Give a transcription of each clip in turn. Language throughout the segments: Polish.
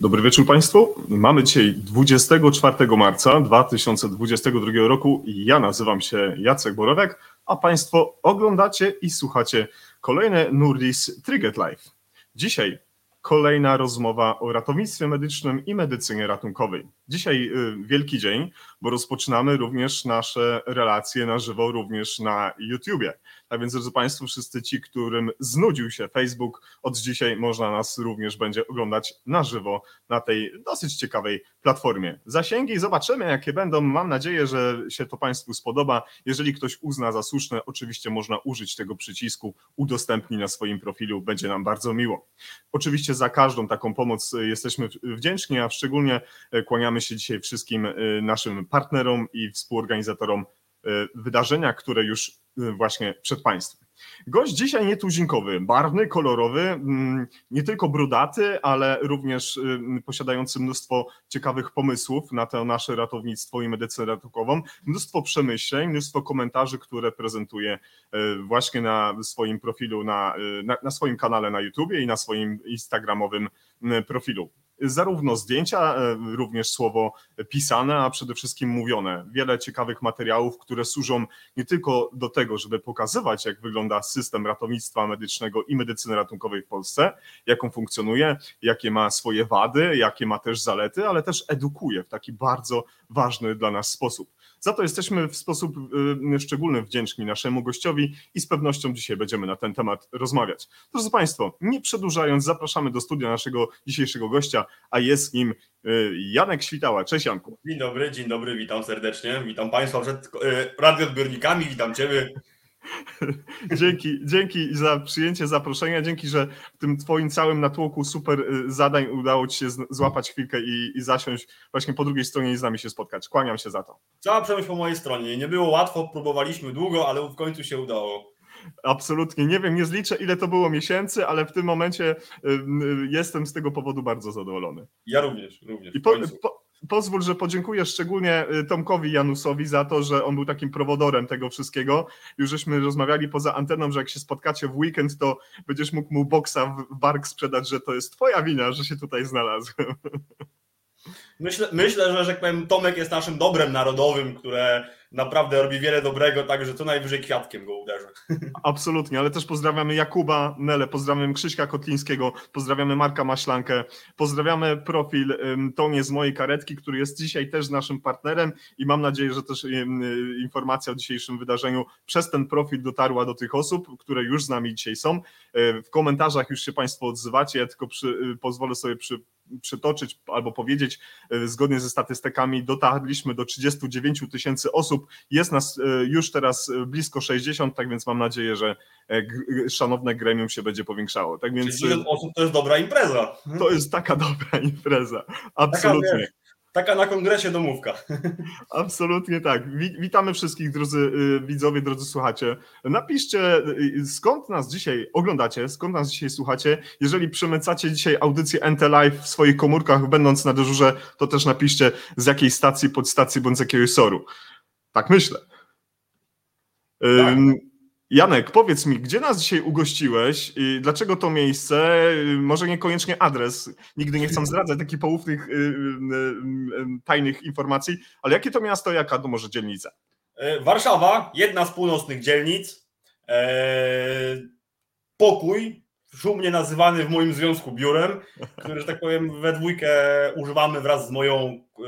Dobry wieczór Państwu. Mamy dzisiaj 24 marca 2022 roku. Ja nazywam się Jacek Borowek, a Państwo oglądacie i słuchacie kolejne Nurdis Trigger Live. Dzisiaj kolejna rozmowa o ratownictwie medycznym i medycynie ratunkowej. Dzisiaj y, wielki dzień, bo rozpoczynamy również nasze relacje na żywo, również na YouTubie. Tak więc, drodzy Państwo, wszyscy ci, którym znudził się Facebook, od dzisiaj można nas również będzie oglądać na żywo na tej dosyć ciekawej platformie. Zasięgi zobaczymy, jakie będą. Mam nadzieję, że się to Państwu spodoba. Jeżeli ktoś uzna za słuszne, oczywiście można użyć tego przycisku udostępnij na swoim profilu, będzie nam bardzo miło. Oczywiście za każdą taką pomoc jesteśmy wdzięczni, a szczególnie kłaniamy się dzisiaj wszystkim naszym partnerom i współorganizatorom wydarzenia, które już właśnie przed Państwem. Gość dzisiaj nietuzinkowy, barwny, kolorowy, mm, nie tylko brudaty, ale również y, posiadający mnóstwo ciekawych pomysłów na to nasze ratownictwo i medycynę ratunkową, mnóstwo przemyśleń, mnóstwo komentarzy, które prezentuje właśnie na swoim profilu, na, na, na swoim kanale na YouTubie i na swoim instagramowym profilu zarówno zdjęcia, e, również słowo pisane, a przede wszystkim mówione. Wiele ciekawych materiałów, które służą nie tylko do tego, żeby pokazywać, jak wygląda system ratownictwa medycznego i medycyny ratunkowej w Polsce, jak on funkcjonuje, jakie ma swoje wady, jakie ma też zalety, ale też edukuje w taki bardzo ważny dla nas sposób. Za to jesteśmy w sposób y, szczególny wdzięczni naszemu gościowi i z pewnością dzisiaj będziemy na ten temat rozmawiać. Drodzy Państwo, nie przedłużając, zapraszamy do studia naszego dzisiejszego gościa, a jest nim y, Janek Świtała. Cześć Janku. Dzień dobry, dzień dobry, witam serdecznie. Witam Państwa przed y, radioodbiornikami, witam Ciebie. dzięki, dzięki za przyjęcie zaproszenia, dzięki, że w tym Twoim całym natłoku super y, zadań udało Ci się złapać chwilkę i, i zasiąść właśnie po drugiej stronie i z nami się spotkać. Kłaniam się za to. Cała przemysł po mojej stronie. Nie było łatwo, próbowaliśmy długo, ale w końcu się udało. Absolutnie. Nie wiem, nie zliczę ile to było miesięcy, ale w tym momencie y, y, jestem z tego powodu bardzo zadowolony. Ja również, również. I po, po, pozwól, że podziękuję szczególnie y, Tomkowi Janusowi za to, że on był takim prowodorem tego wszystkiego. Już żeśmy rozmawiali poza anteną, że jak się spotkacie w weekend, to będziesz mógł mu boksa w bark sprzedać, że to jest twoja wina, że się tutaj znalazłem. Myślę, myślę że, że jak powiem, Tomek jest naszym dobrem narodowym, które naprawdę robi wiele dobrego, także co najwyżej kwiatkiem go uderzy. Absolutnie, ale też pozdrawiamy Jakuba Nele, pozdrawiamy Krzyśka Kotlińskiego, pozdrawiamy Marka Maślankę, pozdrawiamy profil Tonie z mojej karetki, który jest dzisiaj też naszym partnerem i mam nadzieję, że też informacja o dzisiejszym wydarzeniu przez ten profil dotarła do tych osób, które już z nami dzisiaj są. E, w komentarzach już się Państwo odzywacie, ja tylko przy, y, pozwolę sobie przy, przytoczyć albo powiedzieć, e, zgodnie ze statystykami dotarliśmy do 39 tysięcy osób, jest nas e, już teraz e, blisko 60, tak więc mam nadzieję, że szanowne gremium się będzie powiększało. Tak więc 60 osób to jest dobra impreza. To jest taka dobra impreza, absolutnie. Taka, na kongresie domówka. Absolutnie tak. Witamy wszystkich, drodzy y, widzowie, drodzy słuchacze. Napiszcie, y, skąd nas dzisiaj oglądacie, skąd nas dzisiaj słuchacie. Jeżeli przemycacie dzisiaj audycję NT Live w swoich komórkach, będąc na dyżurze, to też napiszcie z jakiej stacji, podstacji bądź z jakiegoś soru. Tak myślę. Tak. Janek, powiedz mi, gdzie nas dzisiaj ugościłeś i dlaczego to miejsce? Może niekoniecznie adres, nigdy nie chcę zdradzać takich poufnych, y, y, y, tajnych informacji, ale jakie to miasto, jaka to może dzielnica? E, Warszawa, jedna z północnych dzielnic. E, pokój, szumnie nazywany w moim związku biurem, który, że tak powiem, we dwójkę używamy wraz z moją e,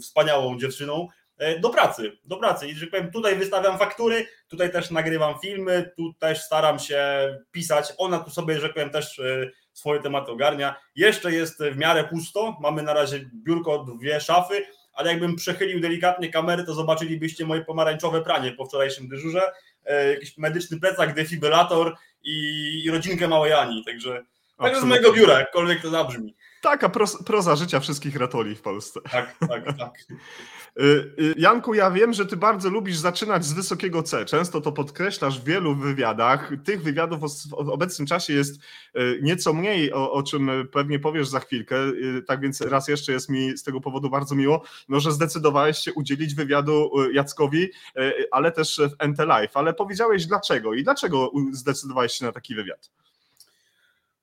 wspaniałą dziewczyną. E, do pracy, do pracy. I że powiem, tutaj wystawiam faktury, tutaj też nagrywam filmy, tu też staram się pisać. Ona tu sobie, że powiem, też e, swoje tematy ogarnia. Jeszcze jest w miarę pusto, mamy na razie biurko, dwie szafy, ale jakbym przechylił delikatnie kamery, to zobaczylibyście moje pomarańczowe pranie po wczorajszym dyżurze, e, jakiś medyczny plecak, defibrylator i, rodzinkę małej Ani, także, także z mojego biura, jakkolwiek to zabrzmi. Taka proza życia wszystkich ratoli w Polsce. Tak, tak, tak. Y, y, Janku, ja wiem, że ty bardzo lubisz zaczynać z wysokiego C. Często to podkreślasz w wielu wywiadach. Tych wywiadów w obecnym czasie jest y, nieco mniej, o, o czym pewnie powiesz za chwilkę. Tak więc raz jeszcze jest mi z tego powodu bardzo miło, no, że zdecydowałeś się udzielić wywiadu Jackowi, ale też w NT. Ale powiedziałeś dlaczego i dlaczego zdecydowałeś się na taki wywiad?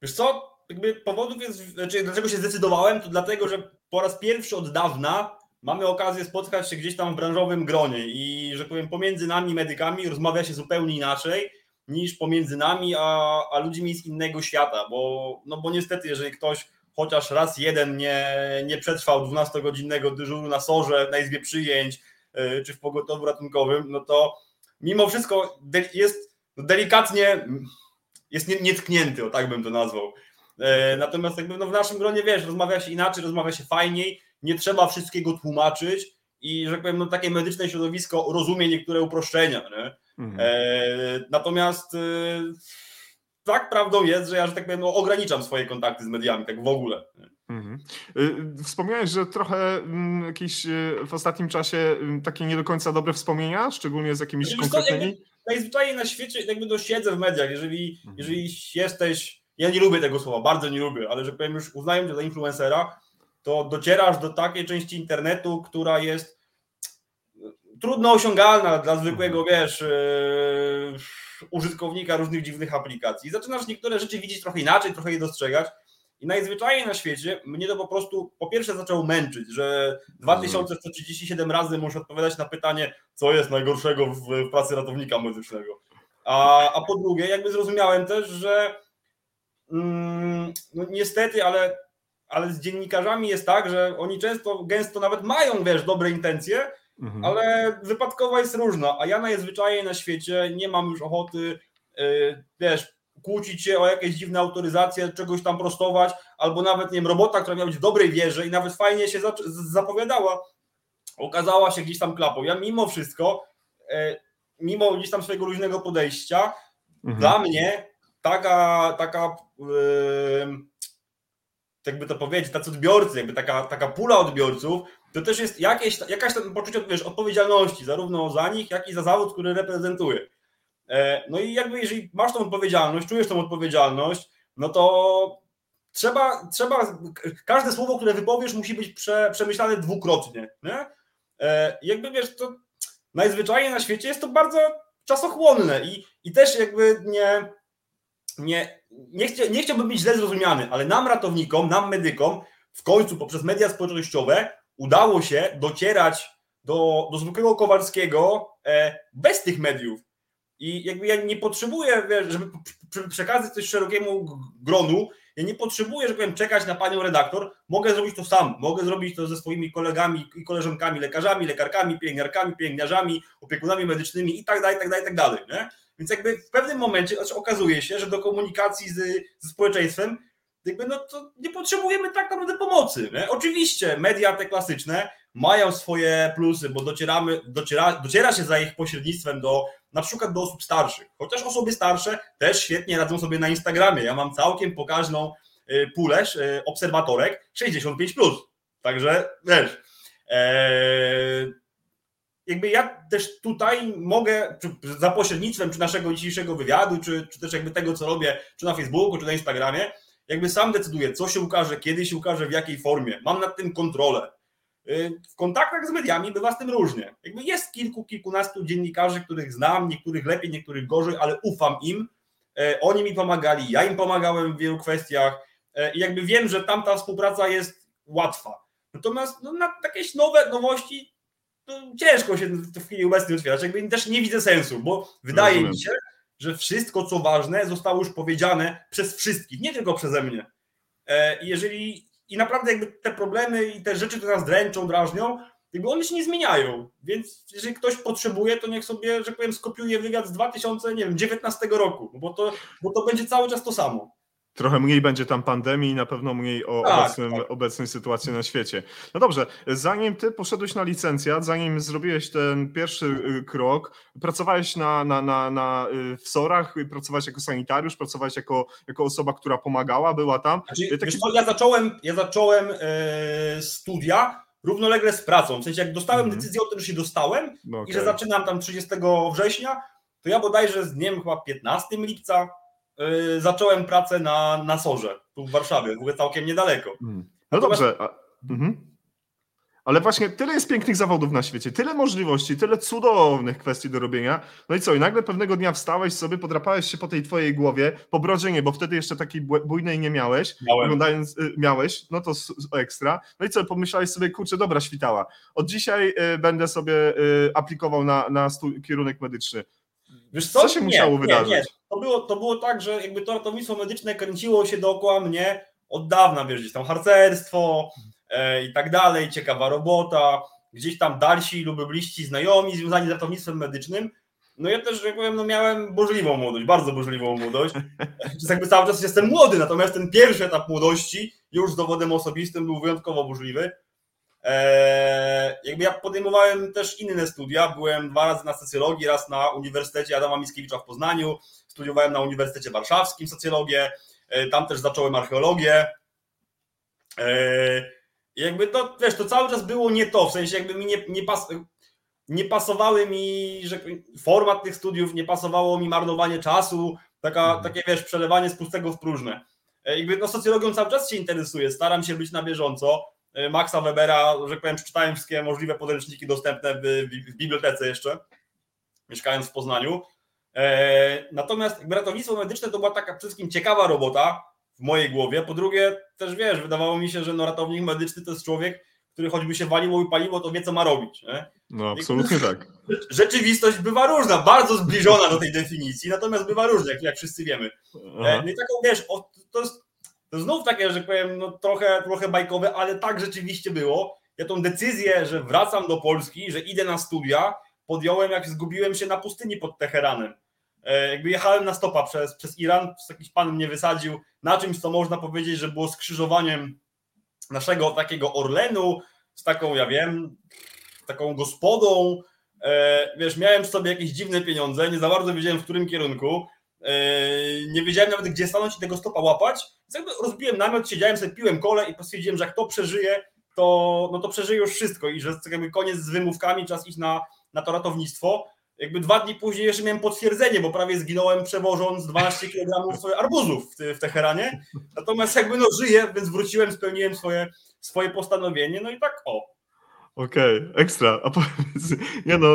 Wiesz co? jakby powodów jest, znaczy dlaczego się zdecydowałem, to dlatego, że po raz pierwszy od dawna mamy okazję spotkać się gdzieś tam w branżowym gronie i, że powiem, pomiędzy nami medykami rozmawia się zupełnie inaczej niż pomiędzy nami a, a ludźmi z innego świata, bo, no bo niestety, jeżeli ktoś chociaż raz jeden nie, nie przetrwał 12-godzinnego dyżuru na sorze, na izbie przyjęć yy, czy w pogotowiu ratunkowym, no to mimo wszystko jest delikatnie jest nietknięty, o tak bym to nazwał. E, natomiast jakby no w naszym gronie, wiesz, rozmawia się inaczej, rozmawia się fajniej, nie trzeba wszystkiego tłumaczyć i, że tak powiem, no takie medyczne środowisko rozumie niektóre uproszczenia, nie? Mhm. E, natomiast e, tak prawdą jest, że ja, że tak powiem, no, ograniczam swoje kontakty z mediami, tak w ogóle. Mhm. Y, wspomniałeś, że trochę mm, jakieś y, w ostatnim czasie mm, takie nie do końca dobre wspomnienia, szczególnie z jakimiś znaczy, konkretnymi? Najzwyczajniej na świecie jakby to siedzę w mediach, jeżeli, mhm. jeżeli jesteś, ja nie lubię tego słowa, bardzo nie lubię, ale że powiem już uznaję cię za influencera, to docierasz do takiej części internetu, która jest trudno osiągalna dla zwykłego, mhm. wiesz, yy, użytkownika różnych dziwnych aplikacji. Zaczynasz niektóre rzeczy widzieć trochę inaczej, trochę je dostrzegać. I najzwyczajniej na świecie mnie to po prostu po pierwsze zaczęło męczyć, że 2137 razy muszę odpowiadać na pytanie, co jest najgorszego w, w pracy ratownika medycznego. A, a po drugie, jakby zrozumiałem też, że mm, no niestety, ale, ale z dziennikarzami jest tak, że oni często, gęsto nawet mają, wiesz, dobre intencje, mhm. ale wypadkowa jest różna, a ja najzwyczajniej na świecie nie mam już ochoty, yy, wiesz, kłócić się o jakieś dziwne autoryzacje, czegoś tam prostować, albo nawet, nie wiem, robota, która miała być w dobrej wierze i nawet fajnie się zapowiadała, okazała się gdzieś tam klapą. Ja mimo wszystko, e, mimo gdzieś tam swojego luźnego podejścia, mhm. dla mnie taka, taka jakby to powiedzieć, tacy odbiorcy, jakby taka, taka pula odbiorców, to też jest jakieś, jakaś tam poczucie wiesz, odpowiedzialności, zarówno za nich, jak i za zawód, który reprezentuję. E, no i jakby jeżeli masz tą odpowiedzialność, czujesz tą odpowiedzialność, no to trzeba, trzeba każde słowo, które wypowiesz musi być prze, przemyślane dwukrotnie, nie? E, jakby wiesz, to najzwyczajniej na świecie jest to bardzo czasochłonne i, i też jakby nie, nie, nie, chcia, nie chciałbym być źle zrozumiany, ale nam ratownikom, nam medykom w końcu poprzez media społecznościowe udało się docierać do, do zwykłego Kowalskiego e, bez tych mediów. I jakby ja nie potrzebuję, żeby przekazać coś szerokiemu gronu, ja nie potrzebuję, że powiem, czekać na panią redaktor, mogę zrobić to sam, mogę zrobić to ze swoimi kolegami i koleżankami, lekarzami, lekarkami, pielęgniarkami, pielęgniarzami, opiekunami medycznymi i tak dalej, tak dalej, tak dalej. Nie? Więc jakby w pewnym momencie okazuje się, że do komunikacji z, ze społeczeństwem jakby no to nie potrzebujemy tak naprawdę pomocy. Nie? Oczywiście media te klasyczne mają swoje plusy, bo docieramy, dociera, dociera się za ich pośrednictwem do na przykład do osób starszych. Chociaż osoby starsze też świetnie radzą sobie na Instagramie. Ja mam całkiem pokaźną y, pulę y, obserwatorek 65. Także wiesz. Ee, jakby ja też tutaj mogę, czy za pośrednictwem czy naszego dzisiejszego wywiadu, czy, czy też jakby tego, co robię, czy na Facebooku, czy na Instagramie, jakby sam decyduję, co się ukaże, kiedy się ukaże, w jakiej formie. Mam nad tym kontrolę. Y, w kontaktach z mediami bywa z tym różnie. Jakby jest kilku, kilkunastu dziennikarzy, których znam, niektórych lepiej, niektórych gorzej, ale ufam im. E, oni mi pomagali, ja im pomagałem w wielu kwestiach e, i jakby wiem, że tamta współpraca jest łatwa. Natomiast no, na jakieś nowe nowości ciężko się w chwili obecnej otwierać. Jakby też nie widzę sensu, bo wydaje Rozumiem. mi się, że wszystko, co ważne, zostało już powiedziane przez wszystkich, nie tylko przeze mnie. E, jeżeli i naprawdę jakby te problemy i te rzeczy, które nas dręczą, drażnią, jakby one się nie zmieniają. Więc jeżeli ktoś potrzebuje, to niech sobie, że powiem, skopiuje wywiad z 2019 roku, bo to, bo to będzie cały czas to samo. Trochę mniej będzie tam pandemii i na pewno mniej o tak, obecnym, tak. obecnej sytuacji na świecie. No dobrze, zanim ty poszedłeś na licencjat, zanim zrobiłeś ten pierwszy y, krok, pracowałeś na, na, na, na, y, w SOR-ach, pracowałeś jako sanitariusz, pracowałeś jako, jako osoba, która pomagała, była tam. Znaczy, Taki... co, ja zacząłem, ja zacząłem yy, studia równolegle z pracą. W sensie, jak dostałem mm. decyzję o tym, że się dostałem okay. i że zaczynam tam 30 września, to ja bodajże z dniem chyba 15 lipca zacząłem pracę na, na Sorze, tu w Warszawie, w ogóle całkiem niedaleko. Mm. No dobrze. A, mhm. Ale właśnie tyle jest pięknych zawodów na świecie, tyle możliwości, tyle cudownych kwestii do robienia. No i co? I nagle pewnego dnia wstałeś sobie, podrapałeś się po tej twojej głowie, po brodzie nie, bo wtedy jeszcze takiej bujnej nie miałeś. Miałem. Oglądając, y, miałeś, no to ekstra. No i co? Pomyślałeś sobie, kurczę, dobra, świtała. Od dzisiaj y, będę sobie y, aplikował na, na kierunek medyczny. Wiesz Co się musiało nie, wydarzyć? Nie, to, było, to było tak, że jakby to ratownictwo medyczne kręciło się dookoła mnie od dawna, wiesz, gdzieś tam harcerstwo e, i tak dalej, ciekawa robota, gdzieś tam dalsi lub bliżsi znajomi związani z ratownictwem medycznym. No ja też, tak powiem, no miałem burzliwą młodość, bardzo burzliwą młodość. Przez jakby cały czas jestem młody, natomiast ten pierwszy etap młodości już z dowodem osobistym był wyjątkowo burzliwy. Eee, jakby ja podejmowałem też inne studia. Byłem dwa razy na socjologii, raz na Uniwersytecie Adama Mickiewicza w Poznaniu, studiowałem na Uniwersytecie Warszawskim socjologię, e, tam też zacząłem archeologię. Eee, i jakby to, wiesz, to cały czas było nie to, w sensie jakby mi nie, nie, pas, nie pasowały mi, że format tych studiów, nie pasowało mi marnowanie czasu, taka, Mhm. takie, wiesz, przelewanie z pustego w próżne. E, Jakby no, socjologią cały czas się interesuję, staram się być na bieżąco. E, Maxa Webera, że tak powiem, przeczytałem wszystkie możliwe podręczniki dostępne w, w bibliotece jeszcze, mieszkając w Poznaniu. E, Natomiast ratownictwo medyczne to była taka przede wszystkim ciekawa robota w mojej głowie. Po drugie, też wiesz, wydawało mi się, że no, ratownik medyczny to jest człowiek, który choćby się waliło i paliło, to wie, co ma robić. Nie? No, absolutnie tak. Rzeczywistość bywa różna, bardzo zbliżona do tej definicji, natomiast bywa różna, jak, jak wszyscy wiemy. E, Aha. No i taką, wiesz, o, to jest to znów takie, że powiem, no, trochę, trochę bajkowe, ale tak rzeczywiście było. Ja tą decyzję, że wracam do Polski, że idę na studia, podjąłem, jak zgubiłem się na pustyni pod Teheranem. E, Jakby jechałem na stopa przez, przez Iran, jakiś pan mnie wysadził na czymś, co można powiedzieć, że było skrzyżowaniem naszego takiego Orlenu z taką, ja wiem, taką gospodą. E, Wiesz, miałem przy sobie jakieś dziwne pieniądze, nie za bardzo wiedziałem w którym kierunku. E, Nie wiedziałem nawet, gdzie stanąć i tego stopa łapać. Więc jakby rozbiłem namiot, siedziałem sobie, piłem kole i stwierdziłem, że jak to przeżyje, to, no to przeżyje już wszystko i że jakby koniec z wymówkami, czas iść na, na to ratownictwo. Jakby dwa dni później jeszcze miałem potwierdzenie, bo prawie zginąłem przewożąc 12 kg arbuzów w, w Teheranie. Natomiast jakby no żyję, więc wróciłem, spełniłem swoje, swoje postanowienie, no i tak o. Okej, ekstra. A powiedz, nie no,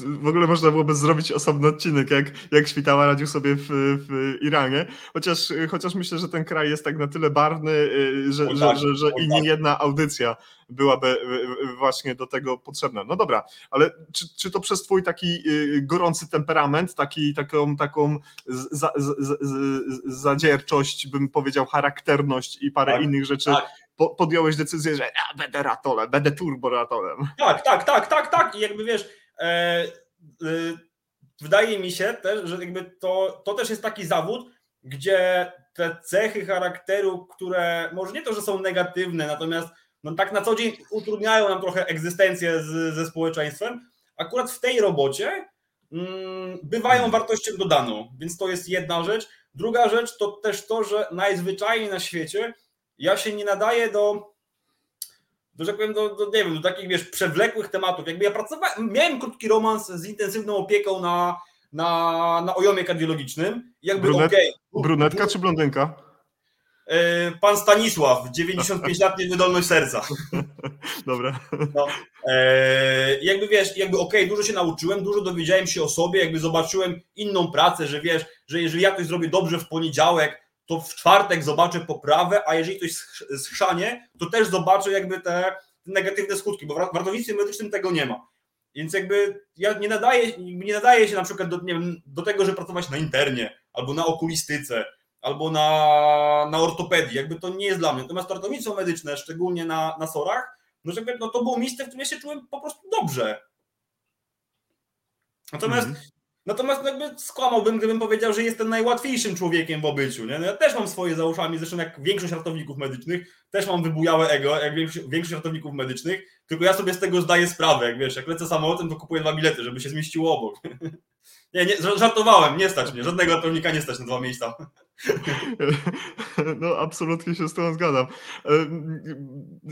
w ogóle można byłoby zrobić osobny odcinek, jak, jak Świtała radził sobie w, w Iranie, chociaż, chociaż myślę, że ten kraj jest tak na tyle barwny, y, że, że, że, że i nie jedna audycja byłaby y, y, właśnie do tego potrzebna. No dobra, ale czy, czy to przez twój taki gorący temperament, taki, taką, taką za, z, z, z, zadzierczość, bym powiedział, charakterność i parę Tak, innych rzeczy, tak. Podjąłeś decyzję, że ja będę ratolem, będę turboratolem. Tak, tak, tak, tak, tak. I jakby wiesz, e, e, wydaje mi się też, że jakby to, to też jest taki zawód, gdzie te cechy charakteru, które może nie to, że są negatywne, natomiast no tak na co dzień utrudniają nam trochę egzystencję z, ze społeczeństwem, akurat w tej robocie mm, bywają wartością dodaną, więc to jest jedna rzecz. Druga rzecz to też to, że najzwyczajniej na świecie ja się nie nadaję do do, że tak powiem, do, do, nie wiem, do takich, wiesz, przewlekłych tematów. Jakby ja pracowałem, miałem krótki romans z intensywną opieką na, na, na ojomie kardiologicznym. Jakby Brunet- okej. Brunetka czy blondynka? E, Pan Stanisław, 95 lat niewydolność serca. Dobra. No, e, jakby wiesz, jakby okej, dużo się nauczyłem, dużo dowiedziałem się o sobie, jakby zobaczyłem inną pracę, że wiesz, że jeżeli ja coś zrobię dobrze w poniedziałek, to w czwartek zobaczę poprawę, a jeżeli ktoś sch- schrzanie, to też zobaczę jakby te, negatywne skutki, bo w ra- w ratownictwie medycznym tego nie ma. Więc jakby ja nie jakby nie nadaję się na przykład do, wiem, do tego, że pracować na internie, albo na okulistyce, albo na, na ortopedii, jakby to nie jest dla mnie. Natomiast to ratownictwo medyczne, szczególnie na, na SOR-ach, no, żeby, no to było miejsce, w którym ja się czułem po prostu dobrze. Natomiast, Mhm. Natomiast jakby skłamałbym, gdybym powiedział, że jestem najłatwiejszym człowiekiem w obyciu. Nie? No ja też mam swoje za uszami, zresztą jak większość ratowników medycznych, też mam wybujałe ego, jak większość, większość ratowników medycznych, tylko ja sobie z tego zdaję sprawę. Jak wiesz, jak lecę samolotem, to kupuję dwa bilety, żeby się zmieściło obok. Nie, nie, żartowałem, nie stać mnie. Żadnego ratownika nie stać na dwa miejsca. No, absolutnie się z tym zgadzam.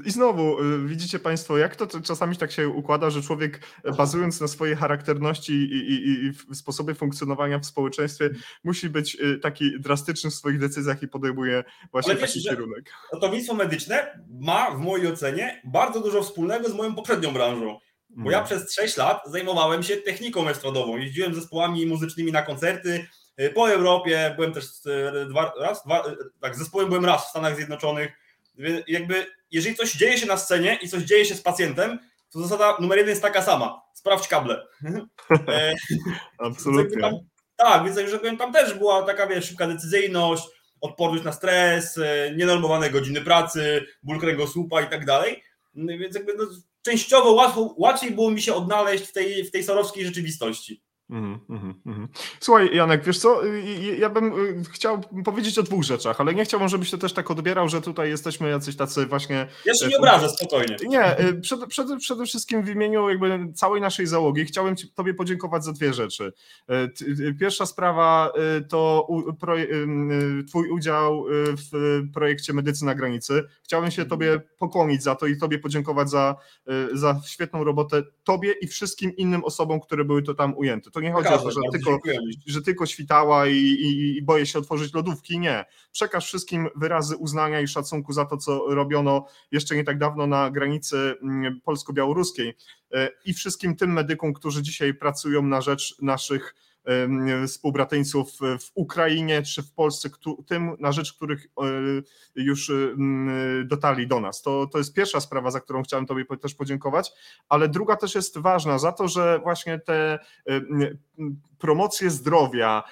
I znowu, widzicie Państwo, jak to czasami tak się układa, że człowiek bazując na swojej charakterności i, i, i sposobie funkcjonowania w społeczeństwie musi być taki drastyczny w swoich decyzjach i podejmuje właśnie Ale taki wiesz, kierunek. Ratownictwo medyczne ma w mojej ocenie bardzo dużo wspólnego z moją poprzednią branżą. Bo ja Mhm. przez 6 lat zajmowałem się techniką estradową. Jeździłem zespołami muzycznymi na koncerty y, po Europie. Byłem też y, dwa, raz, dwa, y, tak, zespołem byłem raz w Stanach Zjednoczonych. Jakby, jeżeli coś dzieje się na scenie i coś dzieje się z pacjentem, to zasada numer jeden jest taka sama. Sprawdź kable. E, Absolutnie. Tam, tak, więc tak powiem, tam też była taka wiesz, szybka decyzyjność, odporność na stres, e, nienormowane godziny pracy, ból kręgosłupa i tak dalej. No, Więc jakby no, częściowo łatwo, łatwiej było mi się odnaleźć w tej, w tej sorowskiej rzeczywistości. Mhm, mhm, mhm. Słuchaj, Janek, wiesz co, y, y, ja bym y, chciał powiedzieć o dwóch rzeczach, ale nie chciałbym, żebyś to też tak odbierał, że tutaj jesteśmy jacyś tacy właśnie Ja się nie obrażę, spokojnie. Nie, y, przede, przede, wszystkim w imieniu jakby całej naszej załogi chciałem ci, Tobie podziękować za dwie rzeczy. Y, y, Pierwsza sprawa y, to u, pro, y, y, Twój udział y, w projekcie Medycy na granicy. Chciałbym się Tobie pokłonić za to i Tobie podziękować za, y, za świetną robotę Tobie i wszystkim innym osobom, które były to tam ujęte. To nie chodzi o to, że tylko że tylko świtała i, i, i boję się otworzyć lodówki. Nie. Przekaż wszystkim wyrazy uznania i szacunku za to, co robiono jeszcze nie tak dawno na granicy mm, polsko-białoruskiej e, i wszystkim tym medykom, którzy dzisiaj pracują na rzecz naszych współbratyńców w Ukrainie czy w Polsce, tym na rzecz których e, już dotarli do nas. To, to jest pierwsza sprawa, za którą chciałem Tobie też podziękować, ale druga też jest ważna za to, że właśnie te em, promocję zdrowia,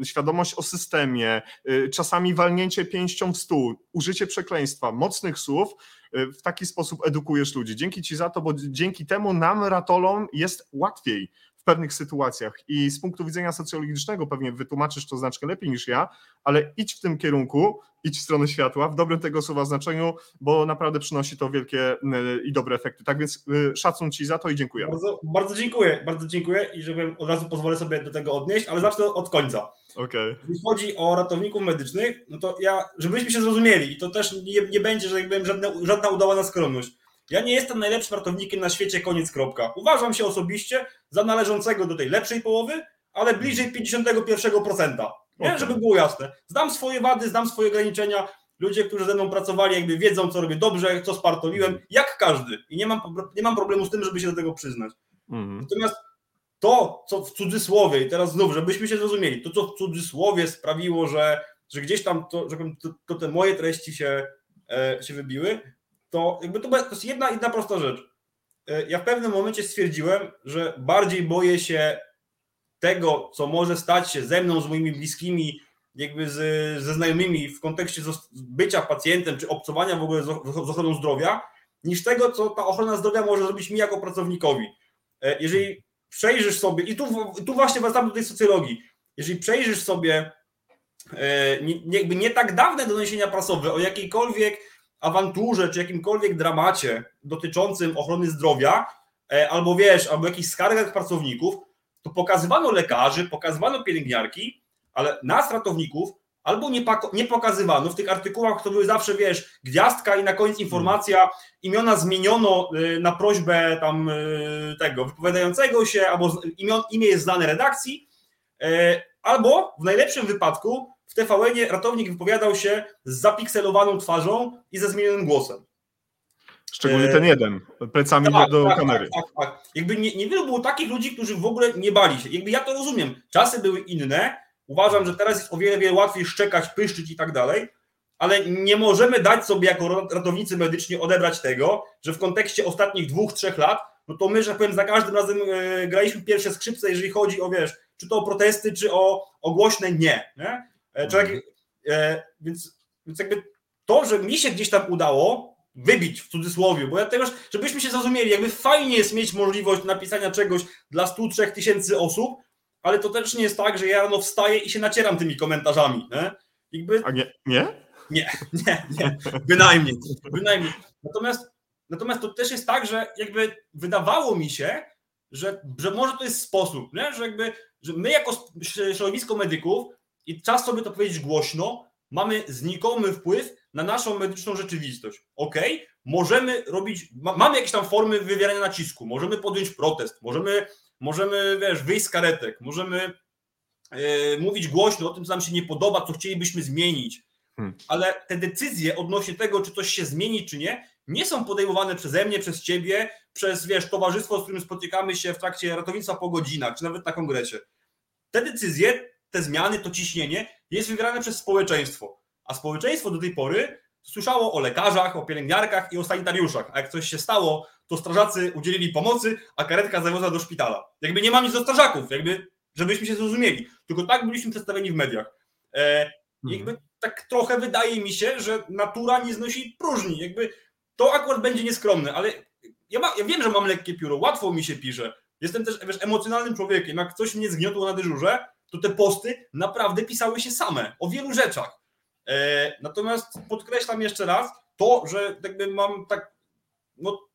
y, świadomość o systemie, y, czasami walnięcie pięścią w stół, użycie przekleństwa, mocnych słów, w taki sposób edukujesz ludzi. Dzięki Ci za to, bo dzięki temu nam, ratolom, jest łatwiej pewnych sytuacjach i z punktu widzenia socjologicznego pewnie wytłumaczysz to znacznie lepiej niż ja, ale idź w tym kierunku, idź w stronę światła, w dobrym tego słowa znaczeniu, bo naprawdę przynosi to wielkie y, i dobre efekty. Tak więc y, szacun Ci za to i dziękujemy. Bardzo, bardzo dziękuję, bardzo dziękuję i żebym od razu pozwolę sobie do tego odnieść, ale zacznę od końca. Okej. Jeśli chodzi o ratowników medycznych, no to ja, żebyśmy się zrozumieli, i to też nie, nie będzie, że jakbym żadna, żadna udawana skromność. Ja nie jestem najlepszym ratownikiem na świecie, koniec kropka. Uważam się osobiście za należącego do tej lepszej połowy, ale bliżej 51%. Nie, Okej. żeby było jasne. Znam swoje wady, znam swoje ograniczenia. Ludzie, którzy ze mną pracowali, jakby wiedzą, co robię dobrze, co spartoliłem, jak każdy. I nie mam, nie mam problemu z tym, żeby się do tego przyznać. Mhm. Natomiast to, co w cudzysłowie, i teraz znów, żebyśmy się zrozumieli, to, co w cudzysłowie sprawiło, że, że gdzieś tam to, że to, to te moje treści się, e, się wybiły, to jakby to, jest jedna, jedna prosta rzecz. E, ja w pewnym momencie stwierdziłem, że bardziej boję się tego, co może stać się ze mną, z moimi bliskimi, jakby z, ze znajomymi w kontekście bycia pacjentem, czy obcowania w ogóle z och- z ochroną zdrowia, niż tego, co ta ochrona zdrowia może zrobić mi jako pracownikowi. E, Jeżeli przejrzysz sobie, i tu, tu właśnie wracamy do tej socjologii, jeżeli przejrzysz sobie e, nie, nie tak dawne doniesienia prasowe o jakiejkolwiek awanturze czy jakimkolwiek dramacie dotyczącym ochrony zdrowia, e, albo wiesz, albo jakichś skargach pracowników, to pokazywano lekarzy, pokazywano pielęgniarki, ale nas, ratowników, albo nie, nie pokazywano. W tych artykułach, to były zawsze, wiesz, gwiazdka i na koniec informacja, imiona zmieniono y, na prośbę tam y, tego wypowiadającego się, albo imię jest znane redakcji, e, albo w najlepszym wypadku w TVN-ie ratownik wypowiadał się z zapikselowaną twarzą i ze zmienionym głosem. Szczególnie E, ten jeden, plecami do, do tak, kamery. Tak, tak, tak. Jakby nie, niewielu było takich ludzi, którzy w ogóle nie bali się. Jakby ja to rozumiem. Czasy były inne. Uważam, że teraz jest o wiele, wiele łatwiej szczekać, pyszczyć i tak dalej, ale nie możemy dać sobie jako ratownicy medyczni odebrać tego, że w kontekście ostatnich dwóch, trzech lat, no to my, że tak powiem, za każdym razem e, graliśmy pierwsze skrzypce, jeżeli chodzi o, wiesz, czy to o protesty, czy o, o głośne nie. nie? E, jak, e, więc, więc jakby to, że mi się gdzieś tam udało wybić w cudzysłowie, bo ja też, żebyśmy się zrozumieli, jakby fajnie jest mieć możliwość napisania czegoś dla 103 tysięcy osób, ale to też nie jest tak, że ja rano wstaję i się nacieram tymi komentarzami. Nie? Jakby A nie? Nie? nie, nie, nie, bynajmniej, bynajmniej. Natomiast, natomiast to też jest tak, że jakby wydawało mi się, że, że może to jest sposób, nie? że jakby, że my jako środowisko medyków i czas sobie to powiedzieć głośno, mamy znikomy wpływ na naszą medyczną rzeczywistość. Ok, możemy robić, ma, mamy jakieś tam formy wywierania nacisku, możemy podjąć protest, możemy, możemy wiesz, wyjść z karetek, możemy yy, mówić głośno o tym, co nam się nie podoba, co chcielibyśmy zmienić, hmm. ale te decyzje odnośnie tego, czy coś się zmieni, czy nie, nie są podejmowane przeze mnie, przez ciebie, przez wiesz, towarzystwo, z którym spotykamy się w trakcie ratownictwa po godzinach, czy nawet na kongresie. Te decyzje, te zmiany, to ciśnienie jest wywierane przez społeczeństwo. A społeczeństwo do tej pory słyszało o lekarzach, o pielęgniarkach i o sanitariuszach. A jak coś się stało, to strażacy udzielili pomocy, a karetka zawiozła do szpitala. Jakby nie mam nic do strażaków, jakby, żebyśmy się zrozumieli. Tylko tak byliśmy przedstawieni w mediach. E, mhm. jakby tak trochę wydaje mi się, że natura nie znosi próżni. Jakby to akurat będzie nieskromne, ale ja, ma, ja wiem, że mam lekkie pióro, łatwo mi się pisze. Jestem też wiesz, emocjonalnym człowiekiem. Jak coś mnie zgniotło na dyżurze, to te posty naprawdę pisały się same o wielu rzeczach. E, natomiast podkreślam jeszcze raz to, że jakby mam tak, no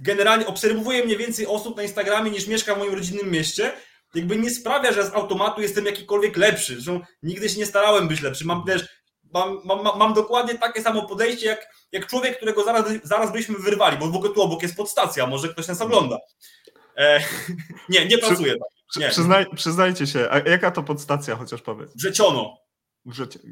generalnie obserwuję mniej więcej osób na Instagramie niż mieszka w moim rodzinnym mieście, jakby nie sprawia, że z automatu jestem jakikolwiek lepszy. Zresztą nigdy się nie starałem być lepszy. Mam też, mam, mam, mam dokładnie takie samo podejście jak, jak człowiek, którego zaraz, zaraz byśmy wyrwali, bo w ogóle tu obok jest podstacja, może ktoś nas ogląda. E, nie, nie pracuję tak. Nie. Przyznaj, przyznajcie się, a jaka to podstacja, chociaż powiedz? Wrzeciono.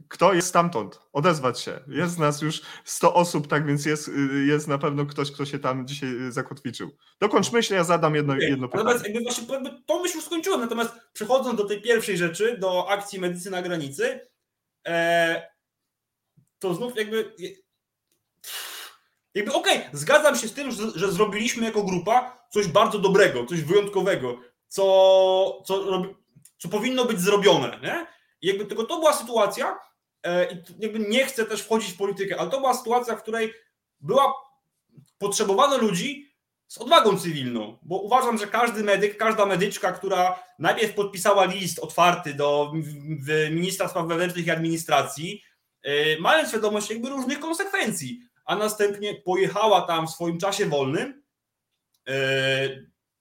Kto jest stamtąd? Odezwać się. Jest nas już 100 osób, tak więc jest, jest na pewno ktoś, kto się tam dzisiaj zakotwiczył. Dokończ myśl, ja zadam jedno, okay. jedno pytanie. Natomiast jakby właśnie jakby to myśl już skończyłem, natomiast przechodząc do tej pierwszej rzeczy, do akcji medycyny na granicy, e, to znów jakby jakby okej, okay, zgadzam się z tym, że, że, zrobiliśmy jako grupa coś bardzo dobrego, coś wyjątkowego, co, co, co powinno być zrobione, nie? I jakby tylko to była sytuacja, e, i jakby nie chcę też wchodzić w politykę, ale to była sytuacja, w której była potrzebowano ludzi z odwagą cywilną, bo uważam, że każdy medyk, każda medyczka, która najpierw podpisała list otwarty do ministra spraw wewnętrznych i administracji, e, mając świadomość jakby różnych konsekwencji, a następnie pojechała tam w swoim czasie wolnym e,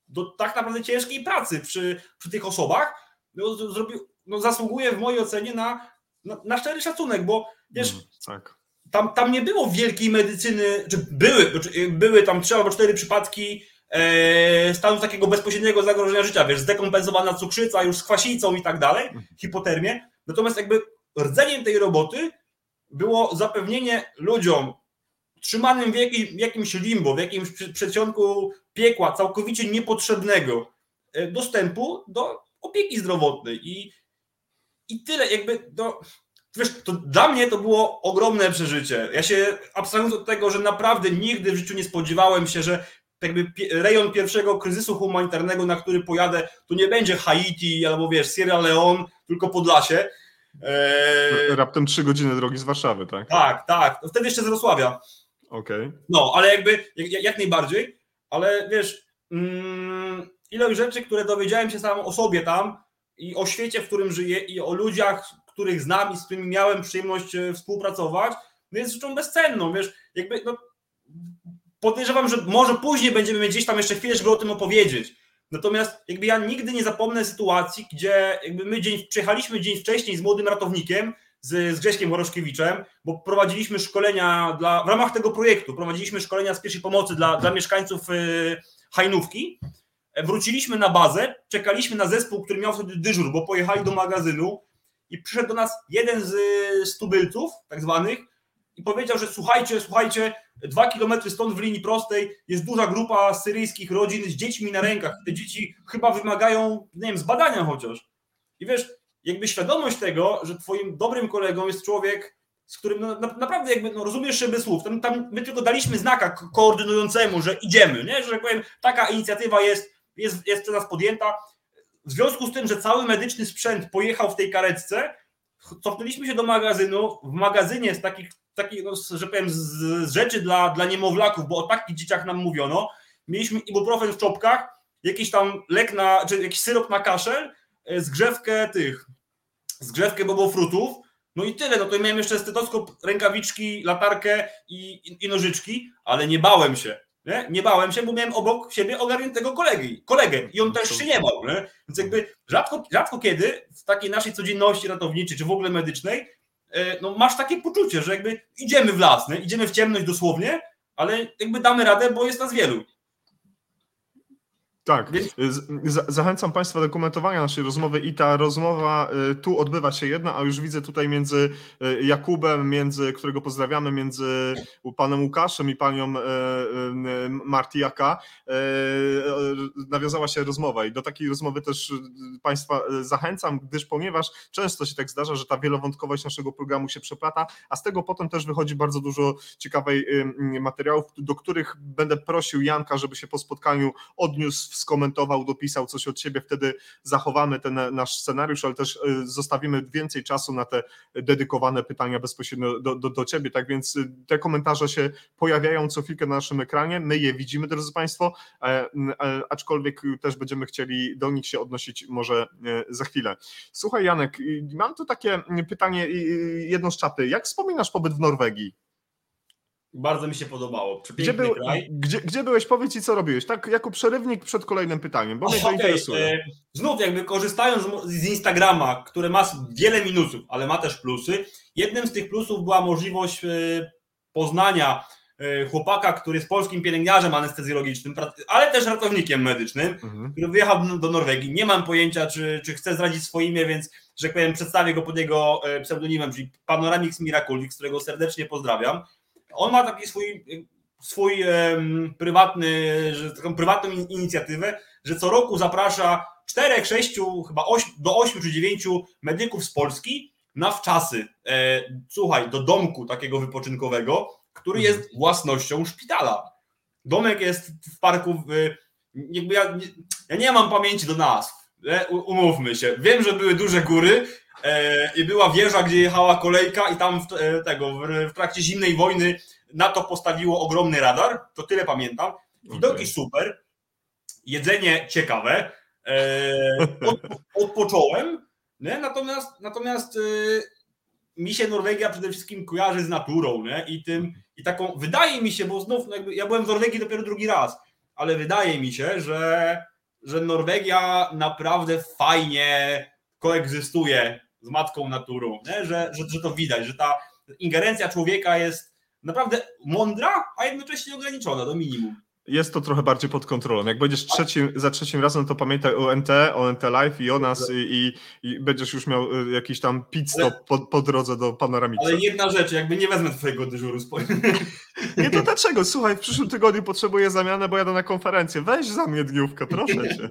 do tak naprawdę ciężkiej pracy przy, przy tych osobach, no, zrobił, no, zasługuje w mojej ocenie na, na, na szczery szacunek, bo wiesz, mm, tak. tam, tam nie było wielkiej medycyny, czy były, były tam trzy albo cztery przypadki e, stanu takiego bezpośredniego zagrożenia życia, wiesz, zdekompensowana cukrzyca już z kwasicą i tak dalej, mhm. hipotermię, natomiast jakby rdzeniem tej roboty było zapewnienie ludziom trzymanym w, jakiej, w jakimś limbo, w jakimś przedsionku piekła, całkowicie niepotrzebnego e, dostępu do opieki zdrowotnej i i tyle, jakby to, wiesz, to dla mnie to było ogromne przeżycie. Ja się abstrahując od tego, że naprawdę nigdy w życiu nie spodziewałem się, że jakby rejon pierwszego kryzysu humanitarnego, na który pojadę, to nie będzie Haiti albo wiesz, Sierra Leone, tylko Podlasie. Eee... Raptem trzy godziny drogi z Warszawy, tak? Tak, tak. Wtedy jeszcze z Wrocławia. Okej. Okay. No, ale jakby jak, jak najbardziej, ale wiesz, mm, ilość rzeczy, które dowiedziałem się sam o sobie tam, i o świecie, w którym żyję i o ludziach, których znam i z którymi miałem przyjemność e, współpracować, no jest rzeczą bezcenną, wiesz, jakby no, podejrzewam, że może później będziemy mieć gdzieś tam jeszcze chwilę, żeby o tym opowiedzieć. Natomiast jakby ja nigdy nie zapomnę sytuacji, gdzie jakby my dzień, przyjechaliśmy dzień wcześniej z młodym ratownikiem, z, z Grześkiem Horoszkiewiczem, bo prowadziliśmy szkolenia dla, w ramach tego projektu, prowadziliśmy szkolenia z pierwszej pomocy dla, dla mieszkańców y, Hajnówki Wróciliśmy na bazę, czekaliśmy na zespół, który miał wtedy dyżur, bo pojechali do magazynu i przyszedł do nas jeden z, z tubylców, tak zwanych, i powiedział, że słuchajcie, słuchajcie, dwa kilometry stąd w linii prostej jest duża grupa syryjskich rodzin z dziećmi na rękach. Te dzieci chyba wymagają, nie wiem, zbadania chociaż. I wiesz, jakby świadomość tego, że twoim dobrym kolegą jest człowiek, z którym no, na, naprawdę jakby no, rozumiesz bez słów. Tam, tam my tylko daliśmy znaka koordynującemu, że idziemy, nie? że tak powiem, taka inicjatywa jest, jest, jest przez nas podjęta. W związku z tym, że cały medyczny sprzęt pojechał w tej karetce, cofnęliśmy się do magazynu. W magazynie z takich, takich no, że powiem, z, z rzeczy dla, dla niemowlaków, bo o takich dzieciach nam mówiono, mieliśmy ibuprofen w czopkach, jakiś tam lek na, czy jakiś syrop na kaszel, zgrzewkę tych, zgrzewkę bobofrutów, no i tyle, no to miałem jeszcze stetoskop, rękawiczki, latarkę i, i, i nożyczki, ale nie bałem się Nie? nie bałem się, bo miałem obok siebie ogarniętego kolegi, kolegę i on też się nie bał. Nie? Więc jakby rzadko, rzadko kiedy w takiej naszej codzienności ratowniczej, czy w ogóle medycznej, e, no masz takie poczucie, że jakby idziemy w las, nie? idziemy w ciemność dosłownie, ale jakby damy radę, bo jest nas wielu. Tak, zachęcam Państwa do komentowania naszej rozmowy i ta rozmowa y, tu odbywa się jedna, a już widzę tutaj między y, Jakubem, między którego pozdrawiamy, między panem Łukaszem i panią y, Martijaka nawiązała się rozmowa. I do takiej rozmowy też Państwa zachęcam, gdyż ponieważ często się tak zdarza, że ta wielowątkowość naszego programu się przeplata, a z tego potem też wychodzi bardzo dużo ciekawej materiałów, do których będę prosił Janka, żeby się po spotkaniu odniósł skomentował, dopisał coś od siebie, wtedy zachowamy ten nasz scenariusz, ale też y, zostawimy więcej czasu na te dedykowane pytania bezpośrednio do, do, do ciebie. Tak więc y, te komentarze się pojawiają co chwilkę na naszym ekranie. My je widzimy, drodzy Państwo, e, e, aczkolwiek też będziemy chcieli do nich się odnosić może e, za chwilę. Słuchaj, Janek, mam tu takie pytanie, jedno z czaty. Jak wspominasz pobyt w Norwegii? Bardzo mi się podobało. Gdzie, był, gdzie, gdzie, byłeś? Powiedz i co robiłeś? Tak, jako przerywnik przed kolejnym pytaniem, bo mnie to okay. interesuje. E, znów, jakby korzystając z Instagrama, które ma wiele minusów, ale ma też plusy, jednym z tych plusów była możliwość e, poznania e, chłopaka, który jest polskim pielęgniarzem anestezjologicznym, ale też ratownikiem medycznym, mhm. który wyjechał do Norwegii. Nie mam pojęcia, czy, czy chce zdradzić swoje imię, więc, że tak powiem, przedstawię go pod jego pseudonimem, czyli Panoramix Miraculix, którego serdecznie pozdrawiam on ma taki swój, swój prywatny, że, taką prywatną inicjatywę, że co roku zaprasza 4, 6, chyba 8, do 8 czy 9 medyków z Polski na wczasy. E, słuchaj, do domku takiego wypoczynkowego, który mhm. jest własnością szpitala. Domek jest w parku. Jakby ja, ja nie mam pamięci do nazw. E, umówmy się. Wiem, że były duże góry, i była wieża, gdzie jechała kolejka i tam w, e, tego, w, trakcie zimnej wojny NATO postawiło ogromny radar, to tyle pamiętam. Widoki okay. super, jedzenie ciekawe, e, od, odpocząłem, nie? natomiast, natomiast mi się Norwegia przede wszystkim kojarzy z naturą nie? i tym, i taką, wydaje mi się, bo znów no ja byłem w Norwegii dopiero drugi raz, ale wydaje mi się, że, że Norwegia naprawdę fajnie koegzystuje z matką naturą, nie? Że, że, że to widać, że ta ingerencja człowieka jest naprawdę mądra, a jednocześnie ograniczona do minimum. Jest to trochę bardziej pod kontrolą. Jak będziesz trzecim, za trzecim razem, to pamiętaj o NT, o NT Live i o nas i, i, będziesz już miał y, jakiś tam pit stop po, po, drodze do panoramicy. Ale jedna rzecz, jakby nie wezmę twojego dyżuru. Nie, to dlaczego? Słuchaj, w przyszłym tygodniu potrzebuję zamianę, bo jadę na konferencję. Weź za mnie dniówkę, proszę cię.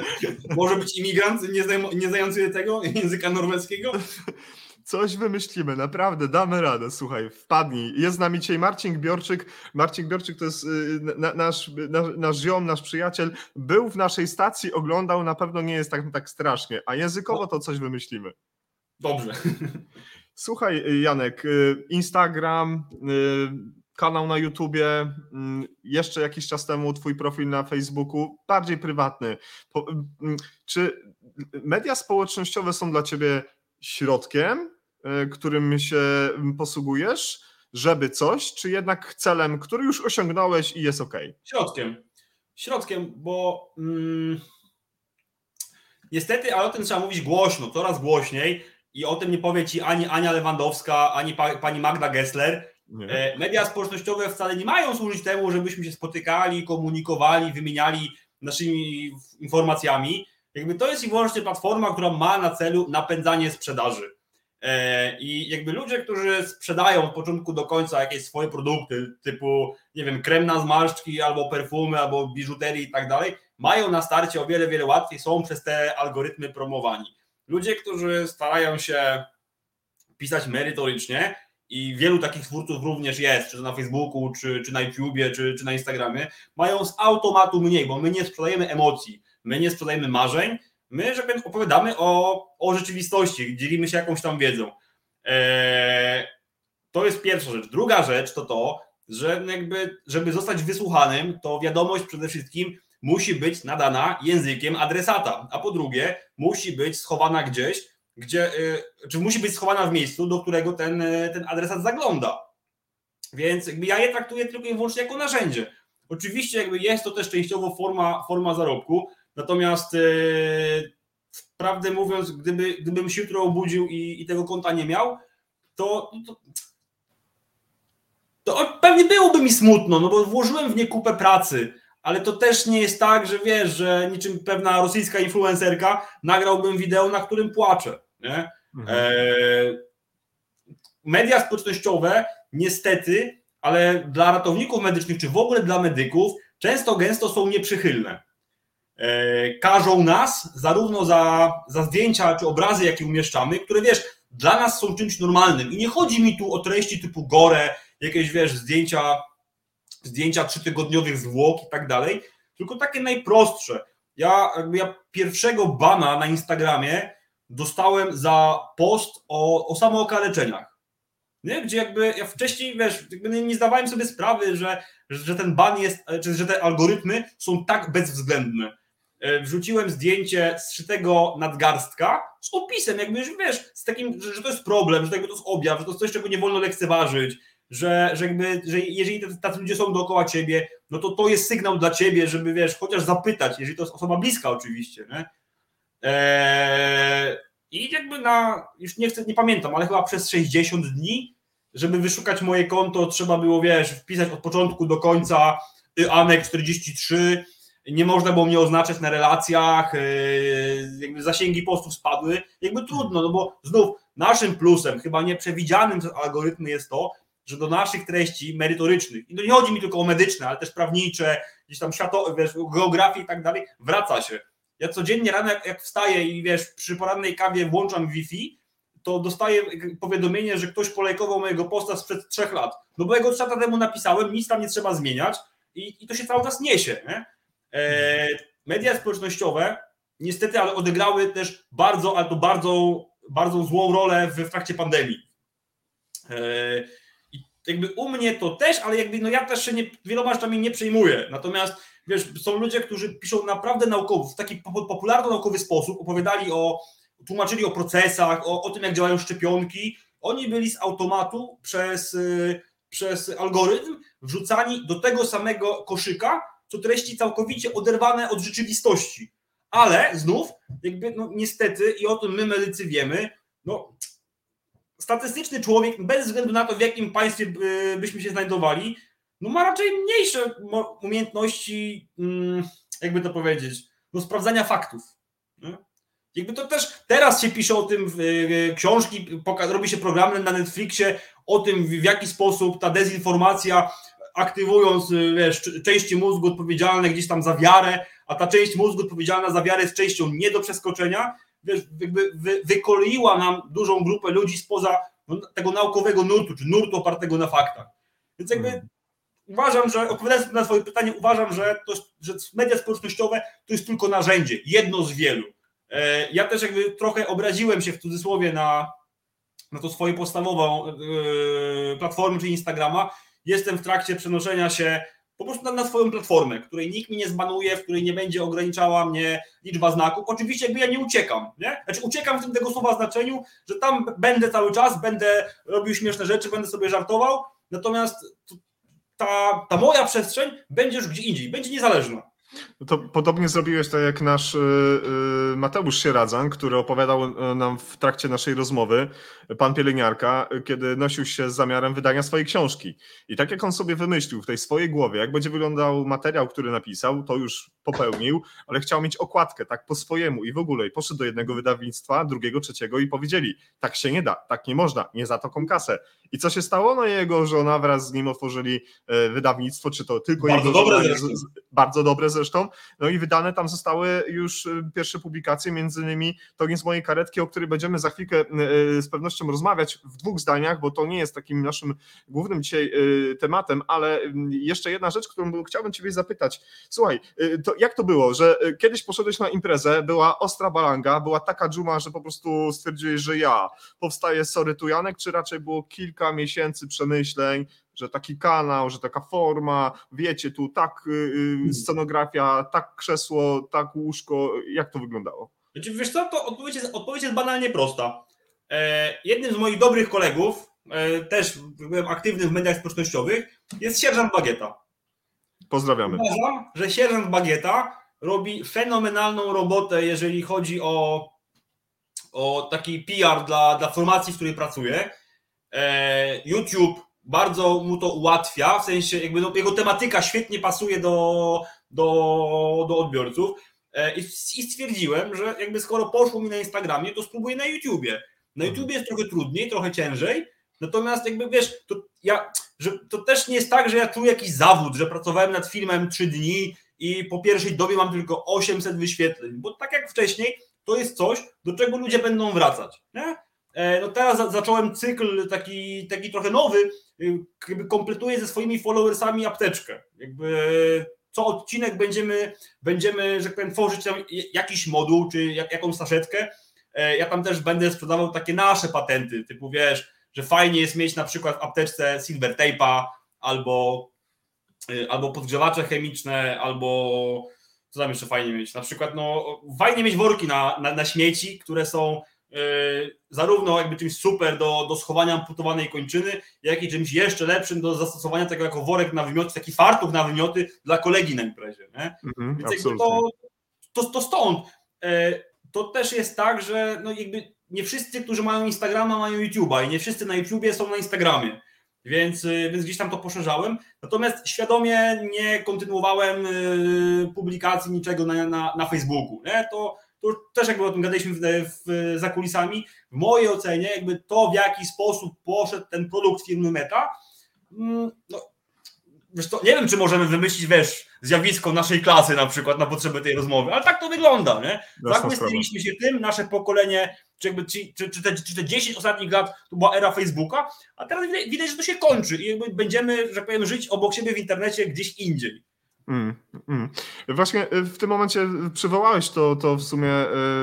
Może być imigrant nie, nie znający tego języka norweskiego? Coś wymyślimy, naprawdę, damy radę. Słuchaj, wpadnij. Jest z nami dzisiaj Marcin Biorczyk. Marcin Biorczyk to jest y, na, nasz, nasz, nasz ziom, nasz przyjaciel. Był w naszej stacji, oglądał, na pewno nie jest tak, tak strasznie. A językowo to coś wymyślimy. Dobrze. Słuchaj, Janek, y, Instagram, y, kanał na YouTubie, jeszcze jakiś czas temu twój profil na Facebooku, bardziej prywatny. Czy media społecznościowe są dla ciebie środkiem, którym się posługujesz, żeby coś, czy jednak celem, który już osiągnąłeś i jest ok? Środkiem. Środkiem, bo mm, niestety, ale o tym trzeba mówić głośno, coraz głośniej i o tym nie powie ci ani Ania Lewandowska, ani pa, pani Magda Gessler. Nie. E, media społecznościowe wcale nie mają służyć temu, żebyśmy się spotykali, komunikowali, wymieniali naszymi informacjami. Jakby to jest i wyłącznie platforma, która ma na celu napędzanie sprzedaży. E, I jakby ludzie, którzy sprzedają od początku do końca jakieś swoje produkty, typu, nie wiem, krem na zmarszczki, albo perfumy, albo biżuterii i tak dalej, mają na starcie o wiele, wiele łatwiej, są przez te algorytmy promowani. Ludzie, którzy starają się pisać merytorycznie, i wielu takich twórców również jest, czy to na Facebooku, czy, czy na YouTubie, czy, czy na Instagramie, mają z automatu mniej, bo my nie sprzedajemy emocji, my nie sprzedajemy marzeń, My, że powiem, opowiadamy o, o rzeczywistości, dzielimy się jakąś tam wiedzą. Eee, to jest pierwsza rzecz. Druga rzecz to to, że jakby, żeby zostać wysłuchanym, to wiadomość przede wszystkim musi być nadana językiem adresata, a po drugie musi być schowana gdzieś, gdzie, yy, czy musi być schowana w miejscu, do którego ten, ten adresat zagląda. Więc jakby ja je traktuję tylko i wyłącznie jako narzędzie. Oczywiście jakby jest to też częściowo forma, forma zarobku, natomiast e, prawdę mówiąc, gdyby, gdybym się jutro obudził i, i tego konta nie miał, to, to, to pewnie byłoby mi smutno, no bo włożyłem w nie kupę pracy, ale to też nie jest tak, że wiesz, że niczym pewna rosyjska influencerka nagrałbym wideo, na którym płaczę. Nie? Mhm. E, media społecznościowe niestety, ale dla ratowników medycznych, czy w ogóle dla medyków, często gęsto są nieprzychylne. E, każą nas zarówno za, za zdjęcia czy obrazy, jakie umieszczamy, które wiesz, dla nas są czymś normalnym. I nie chodzi mi tu o treści typu gore, jakieś wiesz, zdjęcia, zdjęcia trzytygodniowych zwłok i tak dalej, tylko takie najprostsze. Ja, ja pierwszego bana na Instagramie dostałem za post o, o samookaleczeniach. Nie? Gdzie jakby ja wcześniej, wiesz, jakby nie zdawałem sobie sprawy, że, że ten ban jest, czy że te algorytmy są tak bezwzględne. E, wrzuciłem zdjęcie zszytego nadgarstka z opisem, jakby, wiesz, z takim, że, że to jest problem, że to jest objaw, że to jest coś, czego nie wolno lekceważyć, że, że, jakby, że jeżeli tacy ludzie są dookoła ciebie, no to to jest sygnał dla ciebie, żeby, wiesz, chociaż zapytać, jeżeli to jest osoba bliska oczywiście, nie? Eee, I jakby na, już nie chcę, nie pamiętam, ale chyba przez 60 dni, żeby wyszukać moje konto, trzeba było, wiesz, wpisać od początku do końca Anek 43, nie można było mnie oznaczać na relacjach, e, jakby zasięgi postów spadły, jakby trudno, no bo znów naszym plusem, chyba nieprzewidzianym przez algorytmy jest to, że do naszych treści merytorycznych, i to nie chodzi mi tylko o medyczne, ale też prawnicze, gdzieś tam światowe, wiesz, geografii i tak dalej, wraca się. Ja codziennie rano, jak, jak wstaję i wiesz, przy porannej kawie włączam Wi-Fi, to dostaję powiadomienie, że ktoś polejkował mojego posta sprzed trzech lat. No bo jego trzy lata temu napisałem, nic tam nie trzeba zmieniać i, i to się cały czas niesie. Nie? E, media społecznościowe niestety, ale odegrały też bardzo, ale to bardzo, bardzo złą rolę w, trakcie pandemii. E, I jakby u mnie to też, ale jakby no ja też się nie, wieloma rzeczami nie przejmuję. Natomiast wiesz, są ludzie, którzy piszą naprawdę naukowo, w taki popularno-naukowy sposób, opowiadali o, tłumaczyli o procesach, o, o tym, jak działają szczepionki. Oni byli z automatu przez, y, przez algorytm wrzucani do tego samego koszyka, co treści całkowicie oderwane od rzeczywistości. Ale znów, jakby no, niestety, i o tym my medycy wiemy, no, statystyczny człowiek, bez względu na to, w jakim państwie byśmy się znajdowali, no ma raczej mniejsze umiejętności, mm, jakby to powiedzieć, no, sprawdzania faktów. Nie? Jakby to też teraz się pisze o tym, książki, robi się programy na Netflixie o tym, w jaki sposób ta dezinformacja aktywując y, wiesz, części mózgu odpowiedzialne gdzieś tam za wiarę, a ta część mózgu odpowiedzialna za wiarę jest częścią nie do przeskoczenia, wiesz, jakby wy, wykoleiła nam dużą grupę ludzi spoza no, tego naukowego nurtu, czy nurtu opartego na faktach. Więc jakby hmm. uważam, że odpowiadając na Twoje pytanie, uważam, że, to, że media społecznościowe to jest tylko narzędzie, jedno z wielu. E, ja też jakby trochę obraziłem się w cudzysłowie na, na to swoje podstawową yy, platformę, czy Instagrama, jestem w trakcie przenoszenia się po prostu na, na, swoją platformę, której nikt mi nie zbanuje, w której nie będzie ograniczała mnie liczba znaków. Oczywiście jakby ja nie uciekam, nie? Znaczy uciekam w tym tego słowa znaczeniu, że tam będę cały czas, będę robił śmieszne rzeczy, będę sobie żartował, natomiast ta, ta moja przestrzeń będzie już gdzie indziej, będzie niezależna. No to podobnie zrobiłeś tak jak nasz y, y, Mateusz Sieradzan, który opowiadał y, nam w trakcie naszej rozmowy, pan pielęgniarka, kiedy nosił się z zamiarem wydania swojej książki. I tak jak on sobie wymyślił w tej swojej głowie, jak będzie wyglądał materiał, który napisał, to już popełnił, ale chciał mieć okładkę tak po swojemu i w ogóle i poszedł do jednego wydawnictwa, drugiego, trzeciego i powiedzieli, tak się nie da, tak nie można, nie za taką kasę. I co się stało? No jego żona wraz z nim otworzyli wydawnictwo, czy to tylko bardzo jego dobre zresztą. bardzo dobre zresztą. No i wydane tam zostały już e, pierwsze publikacje, między innymi To z mojej karetki, o której będziemy za chwilkę e, z pewnością rozmawiać w dwóch zdaniach, bo to nie jest takim naszym głównym dzisiaj tematem, ale jeszcze jedna rzecz, którą chciałbym Ciebie zapytać. Słuchaj, to jak to było, że kiedyś poszedłeś na imprezę, była ostra balanga, była taka dżuma, że po prostu stwierdziłeś, że ja powstaje sorry tu Janek, czy raczej było kilka miesięcy przemyśleń, że taki kanał, że taka forma, wiecie, tu tak y, y, hmm. scenografia, tak krzesło, tak łóżko, jak to wyglądało? Znaczy, wiesz co, to odpowiedź jest, odpowiedź jest banalnie prosta. E, jednym z moich dobrych kolegów, e, też byłem aktywny w mediach społecznościowych, jest sierżant Bagieta. Pozdrawiamy. Uważam, że sierżant Bagieta robi fenomenalną robotę, jeżeli chodzi o, o taki PR dla, dla formacji, w której pracuje. E, YouTube bardzo mu to ułatwia, w sensie jakby no, jego tematyka świetnie pasuje do, do, do odbiorców. E, I, I stwierdziłem, że jakby skoro poszło mi na Instagramie, to spróbuję na YouTubie. Na Mhm. YouTubie jest trochę trudniej, trochę ciężej, natomiast jakby wiesz, to ja, że to też nie jest tak, że ja czuję jakiś zawód, że pracowałem nad filmem 3 dni i po pierwszej dobie mam tylko 800 wyświetleń, bo tak jak wcześniej, to jest coś, do czego ludzie będą wracać. Nie? E, No teraz za- zacząłem cykl taki, taki trochę nowy, y, jakby kompletuję ze swoimi followersami apteczkę. Jakby co odcinek będziemy, będziemy, że tak powiem, tworzyć jakiś moduł, czy jak, jakąś saszetkę. E, Ja tam też będę sprzedawał takie nasze patenty, typu wiesz, że fajnie jest mieć na przykład w apteczce silver tape'a albo, y, albo podgrzewacze chemiczne, albo co tam jeszcze fajnie mieć? Na przykład, no, fajnie mieć worki na, na, na śmieci, które są zarówno jakby czymś super do, do schowania amputowanej kończyny, jak i czymś jeszcze lepszym do zastosowania tego jako worek na wymioty, taki fartuch na wymioty dla kolegi na imprezie. Nie? Mhm, Więc to, to, to stąd. E, To też jest tak, że no jakby nie wszyscy, którzy mają Instagrama, mają YouTube'a i nie wszyscy na YouTubie są na Instagramie. Więc, y, więc gdzieś tam to poszerzałem. Natomiast świadomie nie kontynuowałem y, publikacji niczego na, na, na Facebooku. Nie? To, to też jakby o tym gadaliśmy w, w, za kulisami. W mojej ocenie jakby to, w jaki sposób poszedł ten produkt firmy Meta, mm, no, wiesz co, nie wiem, czy możemy wymyślić, wiesz, zjawisko naszej klasy na przykład na potrzeby tej rozmowy, ale tak to wygląda, nie? Jasna Tak my sprawa. staliśmy się tym, nasze pokolenie, czy, jakby, czy, czy, czy, te, czy te 10 ostatnich lat to była era Facebooka, a teraz widać, widać, że to się kończy i jakby będziemy, że tak powiem, żyć obok siebie w internecie gdzieś indziej. Mm, mm. Właśnie y, w tym momencie przywołałeś to, to w sumie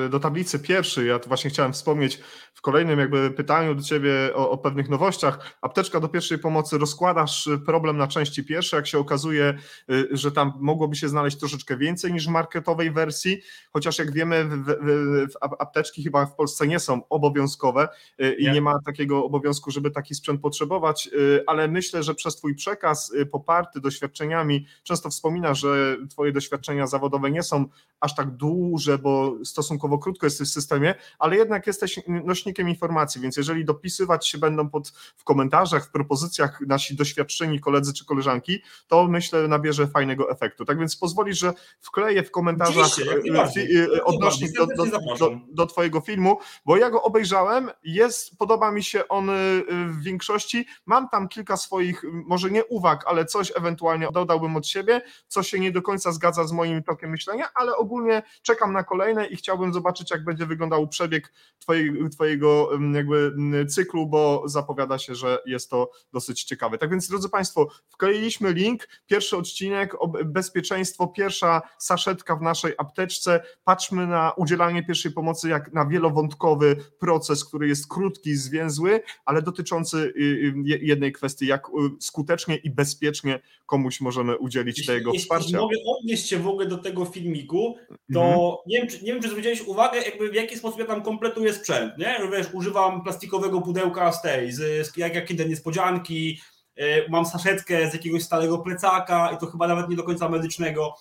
y, do tablicy pierwszej. Ja tu właśnie chciałem wspomnieć w kolejnym jakby pytaniu do ciebie o, o pewnych nowościach. Apteczka do pierwszej pomocy rozkładasz y, problem na części pierwsze. Jak się okazuje, y, że tam mogłoby się znaleźć troszeczkę więcej niż w marketowej wersji, chociaż jak wiemy, w, w, w, apteczki chyba w Polsce nie są obowiązkowe y, i Nie. nie ma takiego obowiązku, żeby taki sprzęt potrzebować, ale myślę, że przez twój przekaz poparty doświadczeniami, często wspominasz, że twoje doświadczenia zawodowe nie są aż tak duże, bo stosunkowo krótko jesteś w systemie, ale jednak jesteś nośnikiem informacji, więc jeżeli dopisywać się będą pod, w komentarzach, w propozycjach nasi doświadczeni koledzy czy koleżanki, to myślę nabierze fajnego efektu. Tak więc pozwolisz, że wkleję w komentarzach y, Jak odnośnik do, do, do, do twojego filmu, bo ja go obejrzałem, jest, podoba mi się on y, w większości, mam tam kilka swoich, może nie uwag, ale coś ewentualnie dodałbym od siebie, co się nie do końca zgadza z moim tokiem myślenia, ale ogólnie czekam na kolejne i chciałbym zobaczyć, jak będzie wyglądał przebieg twojej, twojego ym, jakby ym, cyklu, bo zapowiada się, że jest to dosyć ciekawe. Tak więc, drodzy Państwo, wkleiliśmy link, pierwszy odcinek, bezpieczeństwo, pierwsza saszetka w naszej apteczce, patrzmy na udzielanie pierwszej pomocy jak na wielowątkowy proces, który jest krótki, zwięzły, ale dotyczący y, y, je- jednej kwestii, jak y, skutecznie i bezpiecznie komuś możemy udzielić tego jeśli, wsparcia. jeśli mogę odnieść się w ogóle do tego filmiku, to Mhm. nie, wiem, czy, nie wiem, czy zwróciłeś uwagę, jakby w jaki sposób ja tam kompletuję sprzęt, nie? Wiesz, używam plastikowego pudełka z tej, z, z, jak, jak kinder niespodzianki, y, mam saszetkę z jakiegoś stałego plecaka i to chyba nawet nie do końca medycznego.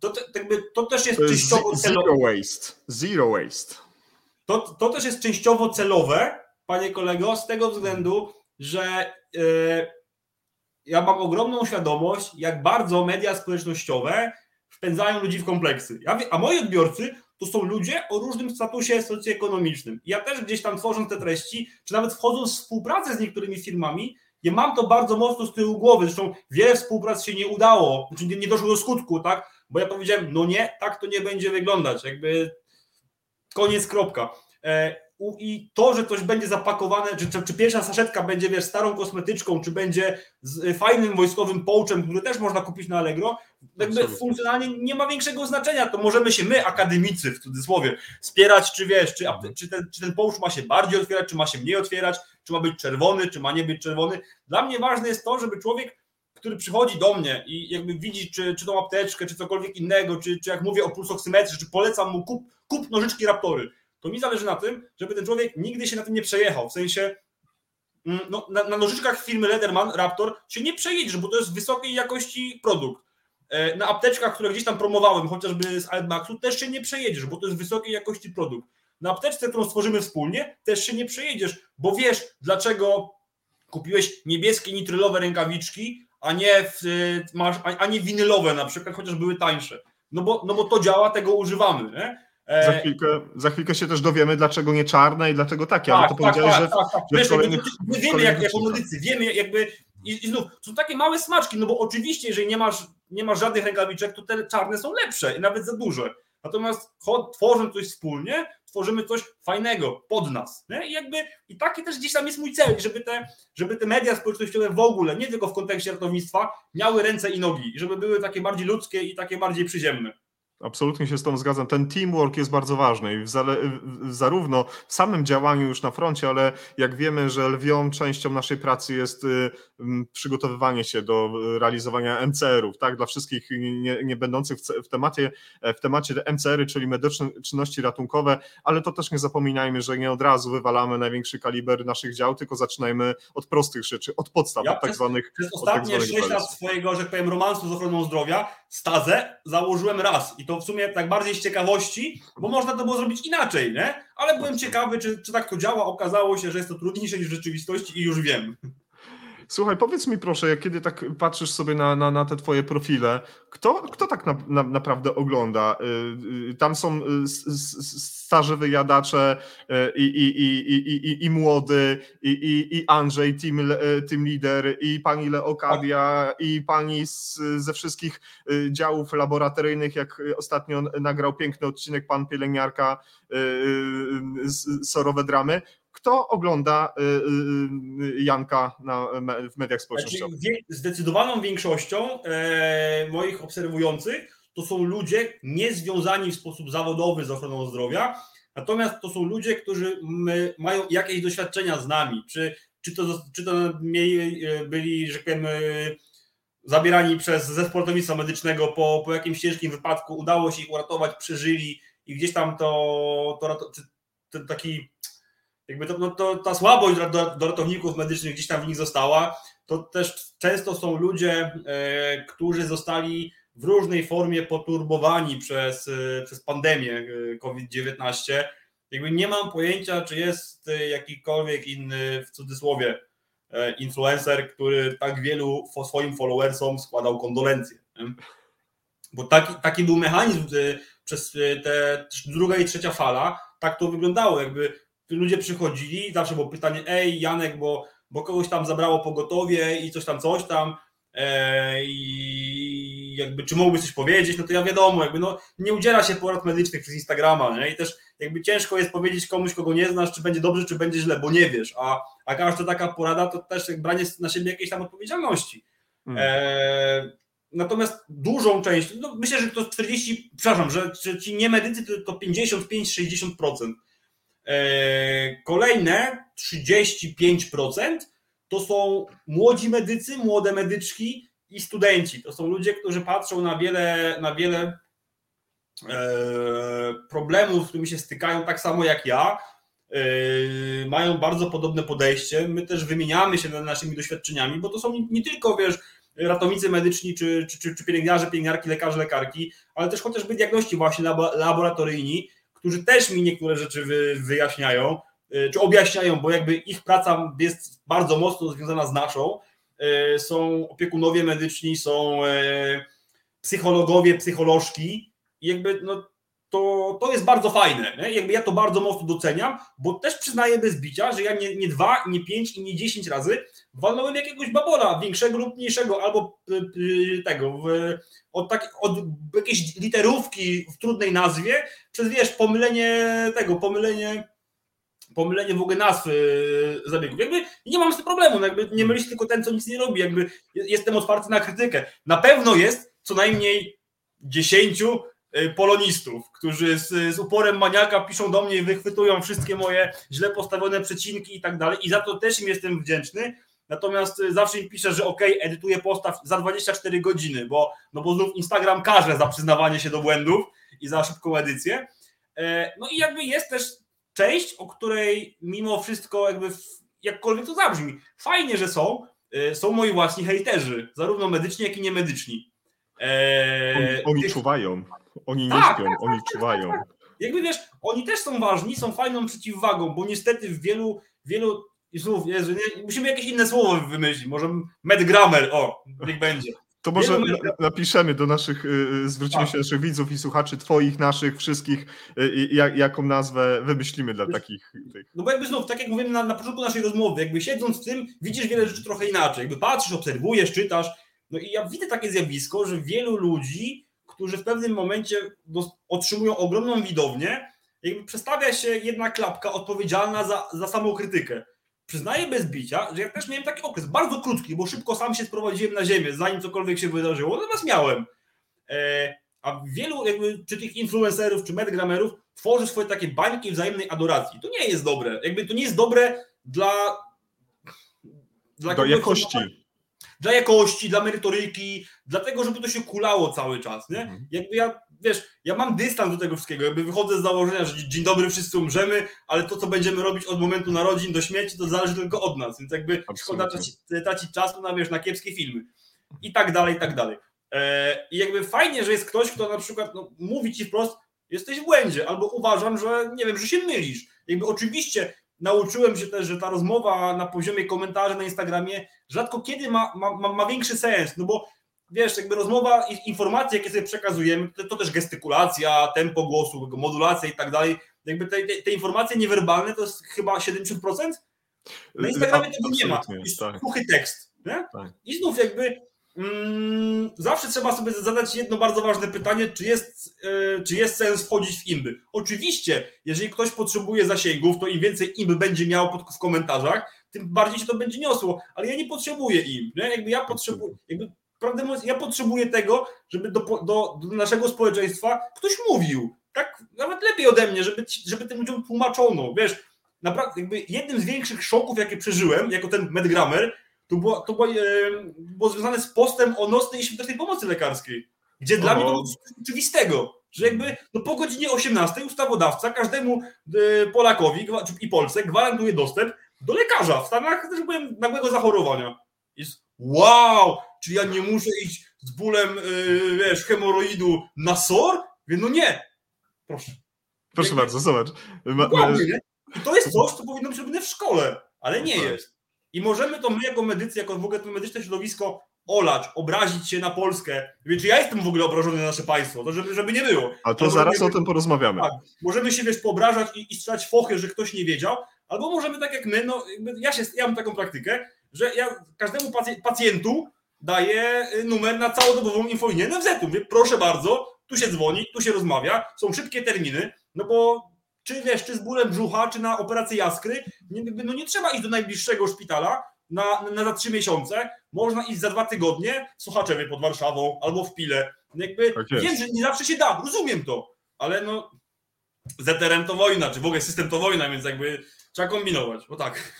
To, to też jest częściowo celowe. Zero waste. Zero waste. To, to też jest częściowo celowe, panie kolego, z tego względu, że e, ja mam ogromną świadomość, jak bardzo media społecznościowe wpędzają ludzi w kompleksy. Ja a moi odbiorcy to są ludzie o różnym statusie socjoekonomicznym. Ja też gdzieś tam tworząc te treści, czy nawet wchodząc w współpracę z niektórymi firmami, ja mam to bardzo mocno z tyłu głowy. Zresztą wiele współprac się nie udało, znaczy nie, doszło do skutku, tak? Bo ja powiedziałem, no nie, tak to nie będzie wyglądać. Jakby koniec, kropka. I to, że coś będzie zapakowane, czy, czy, czy pierwsza saszetka będzie, wiesz, starą kosmetyczką, czy będzie z y, fajnym wojskowym pouchem, który też można kupić na Allegro, jakby funkcjonalnie nie ma większego znaczenia. To możemy się my, akademicy w cudzysłowie, spierać, czy wiesz, czy, apte- czy, ten, czy ten pouch ma się bardziej otwierać, czy ma się mniej otwierać, czy ma być czerwony, czy ma nie być czerwony. Dla mnie ważne jest to, żeby człowiek, który przychodzi do mnie i jakby widzi, czy, czy tą apteczkę, czy cokolwiek innego, czy, czy jak mówię o pulsoksymetrze, czy polecam mu kup, kup nożyczki Raptory, to mi zależy na tym, żeby ten człowiek nigdy się na tym nie przejechał. W sensie mm, no, na, na nożyczkach firmy Lederman Raptor się nie przejedziesz, bo to jest wysokiej jakości produkt. e, na apteczkach, które gdzieś tam promowałem, chociażby z Altmaxu, też się nie przejedziesz, bo to jest wysokiej jakości produkt. Na apteczce, którą stworzymy wspólnie, też się nie przejedziesz, bo wiesz, dlaczego kupiłeś niebieskie nitrylowe rękawiczki, a nie, w, masz, a nie winylowe na przykład, chociaż były tańsze. No bo, no bo to działa, tego używamy. Nie? Za chwilkę, za chwilkę się też dowiemy, dlaczego nie czarne i dlaczego takie, tak, ale to tak, powiedziałeś, tak, że, tak, tak. Wiesz, kolejnych, my wiemy, jak, jako medycy, wiemy jakby i, i znów, są takie małe smaczki, no bo oczywiście, jeżeli nie masz, nie masz żadnych rękawiczek, to te czarne są lepsze i nawet za duże. Natomiast tworząc coś wspólnie, tworzymy coś fajnego pod nas. Nie? I jakby i taki też gdzieś tam jest mój cel, żeby te, żeby te media społecznościowe w ogóle, nie tylko w kontekście ratownictwa, miały ręce i nogi, żeby były takie bardziej ludzkie i takie bardziej przyziemne. Absolutnie się z tą zgadzam. Ten teamwork jest bardzo ważny i w zale, w, zarówno w samym działaniu już na froncie, ale jak wiemy, że lwią częścią naszej pracy jest y, przygotowywanie się do realizowania MCR-ów, tak, dla wszystkich nie, nie będących w, w, temacie, w temacie MCR-y, czyli medyczne czynności ratunkowe, ale to też nie zapominajmy, że nie od razu wywalamy największy kaliber naszych dział, tylko zaczynajmy od prostych rzeczy, od podstaw, ja od tak zwanych... Przez ostatnie tak 6 lat swojego, że tak powiem, romansu z ochroną zdrowia, stazę założyłem raz i to w sumie tak bardziej z ciekawości, bo można to było zrobić inaczej, nie? Ale byłem ciekawy, czy, czy tak to działa. Okazało się, że jest to trudniejsze niż w rzeczywistości i już wiem. Słuchaj, powiedz mi proszę, jak kiedy tak patrzysz sobie na, na, na te twoje profile, kto, kto tak na, na, naprawdę ogląda? Y, y, tam są y, starzy wyjadacze i, i, i, i, i, i młody, i, i, i Andrzej, team, team leader, i pani Leokadia, i pani z, ze wszystkich działów laboratoryjnych, jak ostatnio nagrał piękny odcinek pan pielęgniarka Sorowe Dramy kto ogląda y, y, y, Janka na, w mediach społecznościowych? Znaczy, zdecydowaną większością e, moich obserwujących to są ludzie niezwiązani w sposób zawodowy z ochroną zdrowia, natomiast to są ludzie, którzy mają jakieś doświadczenia z nami, czy, czy to, czy to e, byli, że powiem, e, zabierani przez zespół medycznego po, po jakimś ciężkim wypadku, udało się ich uratować, przeżyli i gdzieś tam to, to, to taki jakby to, no to ta słabość do, do ratowników medycznych gdzieś tam w nich została, to też często są ludzie, e, którzy zostali w różnej formie poturbowani przez, e, przez pandemię e, COVID-19. Jakby nie mam pojęcia, czy jest jakikolwiek inny, w cudzysłowie, influencer, który tak wielu swoim followersom składał kondolencje. Bo taki, taki był mechanizm przez te druga i trzecia fala, tak to wyglądało, jakby ludzie przychodzili, zawsze było pytanie, ej Janek, bo, bo kogoś tam zabrało pogotowie i coś tam, coś tam e, i jakby czy mógłbyś coś powiedzieć, no to ja wiadomo, jakby no nie udziela się porad medycznych przez Instagrama, nie? i też jakby ciężko jest powiedzieć komuś, kogo nie znasz, czy będzie dobrze, czy będzie źle, bo nie wiesz, a, a każda taka porada to też branie na siebie jakiejś tam odpowiedzialności. Hmm. E, natomiast dużą część, no myślę, że to 40, przepraszam, że, że ci nie medycy to, to 55-60% E, kolejne 35% to są młodzi medycy, młode medyczki i studenci. To są ludzie, którzy patrzą na wiele, na wiele e, problemów, z którymi się stykają tak samo jak ja. E, mają bardzo podobne podejście. My też wymieniamy się naszymi doświadczeniami, bo to są nie tylko, wiesz, ratownicy medyczni, czy, czy, czy pielęgniarze, pielęgniarki, lekarze, lekarki, ale też chociażby diagności właśnie laboratoryjni, którzy też mi niektóre rzeczy wy, wyjaśniają, y, czy objaśniają, bo jakby ich praca jest bardzo mocno związana z naszą. Y, są opiekunowie medyczni, są y, psychologowie, psycholożki i jakby no, to, to jest bardzo fajne. Nie? Jakby ja to bardzo mocno doceniam, bo też przyznaję bez bicia, że ja nie, nie dwa, nie pięć i nie dziesięć razy walnąłem jakiegoś babola, większego lub mniejszego, albo tego, od, tak, od jakiejś literówki w trudnej nazwie, przez wiesz, pomylenie tego, pomylenie pomylenie w ogóle nazw zabiegów. Jakby nie mam z tym problemu, no jakby nie myli się tylko ten, co nic nie robi, jakby jestem otwarty na krytykę. Na pewno jest co najmniej dziesięciu y, polonistów, którzy z, z uporem maniaka piszą do mnie i wychwytują wszystkie moje źle postawione przecinki i tak dalej i za to też im jestem wdzięczny, Natomiast y, zawsze im piszę, że ok, edytuję postaw za 24 godziny, bo, no bo znów Instagram każe za przyznawanie się do błędów i za szybką edycję. E, no i jakby jest też część, o której mimo wszystko jakby jakkolwiek to zabrzmi, fajnie, że są, e, są moi własni hejterzy, zarówno medyczni, jak i niemedyczni. Oni, oni tych- czuwają. Oni nie Tak, śpią, oni czuwają. jakby wiesz, oni też są ważni, są fajną przeciwwagą, bo niestety w wielu, wielu słów, Jezu, nie, musimy jakieś inne słowo wymyślić, może medgrammar, o, niech będzie. To może napiszemy do naszych, y, y, zwrócimy Tak. się do naszych widzów i słuchaczy, twoich, naszych, wszystkich, y, jak, jaką nazwę wymyślimy dla takich tych. No bo jakby znów, tak jak mówiłem na, na początku naszej rozmowy, jakby siedząc w tym, widzisz wiele rzeczy trochę inaczej, jakby patrzysz, obserwujesz, czytasz, no i ja widzę takie zjawisko, że wielu ludzi, którzy w pewnym momencie otrzymują ogromną widownię, jakby przestawia się jedna klapka odpowiedzialna za, za samą krytykę. Przyznaję bez bicia, że ja też miałem taki okres, bardzo krótki, bo szybko sam się sprowadziłem na ziemię, zanim cokolwiek się wydarzyło, natomiast miałem. E, a wielu jakby, czy tych influencerów, czy medgramerów tworzy swoje takie bańki wzajemnej adoracji. To nie jest dobre. Jakby to nie jest dobre dla. dla Do jakości. Dla jakości, dla merytoryki, dlatego, żeby to się kulało cały czas. Nie? Mhm. Jakby ja, wiesz, ja mam dystans do tego wszystkiego. Jakby wychodzę z założenia, że dzień dobry, wszyscy umrzemy, ale to, co będziemy robić od momentu narodzin do śmierci, to zależy tylko od nas. Więc jakby szkoda tracić, tracić czasu na, wiesz, na kiepskie filmy. I tak dalej, i tak dalej. E, I jakby fajnie, że jest ktoś, kto na przykład no, mówi ci wprost, jesteś w błędzie, albo uważam, że nie wiem, że się mylisz. Jakby oczywiście nauczyłem się też, że ta rozmowa na poziomie komentarzy na Instagramie rzadko kiedy ma, ma, ma, większy sens, no bo wiesz, jakby rozmowa i informacje, jakie sobie przekazujemy, to, to też gestykulacja, tempo głosu, modulacja i tak dalej. Jakby te, te, te informacje niewerbalne to jest chyba 70%. Na Instagramie tego nie ma. Jest tak. suchy tekst. Nie? Tak. I znów jakby zawsze trzeba sobie zadać jedno bardzo ważne pytanie, czy jest, e, czy jest sens wchodzić w imby. Oczywiście, jeżeli ktoś potrzebuje zasięgów, to im więcej imby będzie miał pod, w komentarzach, tym bardziej się to będzie niosło, ale ja nie potrzebuję imb. Nie? Jakby ja potrzebuję, jakby, prawdę mówiąc, ja potrzebuję tego, żeby do, do, do naszego społeczeństwa ktoś mówił. Tak, nawet lepiej ode mnie, żeby, żeby tym ludziom tłumaczono. Wiesz, naprawdę, jakby jednym z większych szoków, jakie przeżyłem, jako ten medgramer, to było, to było, e, było związane z postem o nocnej i świątecznej pomocy lekarskiej, gdzie dla mnie to było coś oczywistego, że jakby no po godzinie 18 ustawodawca każdemu e, Polakowi i Polsce gwarantuje dostęp do lekarza w stanach, że tak powiem, nagłego zachorowania. Jest wow, czy ja nie muszę iść z bólem, e, wiesz, hemoroidu na SOR? Mówię, no nie. Proszę. Proszę bardzo, zobacz. Ma, nie? I to jest coś, co powinno być robione w szkole, ale nie Tak. jest. I możemy to my jako medycy, jako w ogóle to medyczne środowisko olać, obrazić się na Polskę. Wie, czy ja jestem w ogóle obrażony na nasze państwo, to żeby, żeby nie było. a to Ale zaraz o tym porozmawiamy. Tak. Możemy się wiesz, poobrażać i, i strzelać fochy, że ktoś nie wiedział, albo możemy tak jak my, no ja, się, ja mam taką praktykę, że ja każdemu pacj- pacjentu daję y, numer na całodobową infolinię NFZ-u. Mówię, proszę bardzo, tu się dzwoni, tu się rozmawia, są szybkie terminy, no bo czy wiesz, czy z bólem brzucha, czy na operację jaskry, no nie trzeba iść do najbliższego szpitala na, na, za trzy miesiące, można iść za dwa tygodnie w Sochaczewie pod Warszawą albo w Pile. Jakby, Tak wiem, że nie zawsze się da, rozumiem to, ale no ZRM to wojna, czy w ogóle system to wojna, więc jakby trzeba kombinować, bo tak.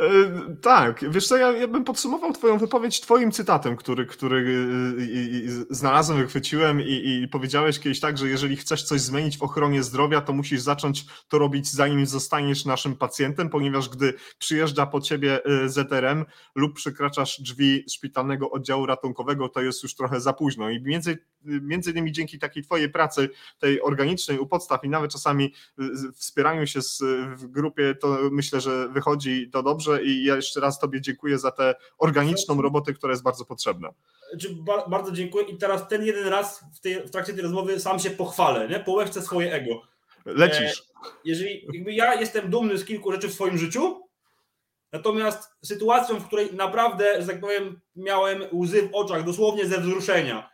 E, tak, wiesz co, ja, ja bym podsumował twoją wypowiedź twoim cytatem, który, który y, y, y, znalazłem, wychwyciłem i, i powiedziałeś kiedyś tak, że jeżeli chcesz coś zmienić w ochronie zdrowia, to musisz zacząć to robić zanim zostaniesz naszym pacjentem, ponieważ gdy przyjeżdża po ciebie ZRM lub przekraczasz drzwi szpitalnego oddziału ratunkowego, to jest już trochę za późno. I między, między innymi dzięki takiej twojej pracy, tej organicznej u podstaw i nawet czasami wspieraniu się z, w grupie, to myślę, że wychodzi to dobrze i ja jeszcze raz Tobie dziękuję za tę organiczną robotę, która jest bardzo potrzebna. Czy ba- bardzo dziękuję i teraz ten jeden raz w, tej, w trakcie tej rozmowy sam się pochwalę, nie? połechcę swoje ego. Lecisz. Jeżeli jakby ja jestem dumny z kilku rzeczy w swoim życiu, natomiast sytuacją, w której naprawdę, że tak powiem, miałem łzy w oczach, dosłownie ze wzruszenia,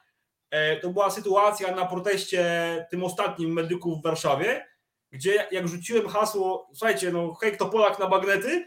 e, to była sytuacja na proteście tym ostatnim medyków w Warszawie, gdzie jak rzuciłem hasło, słuchajcie, no hej, to Polak na bagnety,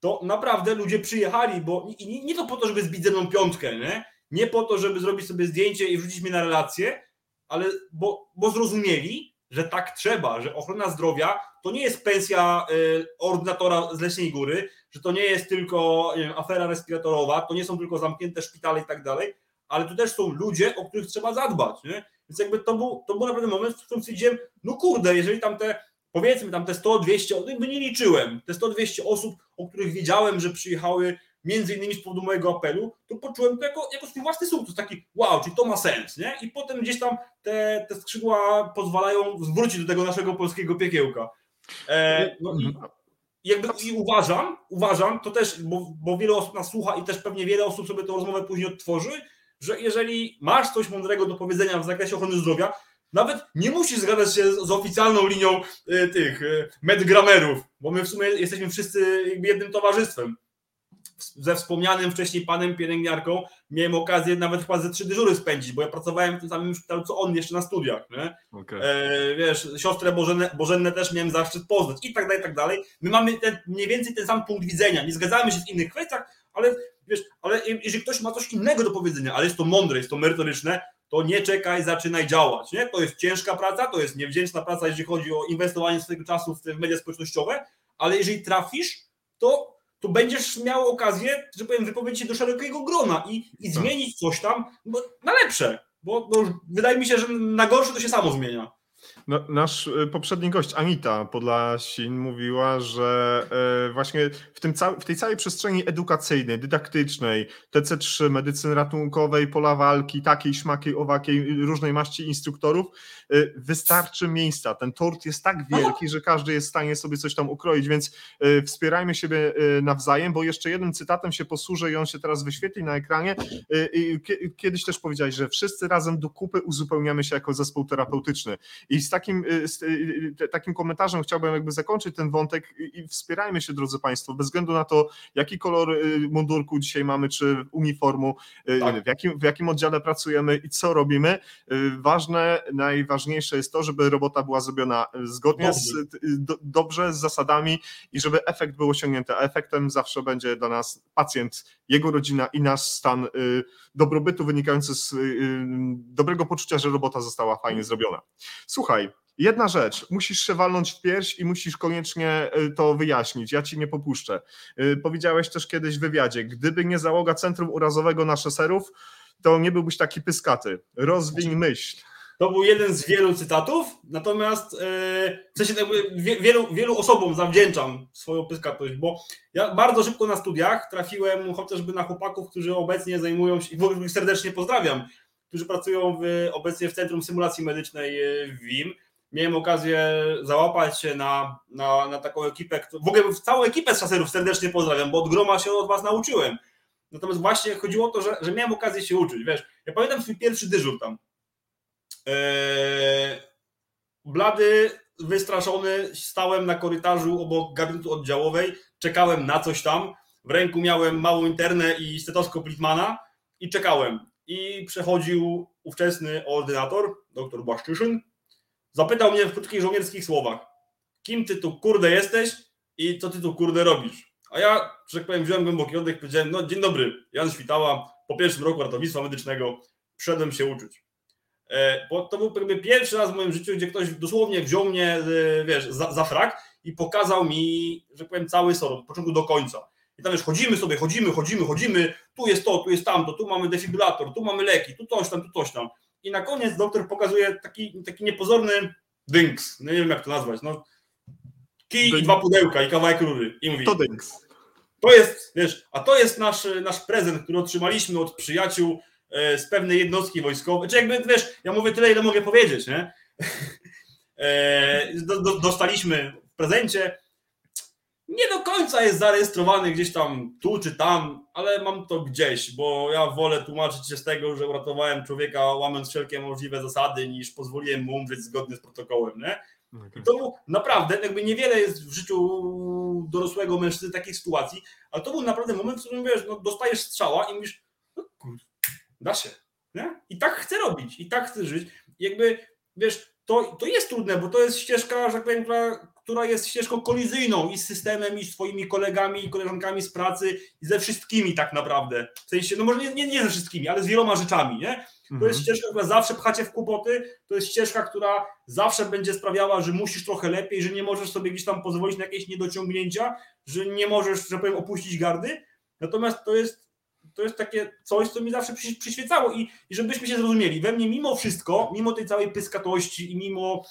to naprawdę ludzie przyjechali, bo nie, nie to po to, żeby zbić ze mną piątkę, nie? nie po to, żeby zrobić sobie zdjęcie i wrzucić mnie na relację, ale bo, bo zrozumieli, że tak trzeba, że ochrona zdrowia to nie jest pensja y, ordynatora z Leśnej Góry, że to nie jest tylko nie wiem, afera respiratorowa, to nie są tylko zamknięte szpitale i tak dalej, ale tu też są ludzie, o których trzeba zadbać. Nie? Więc jakby to był, to był naprawdę moment, w którym stwierdziłem, no kurde, jeżeli tam te, powiedzmy tam te 100-200, jakby nie liczyłem, te 100-200 osób, o których wiedziałem, że przyjechały między innymi z powodu mojego apelu, to poczułem to jako, jako swój własny sukces, taki wow, czyli to ma sens, nie? I potem gdzieś tam te, te skrzydła pozwalają zwrócić do tego naszego polskiego piekiełka. E, no i jakby i uważam, uważam, to też, bo, bo wiele osób nas słucha i też pewnie wiele osób sobie tę rozmowę później odtworzy, że jeżeli masz coś mądrego do powiedzenia w zakresie ochrony zdrowia, nawet nie musisz zgadzać się z, z oficjalną linią y, tych y, medgramerów, bo my w sumie jesteśmy wszyscy jakby jednym towarzystwem. Ze wspomnianym wcześniej panem pielęgniarką miałem okazję nawet chyba ze trzy dyżury spędzić, bo ja pracowałem w tym samym szpitalu co on jeszcze na studiach. Nie? Okay. E, wiesz, siostrę Bożenne, Bożenne też miałem zaszczyt poznać i tak dalej, i tak dalej. My mamy ten, mniej więcej ten sam punkt widzenia. Nie zgadzamy się w innych kwestiach, ale wiesz, ale jeżeli ktoś ma coś innego do powiedzenia, ale jest to mądre, jest to merytoryczne, to nie czekaj, zaczynaj działać. Nie? To jest ciężka praca, to jest niewdzięczna praca, jeżeli chodzi o inwestowanie swojego czasu w media społecznościowe, ale jeżeli trafisz, to, to będziesz miał okazję, że powiem, wypowiedzieć się do szerokiego grona i, i tak. zmienić coś tam na lepsze. Bo, bo wydaje mi się, że na gorsze to się samo zmienia. No, nasz y, poprzedni gość, Anita Podlasin, mówiła, że y, właśnie w, tym w tej całej przestrzeni edukacyjnej, dydaktycznej, TC3, medycyny ratunkowej, pola walki, takiej, szmakiej, owakiej, różnej maści instruktorów, y, wystarczy miejsca. Ten tort jest tak wielki, że każdy jest w stanie sobie coś tam ukroić, więc wspierajmy siebie nawzajem, bo jeszcze jednym cytatem się posłużę i on się teraz wyświetli na ekranie. Kiedyś też powiedziałeś, że wszyscy razem do kupy uzupełniamy się jako zespół terapeutyczny. I z takim, y, y, y, takim komentarzem chciałbym jakby zakończyć ten wątek i wspierajmy się, drodzy Państwo, bez względu na to, jaki kolor mundurku dzisiaj mamy, czy uniformu, tak. w, jakim, w jakim oddziale pracujemy i co robimy. Ważne, najważniejsze jest to, żeby robota była zrobiona zgodnie dobrze. z, do, dobrze z zasadami i żeby efekt był osiągnięty. A efektem zawsze będzie dla nas pacjent, jego rodzina i nasz stan dobrobytu wynikający z dobrego poczucia, że robota została fajnie zrobiona. Słuchaj, jedna rzecz, musisz się walnąć w pierś i musisz koniecznie y, to wyjaśnić. Ja ci nie popuszczę. Y, powiedziałeś też kiedyś w wywiadzie, gdyby nie załoga Centrum Urazowego na szeserów, to nie byłbyś taki pyskaty. Rozwiń myśl. To był jeden z wielu cytatów, natomiast yy, w sensie wielu, wielu osobom zawdzięczam swoją pyskatość, bo ja bardzo szybko na studiach trafiłem chociażby na chłopaków, którzy obecnie zajmują się, i w ogóle serdecznie pozdrawiam, którzy pracują w, obecnie w Centrum Symulacji Medycznej e, w WIM. Miałem okazję załapać się na, na, na taką ekipę, w ogóle całą ekipę z szaserów serdecznie pozdrawiam, bo od groma się od Was nauczyłem. Natomiast właśnie chodziło o to, że, że miałem okazję się uczyć. Wiesz, ja pamiętam swój pierwszy dyżur tam. Eee, blady, wystraszony, stałem na korytarzu obok gabinetu oddziałowej, czekałem na coś tam. W ręku miałem małą internę i stetoskop Litmana i czekałem i przechodził ówczesny ordynator, dr Błaszczyszyn, zapytał mnie w krótkich żołnierskich słowach, kim ty tu kurde jesteś i co ty tu kurde robisz? A ja, że tak powiem, wziąłem głęboki oddech powiedziałem, no dzień dobry, Jan Świtała, po pierwszym roku ratownictwa medycznego przyszedłem się uczyć. E, bo to był jakby pierwszy raz w moim życiu, gdzie ktoś dosłownie wziął mnie, e, wiesz, za, za frak i pokazał mi, że tak powiem, cały SOR od początku do końca. I tam już chodzimy sobie, chodzimy, chodzimy, chodzimy, tu jest to, tu jest tamto, tu mamy defibrylator, tu mamy leki, tu coś tam, tu coś tam. I na koniec doktor pokazuje taki, taki niepozorny dynks, no nie wiem jak to nazwać, no kij i dwa pudełka i kawałek rury. I mówi, to dynks. To jest, wiesz, a to jest nasz, nasz prezent, który otrzymaliśmy od przyjaciół e, z pewnej jednostki wojskowej. Czy jakby, wiesz, ja mówię tyle, ile mogę powiedzieć, nie? e, do, do, dostaliśmy w prezencie nie do końca jest zarejestrowany gdzieś tam tu czy tam, ale mam to gdzieś, bo ja wolę tłumaczyć się z tego, że uratowałem człowieka łamiąc wszelkie możliwe zasady, niż pozwoliłem mu umrzeć zgodnie z protokołem, nie? Okay. To był naprawdę, jakby niewiele jest w życiu dorosłego mężczyzny takich sytuacji, ale to był naprawdę moment, w którym wiesz, no, dostajesz strzała i mówisz, no kurde, da się, nie? I tak chcę robić, i tak chcę żyć. I jakby, wiesz, to, to jest trudne, bo to jest ścieżka, że tak powiem, która, która jest ścieżką kolizyjną i z systemem, i z swoimi kolegami i koleżankami z pracy, i ze wszystkimi tak naprawdę. W sensie, no może nie, nie, nie ze wszystkimi, ale z wieloma rzeczami, nie? To mhm. jest ścieżka, która zawsze pchacie w kłopoty, to jest ścieżka, która zawsze będzie sprawiała, że musisz trochę lepiej, że nie możesz sobie gdzieś tam pozwolić na jakieś niedociągnięcia, że nie możesz, że powiem, opuścić gardy. Natomiast to jest, to jest takie coś, co mi zawsze przyświecało i, i żebyśmy się zrozumieli, we mnie mimo wszystko, mimo tej całej pyskatości i mimo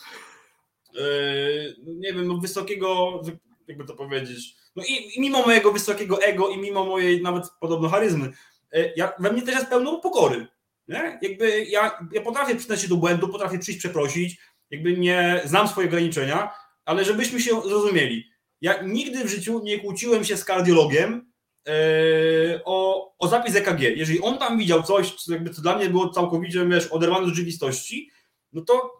nie wiem, no, wysokiego, jakby to powiedzieć. No i, i mimo mojego wysokiego ego i mimo mojej nawet podobno charyzmy, e, ja, we mnie też jest pełno pokory. Nie? Jakby ja, ja potrafię przyznać się do błędu, potrafię przyjść przeprosić, jakby nie znam swoje ograniczenia, ale żebyśmy się zrozumieli. Ja nigdy w życiu nie kłóciłem się z kardiologiem yy, o, o zapis EKG. Jeżeli on tam widział coś, co, jakby, co dla mnie było całkowicie wiesz, oderwane od rzeczywistości, no to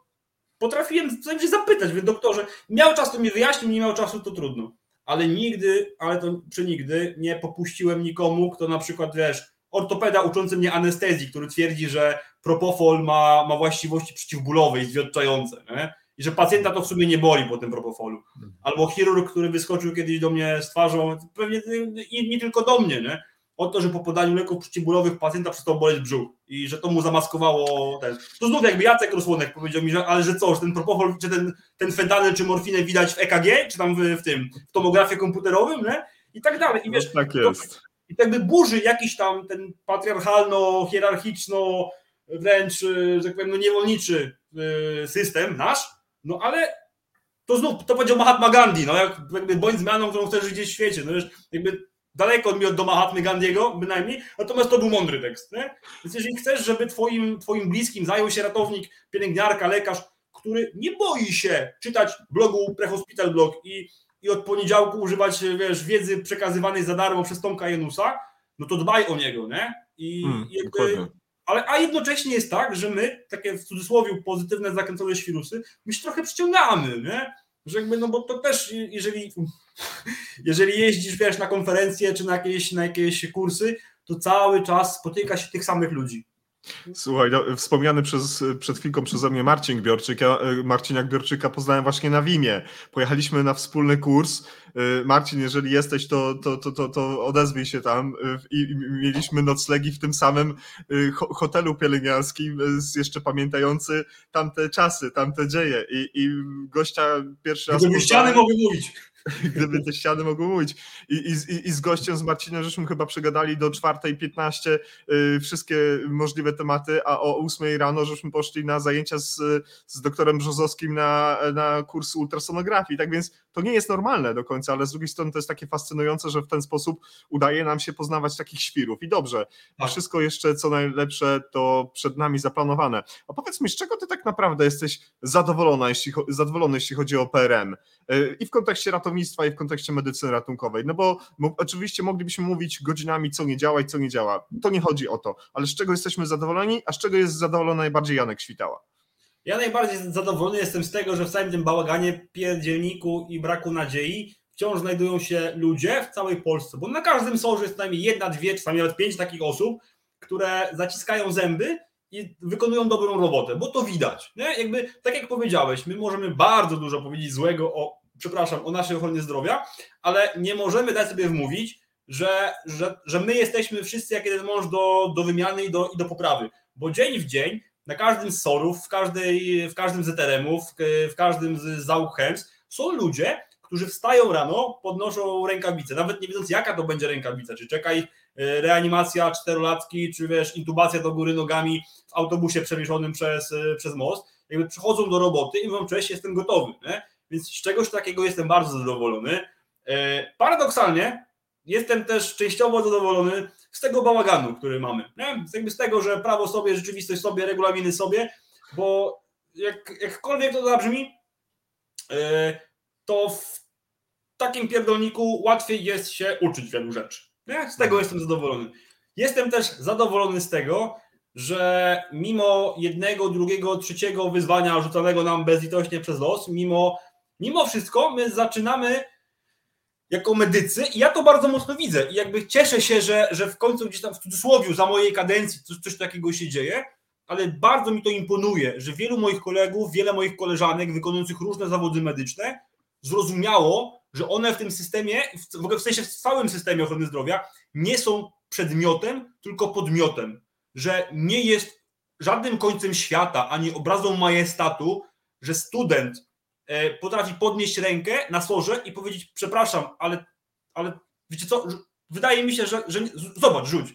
potrafiłem się zapytać, więc doktorze, miał czas, to mi wyjaśnił, nie miał czasu, to trudno. Ale nigdy, ale to przenigdy nie popuściłem nikomu, kto na przykład, wiesz, ortopeda uczący mnie anestezji, który twierdzi, że propofol ma, ma właściwości przeciwbólowe i zwiotczające, nie? i że pacjenta to w sumie nie boli po tym propofolu. Albo chirurg, który wyskoczył kiedyś do mnie z twarzą, pewnie nie, nie tylko do mnie, nie? O to, że po podaniu leków przeciwbólowych pacjenta przestał boleć brzuch i że to mu zamaskowało ten. To znów jakby Jacek Rosłonek powiedział mi, że ale że co, że ten propofol, czy ten, ten fentanyl, czy morfinę widać w EKG, czy tam w, w tym, w tomografie komputerowym, nie? I tak dalej. I wiesz, no, tak jest. To, I to jakby burzy jakiś tam ten patriarchalno, hierarchiczno, wręcz, że tak powiem, no niewolniczy y, system nasz, no ale to znów, to powiedział Mahatma Gandhi, no jak, jakby bądź zmianą, którą chcesz żyć w świecie, no wiesz, jakby daleko od mi od do Mahatmy Gandiego bynajmniej, natomiast to był mądry tekst, nie? Więc jeżeli chcesz, żeby twoim, twoim bliskim zajął się ratownik, pielęgniarka, lekarz, który nie boi się czytać blogu Prehospital Blog i, i od poniedziałku używać, wiesz, wiedzy przekazywanej za darmo przez Tomka Jenusa, no to dbaj o niego, nie? I hmm, jakby, ale, a jednocześnie jest tak, że my, takie w cudzysłowie pozytywne, zakręcone świrusy, my się trochę przyciągamy, nie? Że jakby, no bo to też, jeżeli, jeżeli jeździsz, wiesz, na konferencje czy na jakieś, na jakieś kursy, to cały czas spotyka się tych samych ludzi. Słuchaj, no, wspomniany przez, przed chwilką przeze mnie Marcin Biorczyk, ja e, Marciniak Biorczyka poznałem właśnie na Wimie. Pojechaliśmy na wspólny kurs. E, Marcin, jeżeli jesteś, to, to, to, to, to odezwij się tam. E, I mieliśmy noclegi w tym samym hotelu pielęgniarskim, jeszcze pamiętający tamte czasy, tamte dzieje. I, i gościa pierwszy raz... Gdyby ściany mogły mówić. gdyby te ściany mogły mówić. I, i, I z gościem, z Marcinem, żeśmy chyba przegadali do 4.15 yy, wszystkie możliwe tematy, a o 8 rano żeśmy poszli na zajęcia z, z doktorem Brzozowskim na, na kurs ultrasonografii. Tak więc to nie jest normalne do końca, ale z drugiej strony to jest takie fascynujące, że w ten sposób udaje nam się poznawać takich świrów. I dobrze, tak. wszystko jeszcze co najlepsze to przed nami zaplanowane. A powiedz mi, z czego ty tak naprawdę jesteś zadowolona, jeśli, zadowolony, jeśli chodzi o PRM? Yy, I w kontekście ratownictwa, i w kontekście medycyny ratunkowej. No bo oczywiście moglibyśmy mówić godzinami, co nie działa i co nie działa. To nie chodzi o to. Ale z czego jesteśmy zadowoleni, a z czego jest zadowolony najbardziej Janek Świtała? Ja najbardziej zadowolony jestem z tego, że w całym tym bałaganie, pierdzielniku i braku nadziei wciąż znajdują się ludzie w całej Polsce, bo na każdym sorze jest najmniej jedna, dwie, czasami nawet pięć takich osób, które zaciskają zęby i wykonują dobrą robotę, bo to widać. Nie? Jakby, tak jak powiedziałeś, my możemy bardzo dużo powiedzieć złego o, przepraszam, o naszej ochronie zdrowia, ale nie możemy dać sobie wmówić, że, że, że my jesteśmy wszyscy jak jeden mąż do, do wymiany i do, i do poprawy, bo dzień w dzień na każdym z sorów, w, każdej, w każdym z ETRM-ów, w każdym z załóg HEMS są ludzie, którzy wstają rano, podnoszą rękawice, nawet nie wiedząc jaka to będzie rękawica, czy czeka ich e, reanimacja czterolatki, czy wiesz, intubacja do góry nogami w autobusie przewieszonym przez, e, przez most, jakby przychodzą do roboty i mówią, cześć, jestem gotowy, nie? Więc z czegoś takiego jestem bardzo zadowolony. E, paradoksalnie jestem też częściowo zadowolony z tego bałaganu, który mamy. Nie? Jakby z tego, że prawo sobie, rzeczywistość sobie, regulaminy sobie, bo jak, jakkolwiek to zabrzmi, e, to w takim pierdolniku łatwiej jest się uczyć wielu rzeczy. Nie? Z tego mhm. jestem zadowolony. Jestem też zadowolony z tego, że mimo jednego, drugiego, trzeciego wyzwania rzucanego nam bezlitośnie przez los, mimo, mimo wszystko my zaczynamy jako medycy i ja to bardzo mocno widzę. I jakby cieszę się, że, że w końcu gdzieś tam w cudzysłowie za mojej kadencji coś, coś takiego się dzieje, ale bardzo mi to imponuje, że wielu moich kolegów, wiele moich koleżanek wykonujących różne zawody medyczne zrozumiało, że one w tym systemie, w ogóle w sensie w całym systemie ochrony zdrowia nie są przedmiotem, tylko podmiotem, że nie jest żadnym końcem świata, ani obrazą majestatu, że student potrafi podnieść rękę na sorze i powiedzieć, przepraszam, ale, ale wiecie co, wydaje mi się, że, że zobacz, rzuć.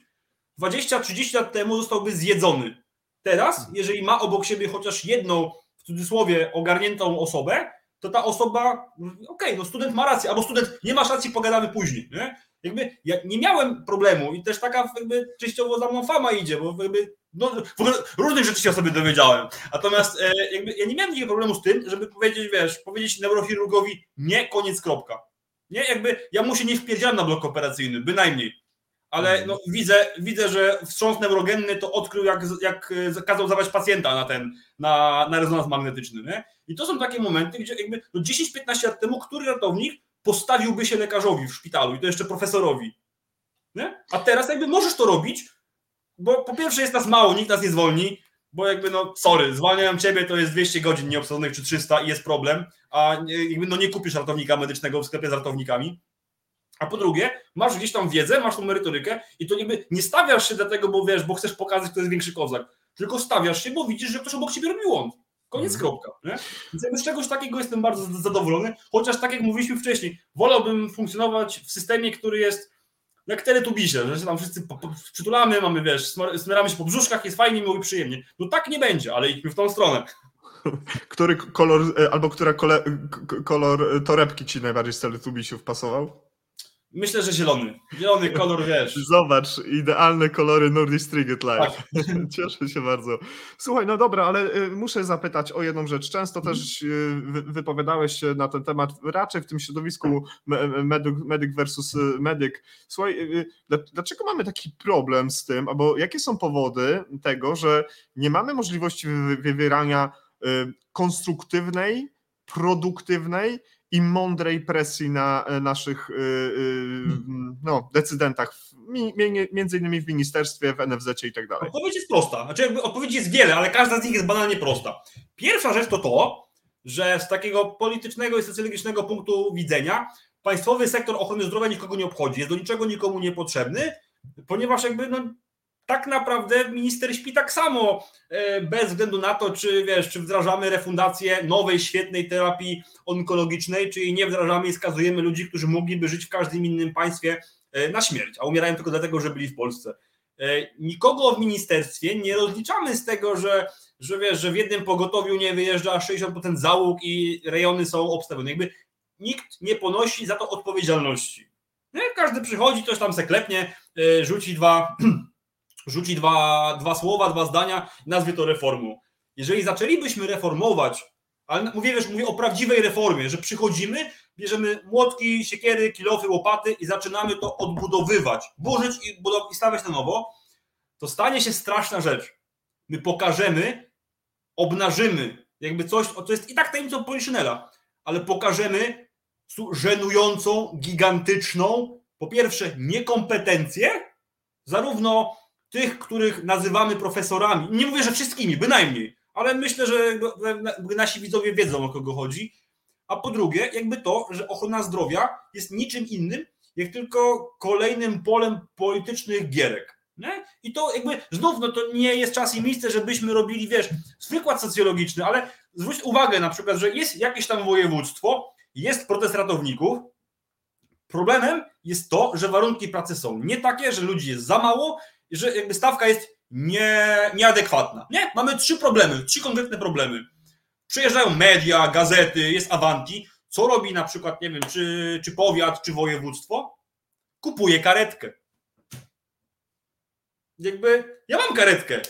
20-30 lat temu zostałby zjedzony. Teraz, jeżeli ma obok siebie chociaż jedną, w cudzysłowie, ogarniętą osobę, to ta osoba, okej, okay, no student ma rację, albo student nie masz racji, pogadamy później. Nie? Jakby ja nie miałem problemu i też taka jakby częściowo za mną fama idzie, bo jakby no, w ogóle różnych rzeczy się o sobie dowiedziałem. Natomiast e, jakby ja nie miałem takiego problemu z tym, żeby powiedzieć, wiesz, powiedzieć neurochirurgowi nie, koniec, kropka. Nie, jakby ja mu się nie wpierdziałem na blok operacyjny, bynajmniej. Ale mhm. no, widzę, widzę, że wstrząs neurogenny to odkrył, jak, jak kazał zabrać pacjenta na ten, na, na rezonans magnetyczny. Nie? I to są takie momenty, gdzie jakby no 10-15 lat temu, który ratownik postawiłby się lekarzowi w szpitalu i to jeszcze profesorowi. Nie? A teraz jakby możesz to robić, bo po pierwsze jest nas mało, nikt nas nie zwolni, bo jakby no sorry, zwalniają ciebie, to jest 200 godzin nieobsadzonych czy 300 i jest problem, a jakby no nie kupisz ratownika medycznego w sklepie z ratownikami. A po drugie, masz gdzieś tam wiedzę, masz tą merytorykę i to jakby nie stawiasz się dlatego, bo wiesz, bo chcesz pokazać, kto jest większy kozak, tylko stawiasz się, bo widzisz, że ktoś obok ciebie robi błąd. Koniec, mhm. kropka. Nie? Więc z czegoś takiego jestem bardzo zadowolony, chociaż tak jak mówiliśmy wcześniej, wolałbym funkcjonować w systemie, który jest jak teletubisie, że się tam wszyscy przytulamy, mamy, wiesz, smieramy się po brzuszkach, jest fajnie, miło i przyjemnie. No tak nie będzie, ale idźmy w tą stronę. Który kolor, e, albo która kole, kolor torebki ci najbardziej z teletubisiów pasował? Myślę, że zielony. Zielony kolor, wiesz. Zobacz, idealne kolory Nordic Striget Life. Tak. Cieszę się bardzo. Słuchaj, no dobra, ale y, muszę zapytać o jedną rzecz. Często mhm. też y, wypowiadałeś się na ten temat, raczej w tym środowisku medyk versus y, medyk. Słuchaj, dlaczego mamy taki problem z tym, albo jakie są powody tego, że nie mamy możliwości wywierania konstruktywnej, produktywnej i mądrej presji na e, naszych e, e, no, decydentach, między innymi w ministerstwie, w NFZ i tak dalej? Odpowiedź jest prosta. Znaczy, jakby odpowiedź jest wiele, ale każda z nich jest banalnie prosta. Pierwsza rzecz to to, że z takiego politycznego i socjologicznego punktu widzenia państwowy sektor ochrony zdrowia nikogo nie obchodzi, jest do niczego nikomu niepotrzebny, ponieważ jakby no, tak naprawdę minister śpi tak samo, e, bez względu na to, czy wiesz, czy wdrażamy refundację nowej, świetnej terapii onkologicznej, czy jej nie wdrażamy i skazujemy ludzi, którzy mogliby żyć w każdym innym państwie e, na śmierć, a umierają tylko dlatego, że byli w Polsce. E, nikogo w ministerstwie nie rozliczamy z tego, że, że wiesz, że w jednym pogotowiu nie wyjeżdża 60% załóg i rejony są obstawione. Jakby nikt nie ponosi za to odpowiedzialności. Każdy przychodzi, coś tam se klepnie, rzuci dwa rzuci dwa, dwa słowa, dwa zdania, nazwie to reformą. Jeżeli zaczęlibyśmy reformować, ale mówię, wiesz, mówię o prawdziwej reformie, że przychodzimy, bierzemy młotki, siekiery, kilofy, łopaty i zaczynamy to odbudowywać, burzyć i, i stawiać na nowo, to stanie się straszna rzecz. My pokażemy, obnażymy, jakby coś, to jest i tak tajemnicą Poliszynela, ale pokażemy żenującą, gigantyczną, po pierwsze, niekompetencję, zarówno tych, których nazywamy profesorami, nie mówię, że wszystkimi, bynajmniej, ale myślę, że nasi widzowie wiedzą o kogo chodzi. A po drugie, jakby to, że ochrona zdrowia jest niczym innym, jak tylko kolejnym polem politycznych gierek. Nie? I to jakby znów, no to nie jest czas i miejsce, żebyśmy robili, wiesz, wykład socjologiczny, ale zwróć uwagę na przykład, że jest jakieś tam województwo, jest protest ratowników. Problemem jest to, że warunki pracy są nie takie, że ludzi jest za mało że jakby stawka jest nie, nieadekwatna. Nie? Mamy trzy problemy, trzy konkretne problemy. Przyjeżdżają media, gazety, jest Avanti. Co robi na przykład, nie wiem, czy, czy powiat, czy województwo? Kupuje karetkę. Jakby ja mam karetkę.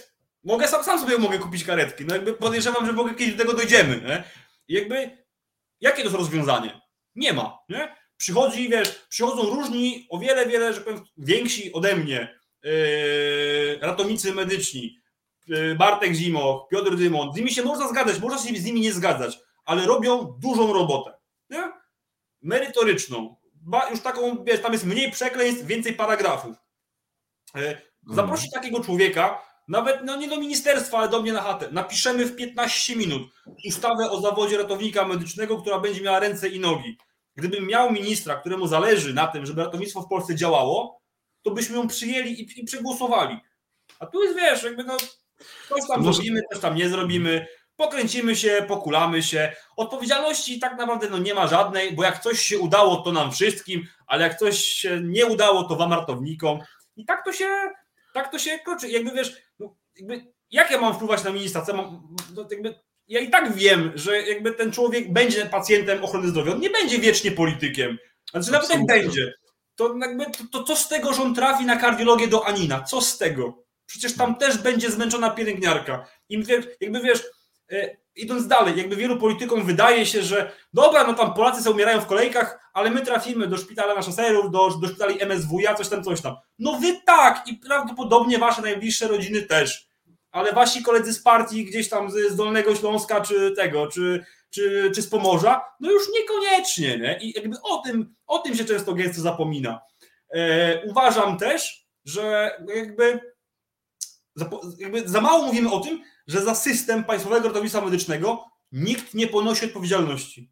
Mogę sam, sam sobie mogę kupić karetki. No jakby podejrzewam, że mogę kiedyś do tego dojdziemy. Nie? jakby jakie to jest rozwiązanie? Nie ma. Nie? Przychodzi, wiesz, przychodzą różni, o wiele, wiele, że powiem, więksi ode mnie ratownicy medyczni, yy, Bartek Zimoch, Piotr Dymon, z nimi się można zgadzać, można się z nimi nie zgadzać, ale robią dużą robotę. Nie? Merytoryczną. Już taką, wiesz, tam jest mniej przekleństw, więcej paragrafów. Yy, zaprosi mhm. takiego człowieka, nawet no nie do ministerstwa, ale do mnie na chatę. Napiszemy w 15 minut ustawę o zawodzie ratownika medycznego, która będzie miała ręce i nogi. Gdybym miał ministra, któremu zależy na tym, żeby ratownictwo w Polsce działało, to byśmy ją przyjęli i, i przegłosowali. A tu jest, wiesz, jakby no, coś tam Może... zrobimy, coś tam nie zrobimy, pokręcimy się, pokulamy się. Odpowiedzialności tak naprawdę no, nie ma żadnej, bo jak coś się udało, to nam wszystkim, ale jak coś się nie udało, to wam ratownikom. I tak to się, tak to się kroczy. Jakby wiesz, no, jakby, jak ja mam wpływać na ministra? Co mam, no, jakby, ja i tak wiem, że jakby ten człowiek będzie pacjentem ochrony zdrowia, on nie będzie wiecznie politykiem. Znaczy nawet jak Absolutnie. będzie, to jakby to, to co z tego, że on trafi na kardiologię do Anina? Co z tego? Przecież tam też będzie zmęczona pielęgniarka. I jakby wiesz, e, idąc dalej, jakby wielu politykom wydaje się, że dobra, no tam Polacy sobie umierają w kolejkach, ale my trafimy do szpitala na szoserów, do, do szpitali MSWiA, coś tam, coś tam. No wy tak i prawdopodobnie wasze najbliższe rodziny też. Ale wasi koledzy z partii gdzieś tam z Dolnego Śląska, czy tego, czy, czy, czy z Pomorza, no już niekoniecznie, nie? I jakby o tym, o tym się często gęsto zapomina. E, uważam też, że jakby, za, jakby za mało mówimy o tym, że za system Państwowego Ratownictwa Medycznego nikt nie ponosi odpowiedzialności.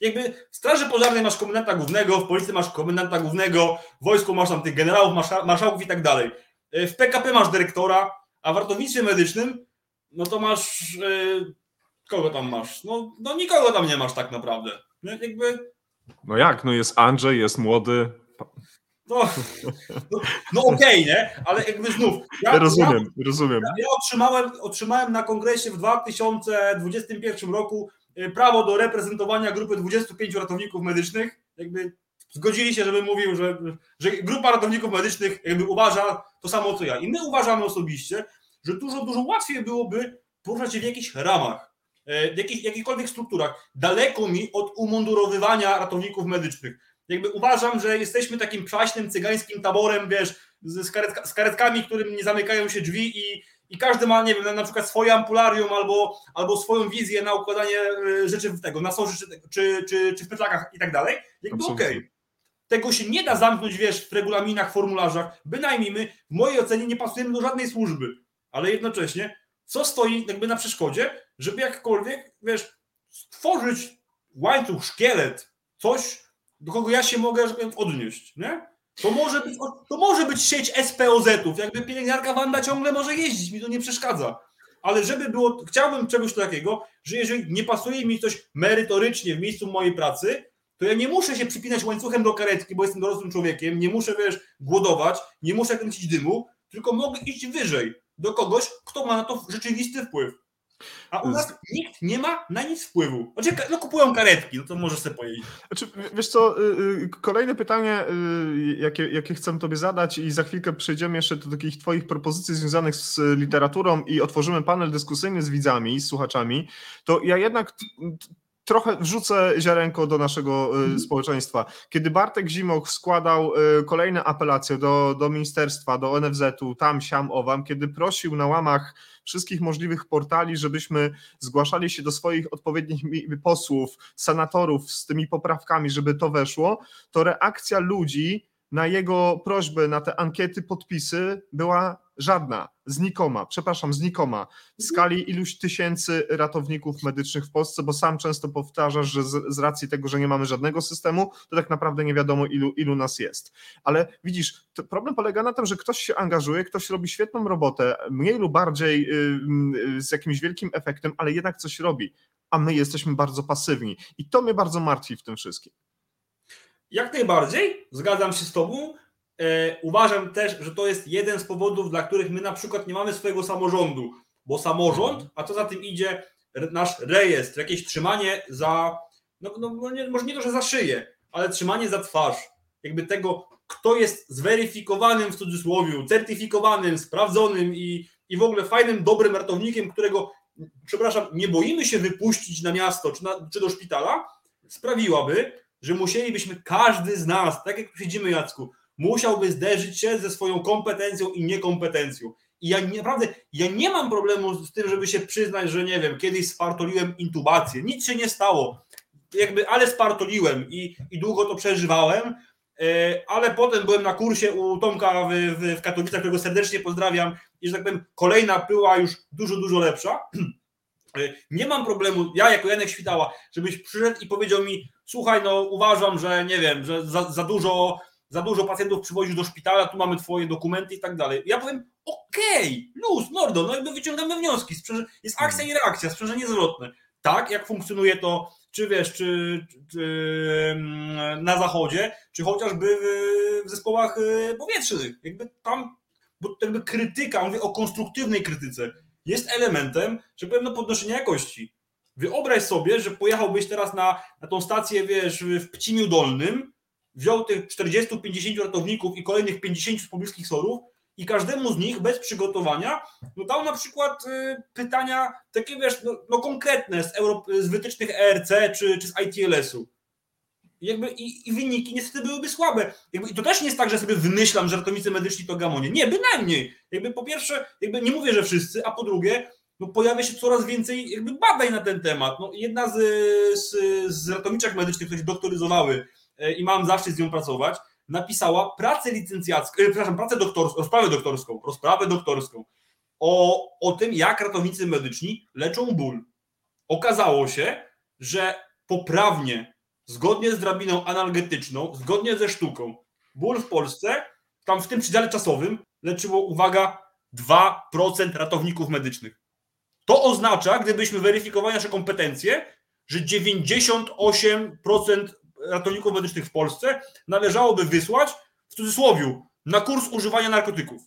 Jakby w Straży Pożarnej masz komendanta głównego, w Policji masz komendanta głównego, w wojsku masz tam tych generałów, marsza- marszałków i tak dalej. E, W PKP masz dyrektora, a w ratownictwie medycznym, no to masz. e, kogo tam masz? No, no nikogo tam nie masz tak naprawdę. Nie? Jakby. No jak, no jest Andrzej, jest młody. No, no, no okej, nie? Ale jakby znów. Ja, Ja rozumiem, rozumiem. Ja, ja otrzymałem, otrzymałem na kongresie w 2021 roku y, prawo do reprezentowania grupy 25 ratowników medycznych. Jakby zgodzili się, żebym mówił, że, że grupa ratowników medycznych jakby uważa to samo co ja. I my uważamy osobiście, że dużo, dużo łatwiej byłoby poruszać się w jakichś ramach, e, w jakichś, jakichkolwiek strukturach. Daleko mi od umundurowywania ratowników medycznych. Jakby uważam, że jesteśmy takim przaśnym, cygańskim taborem, wiesz, z, karetka, z karetkami, którym nie zamykają się drzwi i, i każdy ma, nie wiem, na, przykład swoje ampularium albo, albo swoją wizję na układanie e, rzeczy w tego, na soży czy, czy, czy, czy w pytlakach i tak dalej. Jakby okej. Tego się nie da zamknąć, wiesz, w regulaminach, formularzach. Bynajmniej my, w mojej ocenie, nie pasujemy do żadnej służby. Ale jednocześnie, co stoi jakby na przeszkodzie, żeby jakkolwiek, wiesz, stworzyć łańcuch, szkielet, coś, do kogo ja się mogę odnieść, nie? To może być, to może być sieć SPOZ-ów, jakby pielęgniarka Wanda ciągle może jeździć, mi to nie przeszkadza. Ale żeby było, chciałbym czegoś takiego, że jeżeli nie pasuje mi coś merytorycznie w miejscu mojej pracy, to ja nie muszę się przypinać łańcuchem do karetki, bo jestem dorosłym człowiekiem, nie muszę, wiesz, głodować, nie muszę kręcić dymu, tylko mogę iść wyżej do kogoś, kto ma na to rzeczywisty wpływ. A u nas nikt nie ma na nic wpływu. Znaczy, no kupują karetki, no to możesz sobie pojeździć. Znaczy, wiesz co, y, y, kolejne pytanie, y, jakie, jakie chcę tobie zadać i za chwilkę przejdziemy jeszcze do takich twoich propozycji związanych z literaturą i otworzymy panel dyskusyjny z widzami, z słuchaczami, to ja jednak trochę wrzucę ziarenko do naszego y, społeczeństwa. Kiedy Bartek Zimoch składał y, kolejne apelacje do, do ministerstwa, do NFZ-u, tam, siam, owam, kiedy prosił na łamach wszystkich możliwych portali, żebyśmy zgłaszali się do swoich odpowiednich posłów, senatorów z tymi poprawkami, żeby to weszło, to reakcja ludzi na jego prośbę, na te ankiety, podpisy była żadna, znikoma, przepraszam, znikoma w skali iluś tysięcy ratowników medycznych w Polsce, bo sam często powtarzasz, że z, z racji tego, że nie mamy żadnego systemu, to tak naprawdę nie wiadomo, ilu, ilu nas jest. Ale widzisz, to problem polega na tym, że ktoś się angażuje, ktoś robi świetną robotę, mniej lub bardziej y, y, z jakimś wielkim efektem, ale jednak coś robi, a my jesteśmy bardzo pasywni. I to mnie bardzo martwi w tym wszystkim. Jak najbardziej, zgadzam się z Tobą. E, uważam też, że to jest jeden z powodów, dla których my na przykład nie mamy swojego samorządu, bo samorząd, a co za tym idzie, nasz rejestr, jakieś trzymanie za, no, no no nie, może nie to, że za szyję, ale trzymanie za twarz, jakby tego, kto jest zweryfikowanym w cudzysłowie, certyfikowanym, sprawdzonym i, i w ogóle fajnym, dobrym ratownikiem, którego, przepraszam, nie boimy się wypuścić na miasto czy, na, czy do szpitala, sprawiłaby, że musielibyśmy każdy z nas, tak jak tu siedzimy Jacku, musiałby zderzyć się ze swoją kompetencją i niekompetencją. I ja naprawdę, ja nie mam problemu z tym, żeby się przyznać, że nie wiem, kiedyś spartoliłem intubację. Nic się nie stało. Jakby, ale spartoliłem i, i długo to przeżywałem. e, Ale potem byłem na kursie u Tomka w, w, w Katowicach, którego serdecznie pozdrawiam. I że tak powiem, kolejna była już dużo, dużo lepsza. E, Nie mam problemu, ja jako Janek Świtała, żebyś przyszedł i powiedział mi, słuchaj, no uważam, że nie wiem, że za, za dużo za dużo pacjentów przywozisz do szpitala, tu mamy twoje dokumenty i tak dalej. Ja powiem, okej, luz, mordo, no jakby wyciągamy wnioski, sprzęże, jest akcja i reakcja, sprzężenie zwrotne. Tak, jak funkcjonuje to, czy wiesz, czy, czy mm, na zachodzie, czy chociażby w, w zespołach y, powietrznych. Jakby tam, bo jakby krytyka, mówię o konstruktywnej krytyce, jest elementem, że powiem, no podnoszenia jakości. Wyobraź sobie, że pojechałbyś teraz na, na tą stację, wiesz, w Pcimiu Dolnym, wziął tych 40-50 ratowników i kolejnych 50 z pobliskich sorów i każdemu z nich bez przygotowania no dał na przykład y, pytania takie, wiesz, no, no konkretne z, Euro, z wytycznych ERC czy, czy z ITLS-u. I, jakby, i, I wyniki niestety byłyby słabe. Jakby, I to też nie jest tak, że sobie wymyślam, że ratownicy medyczni to gamonie. Nie, bynajmniej. Jakby po pierwsze, jakby nie mówię, że wszyscy, a po drugie, no pojawia się coraz więcej jakby badań na ten temat. No, jedna z, z, z ratowniczek medycznych, które się doktoryzowały i mam zaszczyt z nią pracować, napisała pracę licencjacką, e, przepraszam, pracę doktorską, rozprawę doktorską, rozprawę doktorską o, o tym, jak ratownicy medyczni leczą ból. Okazało się, że poprawnie, zgodnie z drabiną analgetyczną, zgodnie ze sztuką, ból w Polsce, tam w tym przedziale czasowym leczyło, uwaga, 2% ratowników medycznych. To oznacza, gdybyśmy weryfikowali nasze kompetencje, że 98% ratowników medycznych w Polsce należałoby wysłać w cudzysłowie na kurs używania narkotyków.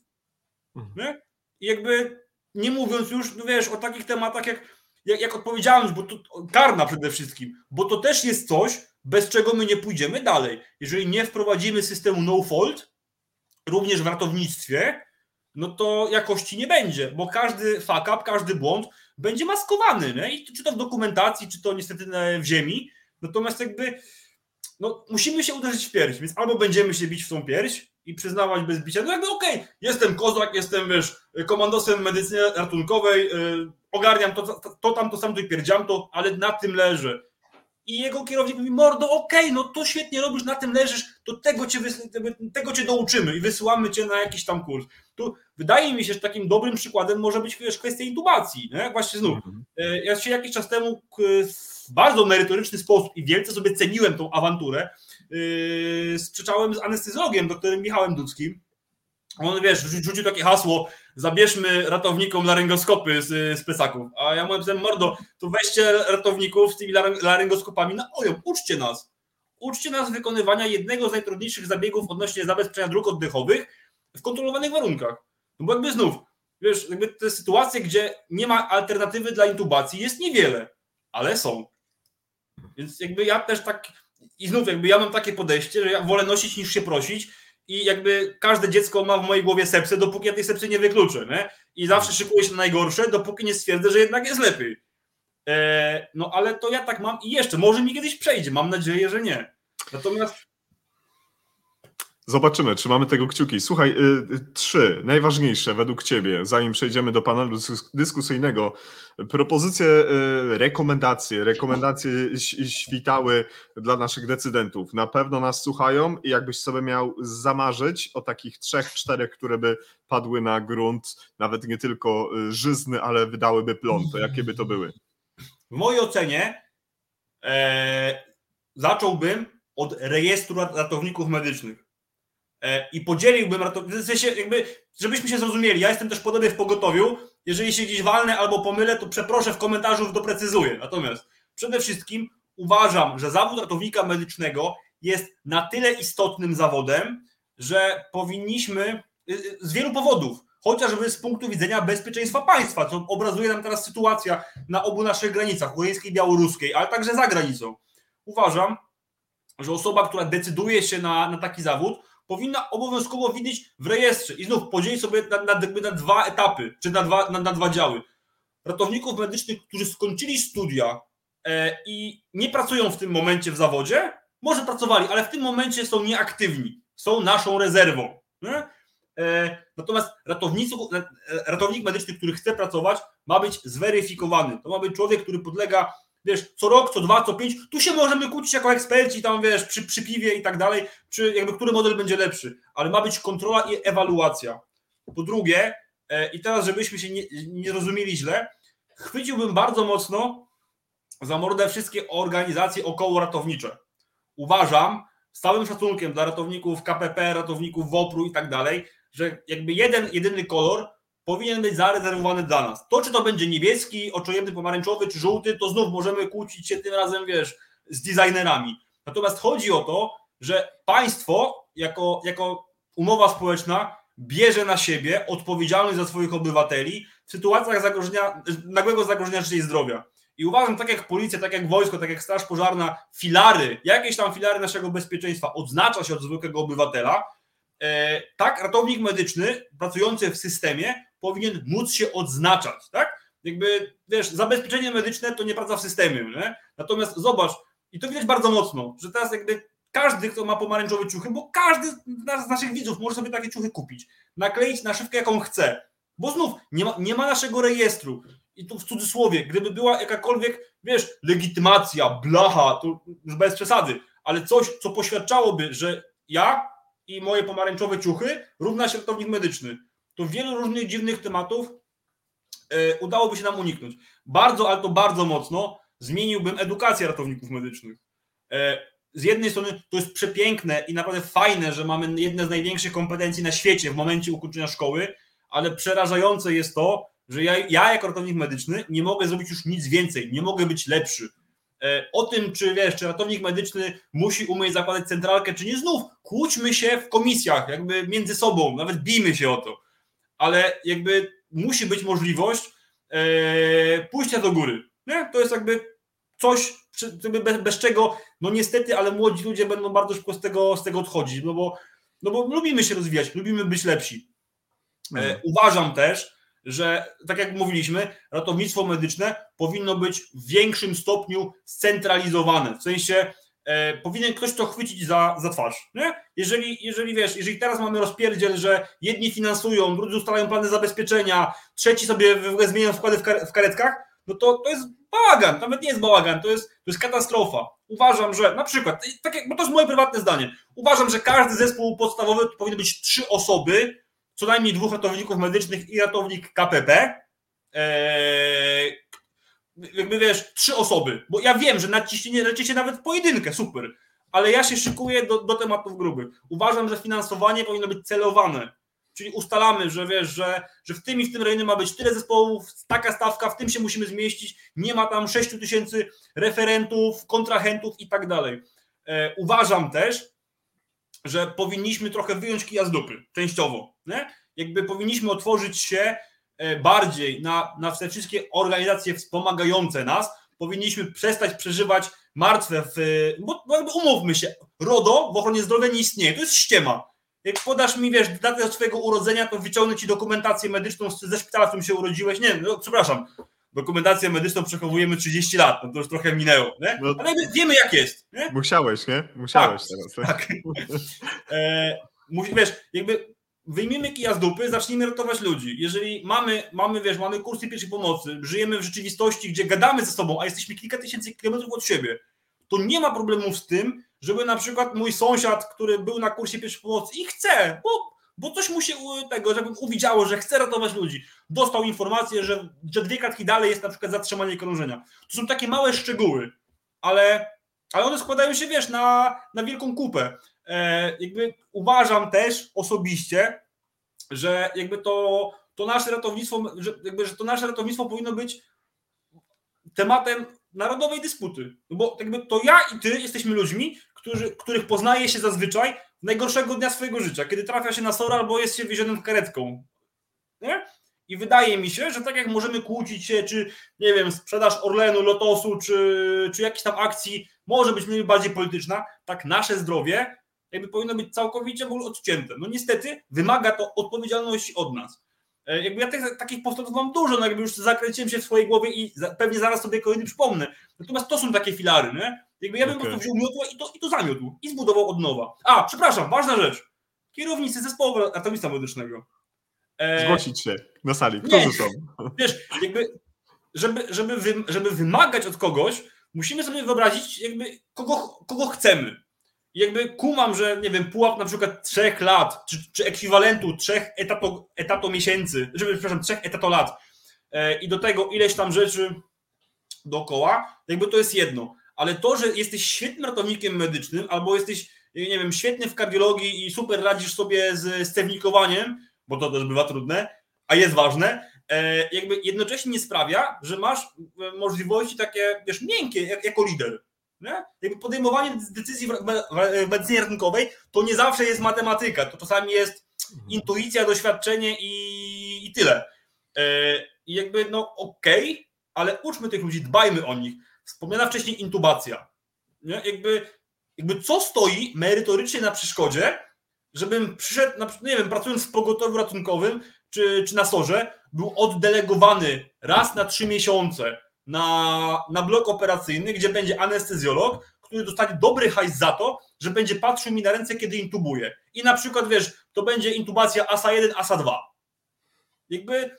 Mhm. I jakby nie mówiąc już, no wiesz, o takich tematach jak, jak, jak odpowiedzialność, bo to karna przede wszystkim, bo to też jest coś, bez czego my nie pójdziemy dalej. Jeżeli nie wprowadzimy systemu no fault, również w ratownictwie, no to jakości nie będzie, bo każdy fuck up, każdy błąd będzie maskowany, nie? I czy to w dokumentacji, czy to niestety w ziemi, natomiast jakby no, musimy się uderzyć w pierś, więc albo będziemy się bić w tą pierś i przyznawać bez bicia, no jakby okej, okay, jestem kozak, jestem, wiesz, komandosem medycyny ratunkowej, yy, ogarniam to, to, to tam, to sam, pierdziam to, ale na tym leżę. I jego kierownik mówi, mordo, okej, okay, no to świetnie robisz, na tym leżysz, to tego cię, tego cię douczymy i wysyłamy cię na jakiś tam kurs. Tu wydaje mi się, że takim dobrym przykładem może być wiesz, kwestia intubacji. Nie? Właśnie znów. Mhm. E, ja się jakiś czas temu w bardzo merytoryczny sposób i wielce sobie ceniłem tą awanturę, yy, sprzeczałem z anestezyologiem, doktorem Michałem Dudzkim. On, wiesz, rzucił takie hasło, zabierzmy ratownikom laryngoskopy z, z. A ja mówię, mordo, to weźcie ratowników z tymi laryngoskopami na oją, uczcie nas. Uczcie nas wykonywania jednego z najtrudniejszych zabiegów odnośnie zabezpieczenia dróg oddechowych w kontrolowanych warunkach. No bo jakby znów, wiesz, jakby te sytuacje, gdzie nie ma alternatywy dla intubacji jest niewiele, ale są. Więc jakby ja też tak, i znów jakby ja mam takie podejście, że ja wolę nosić niż się prosić i jakby każde dziecko ma w mojej głowie sepsę, dopóki ja tej sepsy nie wykluczę, nie? I zawsze szykuję się na najgorsze, dopóki nie stwierdzę, że jednak jest lepiej. E, no ale to ja tak mam i jeszcze, może mi kiedyś przejdzie, mam nadzieję, że nie. Natomiast Zobaczymy, czy mamy tego kciuki. Słuchaj, y, y, trzy najważniejsze według Ciebie, zanim przejdziemy do panelu dyskusyjnego. Propozycje, y, rekomendacje, rekomendacje świtały dla naszych decydentów. Na pewno nas słuchają i jakbyś sobie miał zamarzyć o takich trzech, czterech, które by padły na grunt, nawet nie tylko żyzny, ale wydałyby plon, to jakie by to były? W mojej ocenie e, zacząłbym od rejestru ratowników medycznych i podzieliłbym, w sensie jakby, żebyśmy się zrozumieli, ja jestem też podobnie w pogotowiu, jeżeli się gdzieś walnę albo pomylę, to przeproszę w komentarzu, doprecyzuję. Natomiast przede wszystkim uważam, że zawód ratownika medycznego jest na tyle istotnym zawodem, że powinniśmy y, y, z wielu powodów, chociażby z punktu widzenia bezpieczeństwa państwa, co obrazuje nam teraz sytuacja na obu naszych granicach, ukraińskiej białoruskiej, ale także za granicą. Uważam, że osoba, która decyduje się na, na taki zawód, powinna obowiązkowo widzieć w rejestrze i znów podzielić sobie na, na, na dwa etapy, czy na dwa, na, na dwa działy. Ratowników medycznych, którzy skończyli studia e, i nie pracują w tym momencie w zawodzie, może pracowali, ale w tym momencie są nieaktywni, są naszą rezerwą. E, natomiast e, ratownik medyczny, który chce pracować, ma być zweryfikowany. To ma być człowiek, który podlega wiesz, co rok, co dwa, co pięć, tu się możemy kłócić jako eksperci tam, wiesz, przy, przy piwie i tak dalej, czy jakby który model będzie lepszy, ale ma być kontrola i ewaluacja. Po drugie, e, i teraz, żebyśmy się nie, nie rozumieli źle, chwyciłbym bardzo mocno za mordę wszystkie organizacje około ratownicze. Uważam, z całym szacunkiem dla ratowników KPP, ratowników WOPR-u i tak dalej, że jakby jeden, jedyny kolor powinien być zarezerwowany dla nas. To, czy to będzie niebieski, oczojemny, pomarańczowy, czy żółty, to znów możemy kłócić się tym razem, wiesz, z designerami. Natomiast chodzi o to, że państwo jako, jako umowa społeczna bierze na siebie odpowiedzialność za swoich obywateli, w sytuacjach zagrożenia, nagłego zagrożenia życia i zdrowia. I uważam, tak jak policja, tak jak wojsko, tak jak straż pożarna, filary, jakieś tam filary naszego bezpieczeństwa odznacza się od zwykłego obywatela, e, tak ratownik medyczny pracujący w systemie powinien móc się odznaczać, tak? Jakby, wiesz, zabezpieczenie medyczne to nie praca w systemie, nie? Natomiast zobacz, i to widać bardzo mocno, że teraz jakby każdy, kto ma pomarańczowe ciuchy, bo każdy z naszych widzów może sobie takie ciuchy kupić, nakleić na szybkę, jaką chce, bo znów nie ma, nie ma naszego rejestru. I tu w cudzysłowie, gdyby była jakakolwiek, wiesz, legitymacja, blacha, to już bez przesady, ale coś, co poświadczałoby, że ja i moje pomarańczowe ciuchy równa się ratownik medyczny, to wielu różnych dziwnych tematów e, udałoby się nam uniknąć. Bardzo, ale to bardzo mocno zmieniłbym edukację ratowników medycznych. E, z jednej strony to jest przepiękne i naprawdę fajne, że mamy jedne z największych kompetencji na świecie w momencie ukończenia szkoły, ale przerażające jest to, że ja, ja jako ratownik medyczny nie mogę zrobić już nic więcej, nie mogę być lepszy. E, o tym, czy wiesz, czy ratownik medyczny musi umieć zakładać centralkę, czy nie, znów kłóćmy się w komisjach, jakby między sobą, nawet bijmy się o to, ale jakby musi być możliwość e, pójścia do góry. Nie? To jest jakby coś, bez, bez czego, no niestety, ale młodzi ludzie będą bardzo szybko z tego, z tego odchodzić, no bo, no bo lubimy się rozwijać, lubimy być lepsi. E, mhm. Uważam też, że tak jak mówiliśmy, ratownictwo medyczne powinno być w większym stopniu scentralizowane. W sensie e, powinien ktoś to chwycić za, za twarz. Nie? Jeżeli, jeżeli wiesz, jeżeli teraz mamy rozpierdziel, że jedni finansują, drudzy ustalają plany zabezpieczenia, trzeci sobie zmieniają wkłady w, kar w karetkach, no to, to jest bałagan, nawet nie jest bałagan, to jest, to jest katastrofa. Uważam, że na przykład, tak jak, bo to jest moje prywatne zdanie, uważam, że każdy zespół podstawowy powinny być trzy osoby, co najmniej dwóch ratowników medycznych i ratownik KPP. Jakby wiesz, trzy osoby, bo ja wiem, że naciśnienie lecicie nawet pojedynkę, super, ale ja się szykuję do, do tematów grubych. Uważam, że finansowanie powinno być celowane, czyli ustalamy, że wiesz, że, że w tym i w tym rejonie ma być tyle zespołów, taka stawka, w tym się musimy zmieścić, nie ma tam 6 tysięcy referentów, kontrahentów i tak dalej. Eee, uważam też, że powinniśmy trochę wyjąć kija z dupy, częściowo. Nie? Jakby powinniśmy otworzyć się e, bardziej na, na te wszystkie organizacje wspomagające nas, powinniśmy przestać przeżywać martwe, w, bo, bo jakby umówmy się, RODO w ochronie zdrowia nie istnieje, to jest ściema. Jak podasz mi, wiesz, datę swojego urodzenia, to wyciągnę ci dokumentację medyczną ze szpitala, w którym się urodziłeś. Nie, no, przepraszam, dokumentację medyczną przechowujemy 30 lat, no to już trochę minęło, nie? No, ale wiemy jak jest. Nie? Musiałeś, nie? Musiałeś tak, teraz. Tak. E, wiesz, jakby wyjmijmy kija z dupy, zacznijmy ratować ludzi. Jeżeli mamy, mamy, wiesz, mamy kursy pierwszej pomocy, żyjemy w rzeczywistości, gdzie gadamy ze sobą, a jesteśmy kilka tysięcy kilometrów od siebie, to nie ma problemu z tym, żeby na przykład mój sąsiad, który był na kursie pierwszej pomocy i chce, bo bo coś mu się tego, żeby uwidziało, że chce ratować ludzi. Dostał informację, że, że dwie kratki dalej jest na przykład zatrzymanie krążenia. To są takie małe szczegóły, ale, ale one składają się, wiesz, na, na wielką kupę. E, jakby uważam też osobiście, że jakby to, to nasze ratownictwo, że, jakby, że to nasze ratownictwo powinno być tematem narodowej dysputy. No bo jakby to ja i ty jesteśmy ludźmi, którzy, których poznaje się zazwyczaj najgorszego dnia swojego życia, kiedy trafia się na SOR albo jest się wiezionym karetką. Nie? I wydaje mi się, że tak jak możemy kłócić się, czy nie wiem, sprzedaż Orlenu, Lotosu, czy, czy jakiejś tam akcji może być mniej bardziej polityczna, tak nasze zdrowie jakby powinno być całkowicie w ogóle odcięte. No niestety wymaga to odpowiedzialności od nas. E, jakby ja tych, takich postulatów mam dużo, no jakby już zakręciłem się w swojej głowie i pewnie zaraz sobie kolejny przypomnę. Natomiast to są takie filary, nie? Jakby ja bym okay. po prostu wziął miotła i to, i to zamiotł i zbudował od nowa. A, przepraszam, ważna rzecz. Kierownicy zespołu ratownictwa medycznego. E... Zgłosić się na sali. Którzy są? Wiesz, jakby, żeby, żeby, wy, żeby wymagać od kogoś, musimy sobie wyobrazić, jakby kogo, kogo chcemy. Jakby kumam, że nie wiem, pułap na przykład trzech lat, czy, czy ekwiwalentu trzech etato, etato miesięcy, żeby, przepraszam, trzech etato lat e, i do tego ileś tam rzeczy dookoła, jakby to jest jedno ale to, że jesteś świetnym ratownikiem medycznym albo jesteś, nie wiem, świetny w kardiologii i super radzisz sobie z stewnikowaniem, bo to też bywa trudne, a jest ważne, e, jakby jednocześnie nie sprawia, że masz e, możliwości takie, wiesz, miękkie jako lider. Nie? Jakby podejmowanie decyzji w medycynie ratunkowej to nie zawsze jest matematyka, to czasami jest intuicja, doświadczenie i, i tyle. E, I jakby, no okej, okay, ale uczmy tych ludzi, dbajmy o nich. Wspomniana wcześniej intubacja. Nie? Jakby, jakby co stoi merytorycznie na przeszkodzie, żebym przyszedł, na, nie wiem, pracując w pogotowiu ratunkowym czy, czy na sorze, był oddelegowany raz na trzy miesiące na, na blok operacyjny, gdzie będzie anestezjolog, który dostanie dobry hajs za to, że będzie patrzył mi na ręce, kiedy intubuje. I na przykład, wiesz, to będzie intubacja ASA 1, ASA 2. Jakby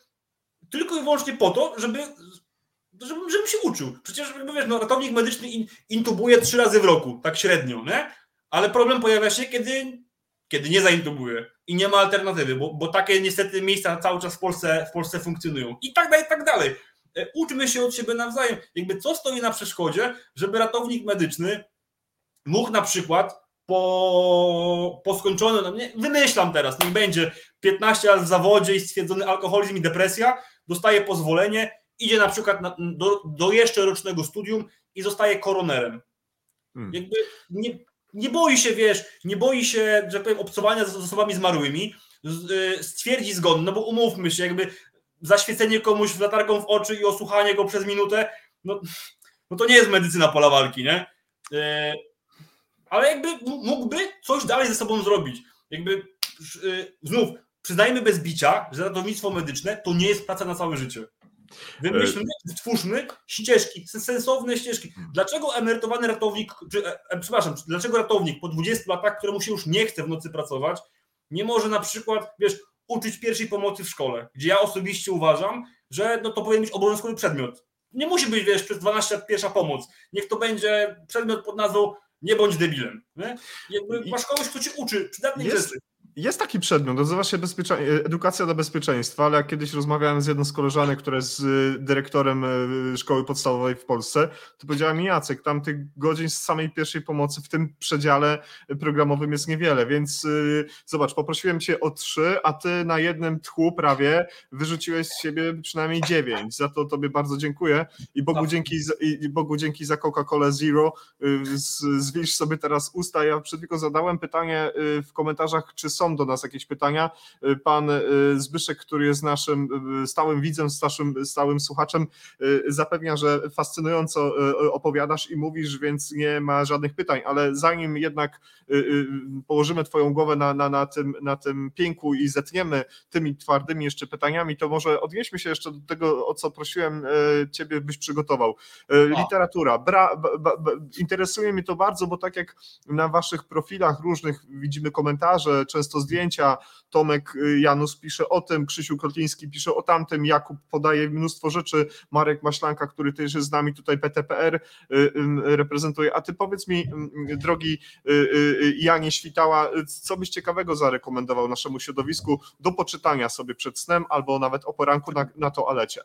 tylko i wyłącznie po to, żeby, żeby, żebym się uczył. Przecież, wiesz, no, ratownik medyczny intubuje trzy razy w roku, tak średnio, nie? Ale problem pojawia się, kiedy, kiedy nie zaintubuje i nie ma alternatywy, bo, bo takie niestety miejsca cały czas w Polsce, w Polsce funkcjonują. I tak dalej, i tak dalej. E, uczmy się od siebie nawzajem. Jakby co stoi na przeszkodzie, żeby ratownik medyczny mógł na przykład po, po skończonym, no nie, wymyślam teraz, niech będzie 15 lat w zawodzie i stwierdzony alkoholizm i depresja, dostaje pozwolenie, idzie na przykład na, do, do jeszcze rocznego studium i zostaje koronerem. Hmm. Jakby nie, nie boi się, wiesz, nie boi się, że powiem, obcowania z, osobami zmarłymi, y, stwierdzi zgon, no bo umówmy się, jakby zaświecenie komuś latarką w oczy i osłuchanie go przez minutę, no, no to nie jest medycyna pola walki, nie? E, ale jakby mógłby coś dalej ze sobą zrobić. Jakby e, znów, przyznajmy bez bicia, że ratownictwo medyczne to nie jest praca na całe życie. Wymyślmy, stwórzmy ścieżki, sensowne ścieżki. Dlaczego emerytowany ratownik, czy, e, przepraszam, dlaczego ratownik po 20 latach, któremu się już nie chce w nocy pracować, nie może na przykład, wiesz, uczyć pierwszej pomocy w szkole, gdzie ja osobiście uważam, że no to powinien być obowiązkowy przedmiot. Nie musi być, wiesz, przez 12 lat pierwsza pomoc. Niech to będzie przedmiot pod nazwą nie bądź debilem. Nie? Jakby masz kogoś, kto cię uczy przydatnych jest, rzeczy. Jest taki przedmiot, nazywa się bezpieczeństwo, edukacja dla bezpieczeństwa, ale jak kiedyś rozmawiałem z jedną z koleżanek, która jest y, dyrektorem y, szkoły podstawowej w Polsce, to powiedziała mi Jacek, tam tych godzin z samej pierwszej pomocy w tym przedziale programowym jest niewiele, więc zobacz, poprosiłem cię o trzy, a ty na jednym tchu prawie wyrzuciłeś z siebie przynajmniej dziewięć. Za to tobie bardzo dziękuję i Bogu dzięki, i Bogu dzięki za Coca-Colę Zero. Zwilż sobie teraz usta. Ja przed chwilą zadałem pytanie w komentarzach, czy są są do nas jakieś pytania. Y, pan y, Zbyszek, który jest naszym y, stałym widzem, stałym, stałym słuchaczem, zapewnia, że fascynująco opowiadasz i mówisz, więc nie ma żadnych pytań, ale zanim jednak położymy Twoją głowę na, na, na, tym, na tym pięku i zetniemy tymi twardymi jeszcze pytaniami, to może odnieśmy się jeszcze do tego, o co prosiłem Ciebie, byś przygotował. Literatura. Bra, ba, ba, interesuje mnie to bardzo, bo tak jak na Waszych profilach różnych widzimy komentarze, często często zdjęcia. Tomek y, Janus pisze o tym, Krzysiu Kotliński pisze o tamtym, Jakub podaje mnóstwo rzeczy, Marek Maślanka, który też jest z nami tutaj PTPR y, y, reprezentuje. A ty powiedz mi, drogi Janie Świtała, co byś ciekawego zarekomendował naszemu środowisku do poczytania sobie przed snem albo nawet o poranku na, na toalecie?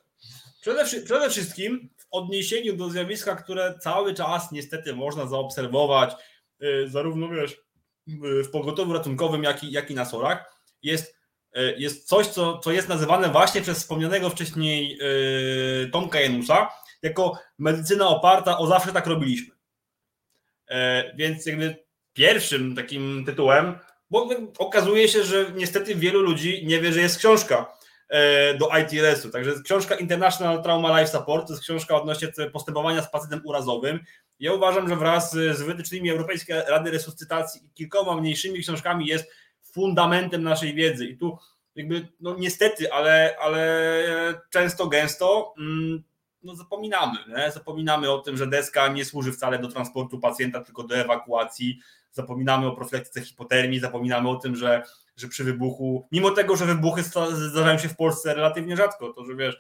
Przede, przede wszystkim w odniesieniu do zjawiska, które cały czas niestety można zaobserwować, zarówno wiesz, w pogotowiu ratunkowym, jak i, jak i na sorach, jest, e, jest coś, co, co jest nazywane właśnie przez wspomnianego wcześniej yy, Tomka Janusa jako medycyna oparta o zawsze tak robiliśmy. Yy, więc jakby pierwszym takim tytułem, bo okazuje się, że niestety wielu ludzi nie wie, że jest książka do ITLS-u. Także książka International Trauma Life Support to jest książka odnośnie postępowania z pacjentem urazowym. Ja uważam, że wraz z wytycznymi Europejskiej Rady Resuscytacji i kilkoma mniejszymi książkami jest fundamentem naszej wiedzy. I tu jakby, no niestety, ale, ale często, gęsto mm, no zapominamy. Nie? Zapominamy o tym, że deska nie służy wcale do transportu pacjenta, tylko do ewakuacji. Zapominamy o profilaktyce hipotermii, zapominamy o tym, że, że przy wybuchu, mimo tego, że wybuchy zdarzają się w Polsce relatywnie rzadko, to że wiesz,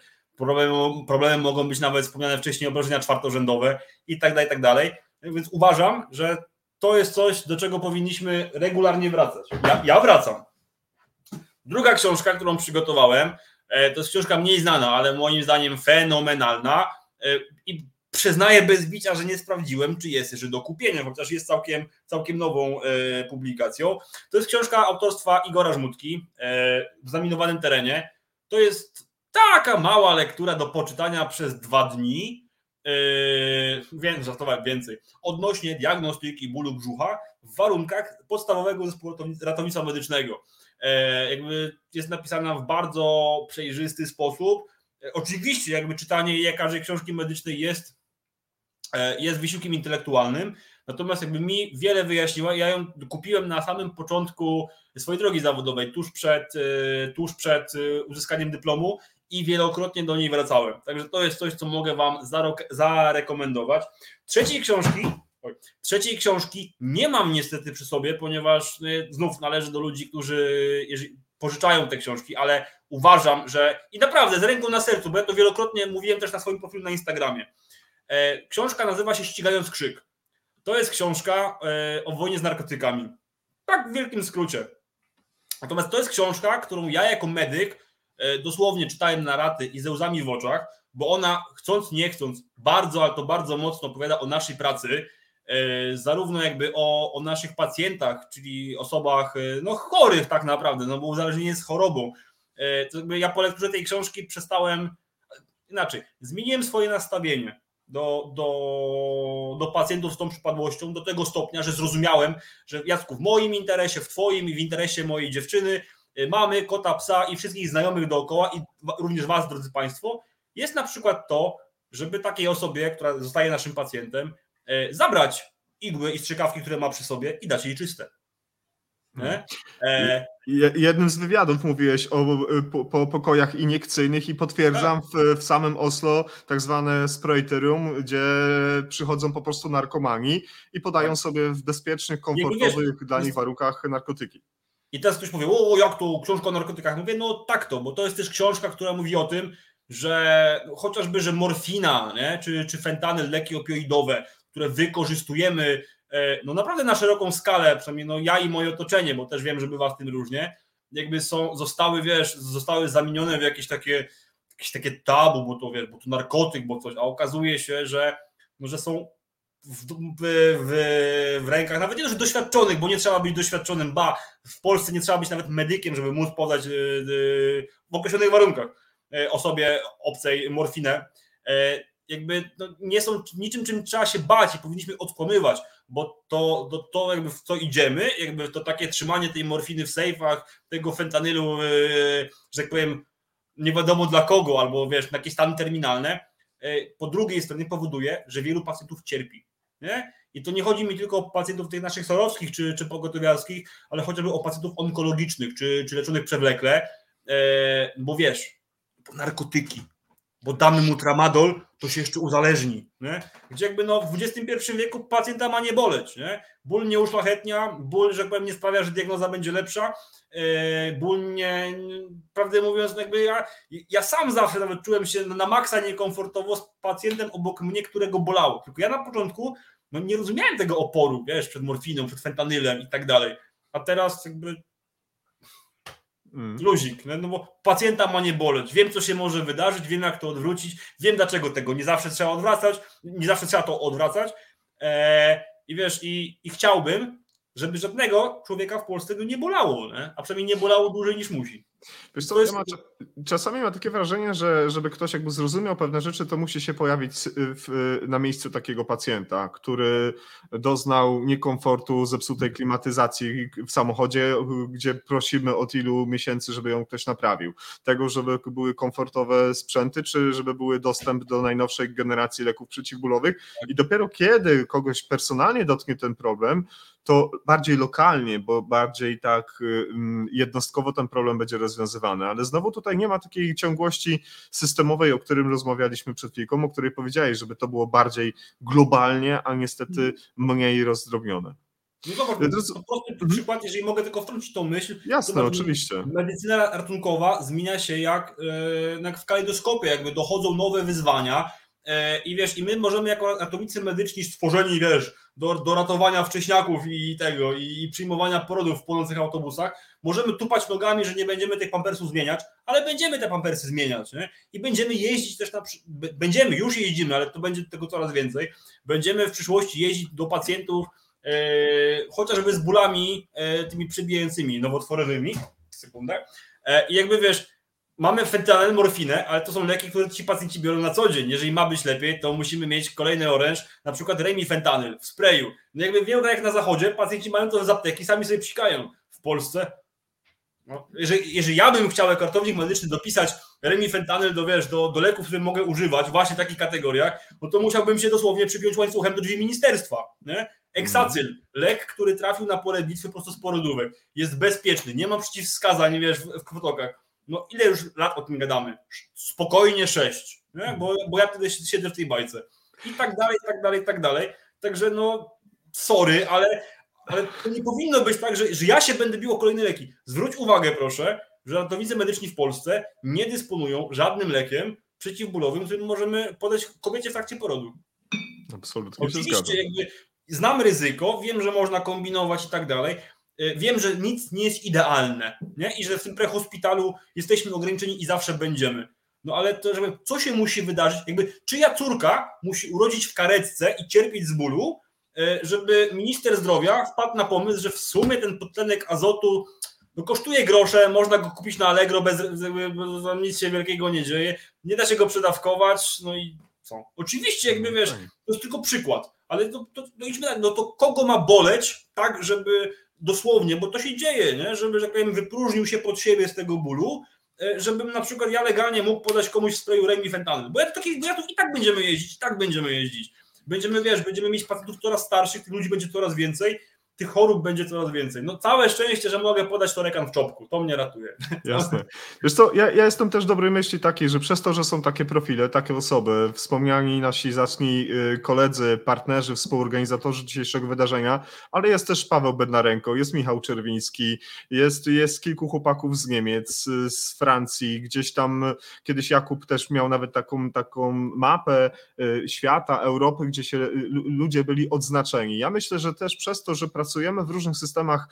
Problemem, mogą być nawet wspomniane wcześniej obrażenia czwartorzędowe i tak dalej, i tak dalej. Więc uważam, że to jest coś, do czego powinniśmy regularnie wracać. Ja, ja wracam. Druga książka, którą przygotowałem, e, to jest książka mniej znana, ale moim zdaniem fenomenalna e, i przyznaję bez bicia, że nie sprawdziłem, czy jest jeszcze do kupienia, chociaż jest całkiem, całkiem nową e, publikacją. To jest książka autorstwa Igora Żmutki w zaminowanym terenie. To jest Taka mała lektura do poczytania przez dwa dni. Yy, więc żartowałem więcej. Odnośnie diagnostyki bólu brzucha w warunkach podstawowego zespołu ratownictwa medycznego. Yy, jakby jest napisana w bardzo przejrzysty sposób. oczywiście jakby czytanie każdej książki medycznej jest, jest wysiłkiem intelektualnym, natomiast jakby mi wiele wyjaśniła, ja ją kupiłem na samym początku swojej drogi zawodowej, tuż przed, tuż przed uzyskaniem dyplomu i wielokrotnie do niej wracałem. Także to jest coś, co mogę Wam zarekomendować. Trzeciej książki, trzeciej książki nie mam niestety przy sobie, ponieważ no, znów należy do ludzi, którzy pożyczają te książki, ale uważam, że i naprawdę z ręką na sercu, bo ja to wielokrotnie mówiłem też na swoim profilu na Instagramie. E, książka nazywa się Ścigając Krzyk. To jest książka e, o wojnie z narkotykami. Tak w wielkim skrócie. Natomiast to jest książka, którą ja jako medyk dosłownie czytałem na raty i ze łzami w oczach, bo ona chcąc, nie chcąc, bardzo, ale to bardzo mocno opowiada o naszej pracy, e, zarówno jakby o, o naszych pacjentach, czyli osobach e, no, chorych tak naprawdę, no bo uzależnienie jest chorobą. To jakby ja po lekturze tej książki przestałem, inaczej, zmieniłem swoje nastawienie do, do, do pacjentów z tą przypadłością do tego stopnia, że zrozumiałem, że Jacku, w moim interesie, w twoim i w interesie mojej dziewczyny mamy, kota, psa i wszystkich znajomych dookoła i również Was, drodzy Państwo, jest na przykład to, żeby takiej osobie, która zostaje naszym pacjentem, y, zabrać igły i strzykawki, które ma przy sobie i dać jej czyste. Nie? E... Jednym z wywiadów mówiłeś o po, po pokojach iniekcyjnych i potwierdzam tak. w, w samym Oslo tak zwane sprojterium, gdzie przychodzą po prostu narkomani i podają tak. sobie w bezpiecznych, komfortowych dla nich warunkach narkotyki. I teraz ktoś powie, o jak to, książka o narkotykach? Mówię, no tak to, bo to jest też książka, która mówi o tym, że chociażby, że morfina, nie? Czy, czy fentanyl, leki opioidowe, które wykorzystujemy e, no naprawdę na szeroką skalę, przynajmniej no ja i moje otoczenie, bo też wiem, że bywa w tym różnie, jakby są, zostały, wiesz, zostały zamienione w jakieś takie, jakieś takie tabu, bo to wiesz, bo to narkotyk, bo coś, a okazuje się, że, no, że są w, w, w, rękach, nawet nie że doświadczonych, bo nie trzeba być doświadczonym, ba, w Polsce nie trzeba być nawet medykiem, żeby móc podać e, e, w określonych warunkach e, osobie obcej morfinę. Jakby no, nie są niczym, czym trzeba się bać i powinniśmy odkłamywać, bo to, to, to jakby w co idziemy, jakby to takie trzymanie tej morfiny w sejfach, tego fentanylu, że tak powiem, nie wiadomo dla kogo, albo wiesz, na jakieś stany terminalne, po drugiej stronie powoduje, że wielu pacjentów cierpi. Nie? I to nie chodzi mi tylko o pacjentów tych naszych sorowskich czy, czy pogotowiarskich, ale chociażby o pacjentów onkologicznych czy, czy leczonych przewlekle, e, bo wiesz, narkotyki, bo damy mu tramadol, to się jeszcze uzależni. Nie? Gdzie jakby no, w XXI wieku pacjenta ma nie boleć. Nie? Ból nie uszlachetnia, ból, że powiem, nie sprawia, że diagnoza będzie lepsza. E, ból nie, prawdę mówiąc, no jakby ja, ja sam zawsze nawet czułem się na maksa niekomfortowo z pacjentem obok mnie, którego bolało. Tylko ja na początku no nie rozumiałem tego oporu, wiesz, przed morfiną, przed fentanylem i tak dalej. A teraz jakby mm. luzik, no, no bo pacjenta ma nie boleć, wiem co się może wydarzyć, wiem jak to odwrócić, wiem dlaczego tego nie zawsze trzeba odwracać, nie zawsze trzeba to odwracać eee, i wiesz, i, i chciałbym, żeby żadnego człowieka w Polsce go nie bolało, nie? a przynajmniej nie bolało dłużej niż musi. Wiesz co, jest... ja ma, czasami ma takie wrażenie, że żeby ktoś jakby zrozumiał pewne rzeczy, to musi się pojawić w, na miejscu takiego pacjenta, który doznał niekomfortu, zepsutej klimatyzacji w samochodzie, gdzie prosimy od ilu miesięcy, żeby ją ktoś naprawił. Tego, żeby były komfortowe sprzęty, czy żeby były dostęp do najnowszej generacji leków przeciwbólowych. I dopiero kiedy kogoś personalnie dotknie ten problem, to bardziej lokalnie, bo bardziej tak y, mm, jednostkowo ten problem będzie rozwiązywany. Ale znowu tutaj nie ma takiej ciągłości systemowej, o którym rozmawialiśmy przed chwilką, o której powiedziałeś, żeby to było bardziej globalnie, a niestety mhm. mniej rozdrobnione. No zobacz, to jest prosty mhm. przykład, jeżeli mogę tylko wtrącić tą myśl. Jasne, oczywiście. Medycyna ratunkowa zmienia się jak, e, jak w kalejdoskopie, jakby dochodzą nowe wyzwania, I wiesz, i my możemy jako ratownicy medyczni stworzeni, wiesz, do, do ratowania wcześniaków i tego, i przyjmowania porodów w płonących autobusach, możemy tupać nogami, że nie będziemy tych pampersów zmieniać, ale będziemy te pampersy zmieniać, nie? I będziemy jeździć też na, będziemy, już jeździmy, ale to będzie tego coraz więcej, będziemy w przyszłości jeździć do pacjentów e, chociażby z bólami e, tymi przebijającymi, nowotworowymi, sekundę, e, i jakby wiesz, mamy fentanyl, morfinę, ale to są leki, które ci pacjenci biorą na co dzień. Jeżeli ma być lepiej, to musimy mieć kolejny oręż, na przykład remifentanyl w sprayu. No jakby w wielu krajach na zachodzie pacjenci mają to z apteki, sami sobie psikają. W Polsce, no, jeżeli, jeżeli ja bym chciał jako ratownik medyczny dopisać remifentanyl do, wiesz, do, do leków, które mogę używać właśnie w takich kategoriach, no to musiałbym się dosłownie przypiąć łańcuchem do drzwi ministerstwa. Nie? Eksacyl, lek, który trafił na pole bitwy prosto z porodówek, jest bezpieczny, nie ma przeciwwskazań, wiesz, w, w kwotokach. No ile już lat o tym gadamy? Spokojnie sześć, nie? Bo, bo ja wtedy siedzę w tej bajce. I tak dalej, i tak dalej, i tak dalej. Także no, sorry, ale, ale to nie powinno być tak, że, że ja się będę bił o kolejne leki. Zwróć uwagę proszę, że ratownicy medyczni w Polsce nie dysponują żadnym lekiem przeciwbólowym, którym możemy podać kobiecie w trakcie porodu. Absolutnie Oczywiście jakby znam ryzyko, wiem, że można kombinować i tak dalej. E, wiem, że nic nie jest idealne nie? i że w tym prehospitalu jesteśmy ograniczeni i zawsze będziemy. No ale to, żeby, co się musi wydarzyć? Jakby czyja córka musi urodzić w karetce i cierpieć z bólu, e, żeby minister zdrowia wpadł na pomysł, że w sumie ten podtlenek azotu no kosztuje grosze, można go kupić na Allegro, bez, bez, nic się wielkiego nie dzieje, nie da się go przedawkować, no i co? Oczywiście, jakby wiesz, to jest tylko przykład, ale to, to, no idźmy no to kogo ma boleć, tak, żeby dosłownie, bo to się dzieje, nie? żeby, że tak powiem, wypróżnił się pod siebie z tego bólu, e, żebym na przykład ja legalnie mógł podać komuś w sprayu ja, to, bo ja tu i tak będziemy jeździć, i tak będziemy jeździć. Będziemy, wiesz, będziemy mieć pacjentów coraz starszych, tych ludzi będzie coraz więcej, tych chorób będzie coraz więcej. No całe szczęście, że mogę podać to rekan w czopku, to mnie ratuje. Jasne. Wiesz co, ja, ja jestem też dobrej myśli takiej, że przez to, że są takie profile, takie osoby, wspomniani nasi zacni y, koledzy, partnerzy, współorganizatorzy dzisiejszego wydarzenia, ale jest też Paweł Bednarenko, jest Michał Czerwiński, jest, jest kilku chłopaków z Niemiec, y, z Francji, gdzieś tam kiedyś Jakub też miał nawet taką, taką mapę y, świata, Europy, gdzie się ludzie byli odznaczeni. Ja myślę, że też przez to, że pracujemy pracujemy w różnych systemach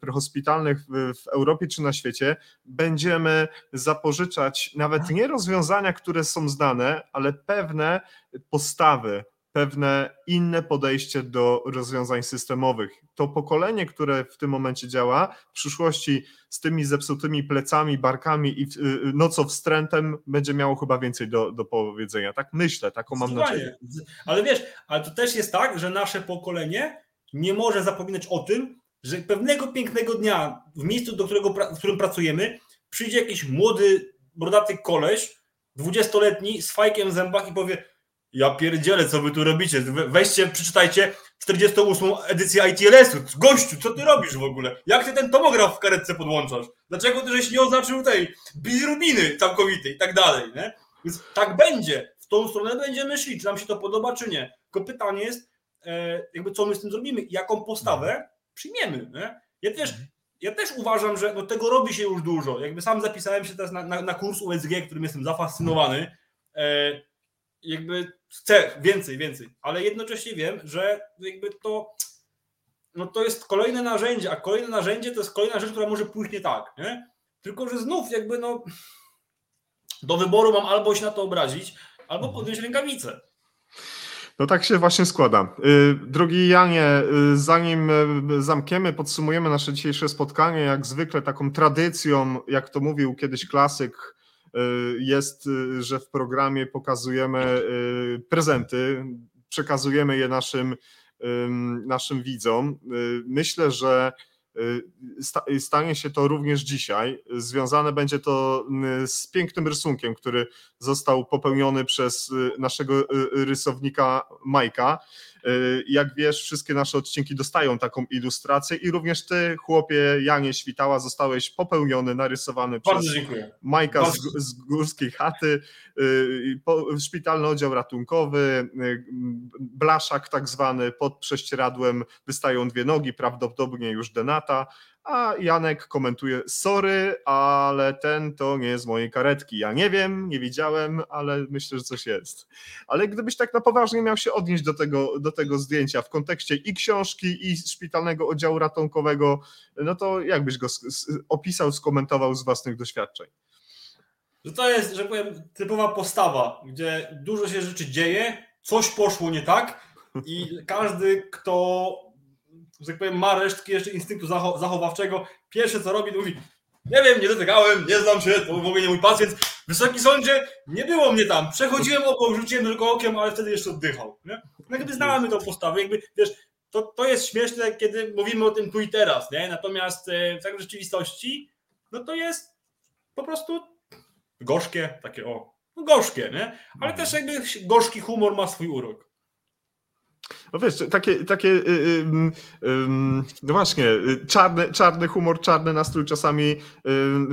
prehospitalnych w Europie czy na świecie, będziemy zapożyczać nawet nie rozwiązania, które są znane, ale pewne postawy, pewne inne podejście do rozwiązań systemowych. To pokolenie, które w tym momencie działa, w przyszłości z tymi zepsutymi plecami, barkami i y, y, nocowstrętem będzie miało chyba więcej do, do powiedzenia. Tak myślę, taką mam nadzieję. Ale wiesz, ale to też jest tak, że nasze pokolenie nie może zapominać o tym, że pewnego pięknego dnia w miejscu, do którego, w którym pracujemy, przyjdzie jakiś młody, brodaty koleś, dwudziestoletni, z fajkiem w zębach i powie ja pierdzielę, co wy tu robicie, weźcie, przeczytajcie 48 edycję ITLS-u, gościu, co ty robisz w ogóle, jak ty ten tomograf w karetce podłączasz, dlaczego ty żeś nie oznaczył tej bilirubiny całkowitej i tak dalej, nie? Więc tak będzie, w tą stronę będziemy szli, czy nam się to podoba, czy nie, tylko pytanie jest, jakby co my z tym zrobimy, jaką postawę mhm. przyjmiemy. Nie? Ja też mhm. ja też uważam, że no, tego robi się już dużo. Jakby sam zapisałem się teraz na, na, na kurs USG, którym jestem zafascynowany. E, jakby chcę więcej, więcej, ale jednocześnie wiem, że jakby to no to jest kolejne narzędzie, a kolejne narzędzie to jest kolejna rzecz, która może pójść nie tak. Nie? Tylko, że znów jakby no do wyboru mam albo się na to obrazić, albo mhm. podjąć rękawice. No tak się właśnie składa. Y, drogi Janie, y, zanim y, zamkniemy, podsumujemy nasze dzisiejsze spotkanie, jak zwykle taką tradycją, jak to mówił kiedyś klasyk, jest, że w programie pokazujemy prezenty, przekazujemy je naszym, naszym widzom. Myślę, że stanie się to również dzisiaj. Związane będzie to y, z pięknym rysunkiem, który został popełniony przez y, naszego rysownika Majka. Jak wiesz, wszystkie nasze odcinki dostają taką ilustrację i również ty, chłopie Janie Świtała, zostałeś popełniony, narysowany Bardzo przez dziękuję. Majka z, z, Górskiej Chaty, szpitalny oddział ratunkowy, blaszak tak zwany, pod prześcieradłem wystają dwie nogi, prawdopodobnie już denata, a Janek komentuje: Sorry, ale ten to nie z mojej karetki. Ja nie wiem, nie widziałem, ale myślę, że coś jest. Ale gdybyś tak na poważnie miał się odnieść do tego, do tego zdjęcia w kontekście i książki, i szpitalnego oddziału ratunkowego, no to jak byś go opisał, skomentował z własnych doświadczeń? Że to jest, że powiem, typowa postawa, gdzie dużo się rzeczy dzieje, coś poszło nie tak i każdy, kto że tak powiem, ma resztki jeszcze instynktu zachowawczego. Pierwsze co robi, to mówi, nie wiem, nie dotykałem, nie znam się, to w ogóle nie mój pacjent. Wysoki sądzie, nie było mnie tam. Przechodziłem obok, rzuciłem tylko okiem, ale wtedy jeszcze oddychał. Nie? No jakby znamy tą postawę, jakby, wiesz, to, to jest śmieszne, kiedy mówimy o tym tu i teraz, nie? Natomiast e, w rzeczywistości, no to jest po prostu gorzkie, takie o, no gorzkie, nie? Ale Mhm. też jakby gorzki humor ma swój urok. No wiesz, takie, takie y, y, y, y, no właśnie, y, czarny, czarny humor, czarny nastrój czasami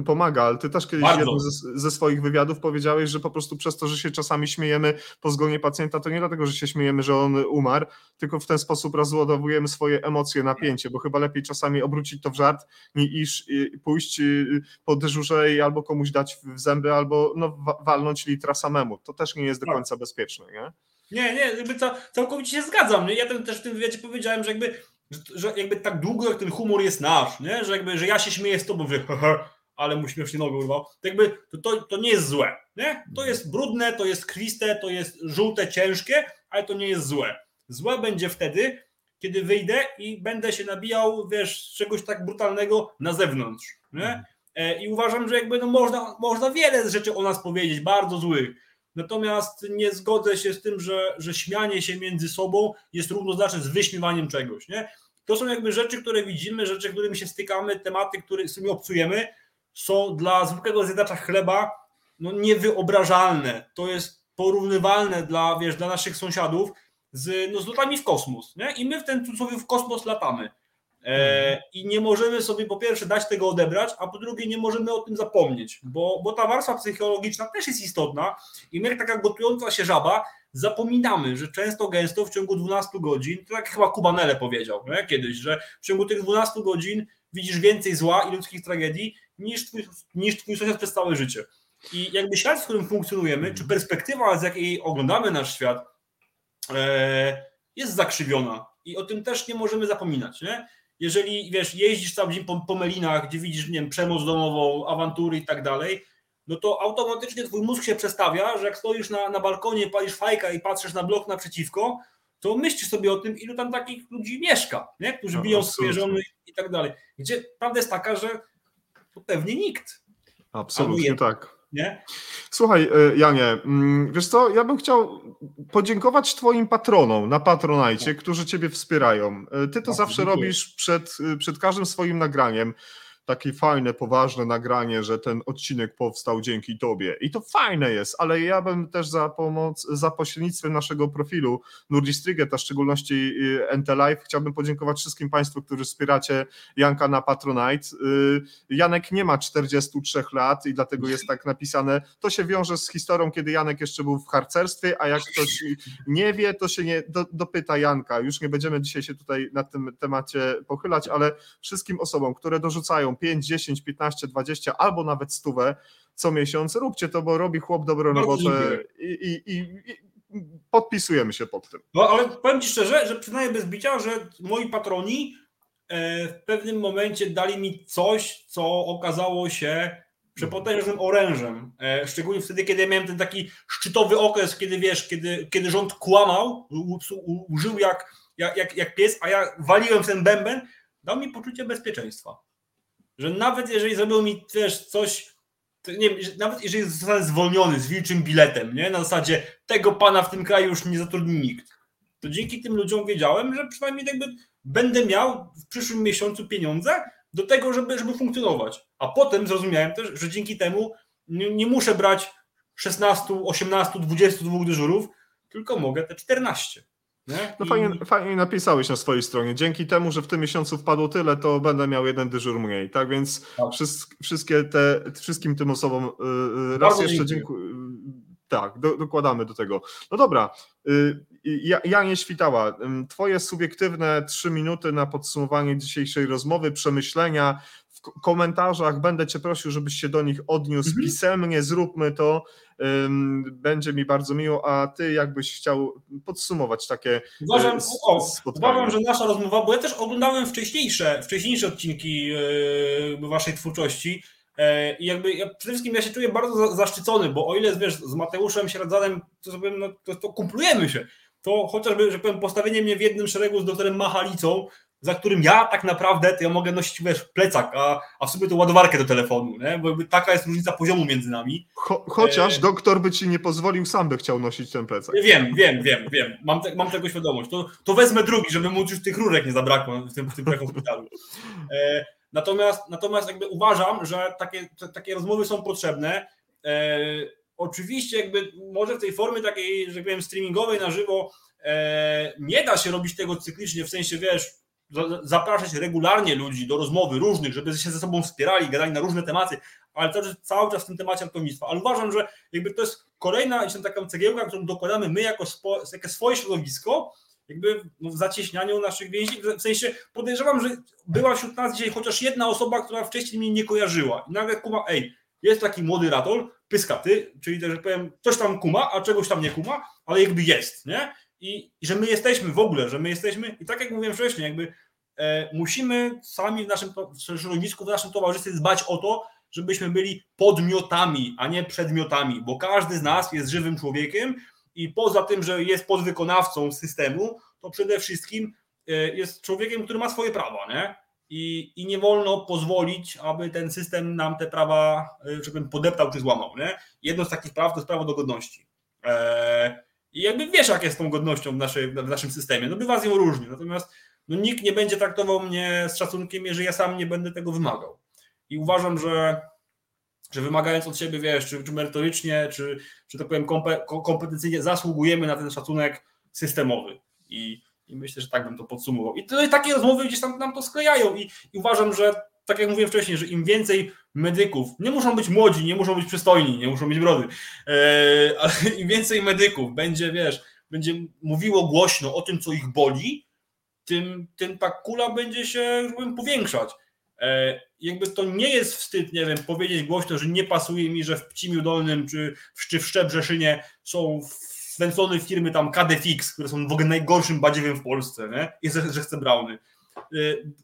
pomaga, ale ty też kiedyś ze, ze swoich wywiadów powiedziałeś, że po prostu przez to, że się czasami śmiejemy po zgonie pacjenta, to nie dlatego, że się śmiejemy, że on umarł, tylko w ten sposób rozładowujemy swoje emocje, napięcie, bo chyba lepiej czasami obrócić to w żart, niż pójść po dyżurze i albo komuś dać w zęby, albo no, wa- walnąć litra samemu. To też nie jest do Tak. końca bezpieczne, nie? Nie, nie, jakby ca, całkowicie się zgadzam. Nie? Ja ten, też w tym wywiadzie powiedziałem, że jakby, że, że jakby tak długo jak ten humor jest nasz, nie? Że jakby, że ja się śmieję z tobą, haha, ale mu śmiesznie nogę urwał, to jakby to, to, to nie jest złe, nie? To jest brudne, to jest krwiste, to jest żółte, ciężkie, ale to nie jest złe. Złe będzie wtedy, kiedy wyjdę i będę się nabijał, wiesz, czegoś tak brutalnego na zewnątrz, nie? E, I uważam, że jakby no można, można wiele rzeczy o nas powiedzieć, bardzo złych. Natomiast nie zgodzę się z tym, że, że śmianie się między sobą jest równoznaczne z wyśmiewaniem czegoś. Nie? To są jakby rzeczy, które widzimy, rzeczy, którymi się stykamy, tematy, które, z którymi obcujemy, są dla zwykłego zjadacza chleba no, niewyobrażalne. To jest porównywalne dla, wiesz, dla naszych sąsiadów z, no, z lotami w kosmos. Nie? I my w ten cudzysłowie w kosmos latamy. E, I nie możemy sobie po pierwsze dać tego odebrać, a po drugie nie możemy o tym zapomnieć, bo, bo ta warstwa psychologiczna też jest istotna i my jak taka gotująca się żaba zapominamy, że często gęsto w ciągu 12 godzin, to tak chyba Kubanele powiedział nie? kiedyś, że w ciągu tych 12 godzin widzisz więcej zła i ludzkich tragedii niż twój, niż twój sąsiad przez całe życie. I jakby świat, w którym funkcjonujemy, czy perspektywa, z jakiej oglądamy nasz świat, e, jest zakrzywiona. I o tym też nie możemy zapominać. Nie? Jeżeli wiesz, jeździsz cały dzień po, po melinach, gdzie widzisz nie wiem, przemoc domową, awantury i tak dalej, no to automatycznie twój mózg się przestawia, że jak stoisz na, na balkonie, palisz fajka i patrzysz na blok naprzeciwko, to myślisz sobie o tym, ilu tam takich ludzi mieszka, nie? którzy No, biją swoje żony i tak dalej. Gdzie prawda jest taka, że to pewnie nikt, Absolutnie tak. Nie? Słuchaj, y, Janie, mm, wiesz co, ja bym chciał podziękować Twoim patronom na Patronajcie, którzy Ciebie wspierają. Y, Ty to Bardzo zawsze dziękuję. robisz przed, y, przed każdym swoim nagraniem. Takie fajne, poważne nagranie, że ten odcinek powstał dzięki Tobie. I to fajne jest, ale ja bym też za pomoc, za pośrednictwem naszego profilu Nurdistrigget, a w szczególności y, NT Live, chciałbym podziękować wszystkim Państwu, którzy wspieracie Janka na Patronite. Y, Janek nie ma 43 lat i dlatego jest tak napisane. To się wiąże z historią, kiedy Janek jeszcze był w harcerstwie, a jak ktoś nie wie, to się nie do, dopyta Janka. Już nie będziemy dzisiaj się tutaj na tym temacie pochylać, ale wszystkim osobom, które dorzucają 5, 10, 15, 20 albo nawet stówę co miesiąc, róbcie to, bo robi chłop dobrą Bardzo robotę i, i, i, podpisujemy się pod tym. No ale powiem Ci szczerze, że przyznaję bez bicia, że moi patroni e, w pewnym momencie dali mi coś, co okazało się przepotężnym orężem. E, Szczególnie wtedy, kiedy ja miałem ten taki szczytowy okres, kiedy wiesz, kiedy, kiedy rząd kłamał, użył jak, jak, jak, jak pies, a ja waliłem w ten bęben, dał mi poczucie bezpieczeństwa. Że nawet jeżeli zrobił mi wiesz, coś, nie nawet jeżeli zostanę zwolniony z wilczym biletem, nie? na zasadzie tego pana w tym kraju już nie zatrudni nikt, to dzięki tym ludziom wiedziałem, że przynajmniej jakby będę miał w przyszłym miesiącu pieniądze do tego, żeby, żeby funkcjonować. A potem zrozumiałem też, że dzięki temu nie, nie muszę brać 16, 18, 22 dyżurów, tylko mogę te 14. Nie? No I- fajnie, fajnie napisałeś na swojej stronie. Dzięki temu, że w tym miesiącu wpadło tyle, to będę miał jeden dyżur mniej. Tak więc Tak. wszys- wszystkie te, wszystkim tym osobom yy, raz Bardzo jeszcze dziękuję. dziękuję. Tak, do, dokładamy do tego. No dobra, yy, Ja- Janie Świtała, twoje subiektywne trzy minuty na podsumowanie dzisiejszej rozmowy, przemyślenia. W ko- komentarzach będę cię prosił, żebyś się do nich odniósł Mhm. pisemnie, zróbmy to. Będzie mi bardzo miło, a ty jakbyś chciał podsumować takie Uważam, s- o, spotkanie. uważam, że nasza rozmowa, bo ja też oglądałem wcześniejsze, wcześniejsze odcinki e, waszej twórczości e, i jakby ja, przede wszystkim ja się czuję bardzo za- zaszczycony, bo o ile wiesz, z Mateuszem Śradzanem to, sobie, no, to, to kumplujemy się, to chociażby, że powiem, postawienie mnie w jednym szeregu z doktorem Machalicą, za którym ja tak naprawdę to ja mogę nosić wiesz, plecak, a, a w sumie to ładowarkę do telefonu, nie? bo taka jest różnica poziomu między nami. Cho, chociaż E- doktor by ci nie pozwolił, sam by chciał nosić ten plecak. Wiem, wiem, wiem, wiem. Mam, te, mam tego świadomość. To, to wezmę drugi, żeby mu już tych rurek nie zabrakło w tym, w tym hospitalu. E, natomiast, natomiast jakby uważam, że takie, te, takie rozmowy są potrzebne e, oczywiście jakby może w tej formie takiej, że tak powiem, streamingowej na żywo e, nie da się robić tego cyklicznie, w sensie wiesz, zapraszać regularnie ludzi do rozmowy różnych, żeby się ze sobą wspierali, gadali na różne tematy, ale też cały czas w tym temacie ratownictwa. Ale uważam, że jakby to jest kolejna taka cegiełka, którą dokładamy my jako, spo, jako swoje środowisko, jakby w zacieśnianiu naszych więzi. W sensie podejrzewam, że była wśród nas dzisiaj chociaż jedna osoba, która wcześniej mnie nie kojarzyła. I nagle kuma, ej, jest taki młody ratol, pyskaty, czyli też, powiem, coś tam kuma, a czegoś tam nie kuma, ale jakby jest, nie? I, że my jesteśmy w ogóle, że my jesteśmy, i tak jak mówiłem wcześniej, jakby e, musimy sami w naszym środowisku, w naszym towarzystwie dbać o to, żebyśmy byli podmiotami, a nie przedmiotami, bo każdy z nas jest żywym człowiekiem i poza tym, że jest podwykonawcą systemu, to przede wszystkim e, jest człowiekiem, który ma swoje prawa, nie? I, i nie wolno pozwolić, aby ten system nam te prawa, e, że powiem, podeptał czy złamał, nie? Jedno z takich praw to jest prawo do godności. Eee, I jakby wiesz, jak jest z tą godnością w, naszej, w naszym systemie. No bywa z nią różnie, natomiast no, nikt nie będzie traktował mnie z szacunkiem, jeżeli ja sam nie będę tego wymagał. I uważam, że że wymagając od siebie, wiesz, czy, czy merytorycznie, czy, czy tak powiem kompetencyjnie zasługujemy na ten szacunek systemowy. I, I, myślę, że tak bym to podsumował. I to, takie rozmowy gdzieś tam nam to sklejają i, i uważam, że tak jak mówiłem wcześniej, że im więcej medyków, nie muszą być młodzi, nie muszą być przystojni, nie muszą mieć brody, e, ale im więcej medyków będzie, wiesz, będzie mówiło głośno o tym, co ich boli, tym, tym ta kula będzie się, żebym powiększać. E, jakby to nie jest wstyd, nie wiem, powiedzieć głośno, że nie pasuje mi, że w Pcimiu Dolnym czy w, czy w Szczebrzeszynie są swęcone firmy tam KDFix, które są w ogóle najgorszym badziewiem w Polsce, nie? I że, że chce Brauny. E,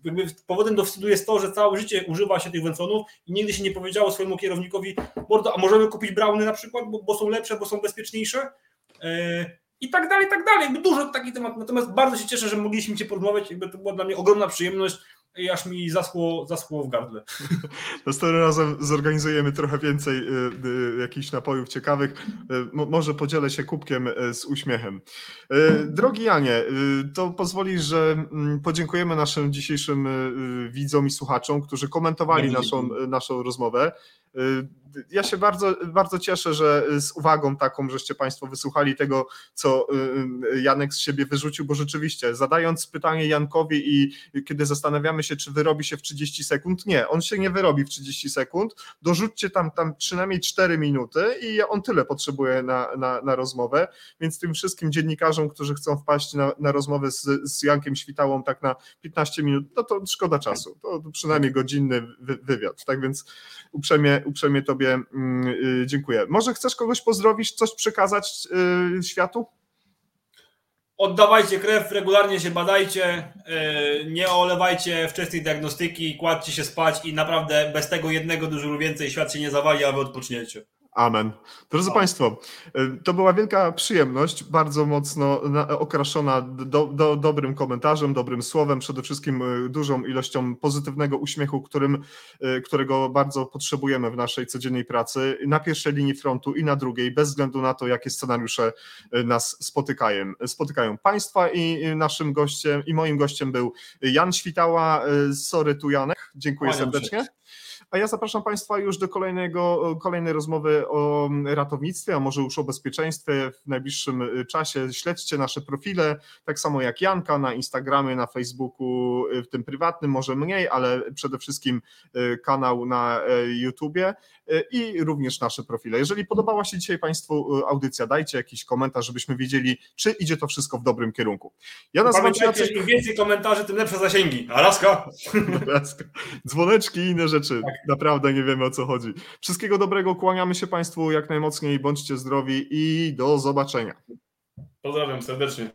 jakby powodem do wstydu jest to, że całe życie używa się tych węconów i nigdy się nie powiedziało swojemu kierownikowi, a możemy kupić Brauny na przykład, bo, bo są lepsze, bo są bezpieczniejsze. E, I tak dalej, i tak dalej. Jakby dużo takich tematów. Natomiast bardzo się cieszę, że mogliśmy Cię porozmawiać. Jakby to była dla mnie ogromna przyjemność i aż mi zaschło, zaschło w gardle. Następnym razem zorganizujemy trochę więcej y, y, jakichś napojów ciekawych. Y, może podzielę się kubkiem z uśmiechem. Drogi Janie, to pozwoli, że mm, podziękujemy naszym dzisiejszym widzom i słuchaczom, którzy komentowali naszą, naszą rozmowę. Ja się bardzo, bardzo cieszę, że z uwagą taką, żeście Państwo wysłuchali tego, co Janek z siebie wyrzucił, bo rzeczywiście zadając pytanie Jankowi i kiedy zastanawiamy się, czy wyrobi się w 30 sekund, nie, on się nie wyrobi w 30 sekund, dorzućcie tam, tam przynajmniej 4 minuty i on tyle potrzebuje na, na, na rozmowę, więc tym wszystkim dziennikarzom, którzy chcą wpaść na, na rozmowę z, z Jankiem Świtałą tak na 15 minut, no to szkoda czasu, to przynajmniej godzinny wywiad, tak więc uprzejmie, uprzejmie Tobie mm, y, dziękuję. Może chcesz kogoś pozdrowić, coś przekazać y, światu? Oddawajcie krew, regularnie się badajcie, y, nie olewajcie wczesnej diagnostyki, kładźcie się spać i naprawdę bez tego jednego dużo więcej świat się nie zawali, a wy odpoczniecie. Amen. Drodzy Państwo, y, to była wielka przyjemność, bardzo mocno okraszona do, do, dobrym komentarzem, dobrym słowem, przede wszystkim y, dużą ilością pozytywnego uśmiechu, którym, y, którego bardzo potrzebujemy w naszej codziennej pracy, na pierwszej linii frontu i na drugiej, bez względu na to, jakie scenariusze nas spotykają. spotykają. Państwa i naszym gościem, i moim gościem był Jan Świtała, sorry tu Janek, dziękuję serdecznie. Się. A ja zapraszam Państwa już do kolejnego, kolejnej rozmowy o ratownictwie, a może już o bezpieczeństwie w najbliższym y, czasie. Śledźcie nasze profile, tak samo jak Janka na Instagramie, na Facebooku, y, w tym prywatnym, może mniej, ale przede wszystkim y, kanał na YouTubie i również nasze profile. Jeżeli podobała się dzisiaj Państwu audycja, dajcie jakiś komentarz, żebyśmy wiedzieli, czy idzie to wszystko w dobrym kierunku. Ja nazywam się Jacek... im więcej komentarzy, tym lepsze zasięgi. Alaska! Dzwoneczki i inne rzeczy. Tak. Naprawdę nie wiemy o co chodzi. Wszystkiego dobrego, kłaniamy się Państwu jak najmocniej, bądźcie zdrowi i do zobaczenia. Pozdrawiam serdecznie.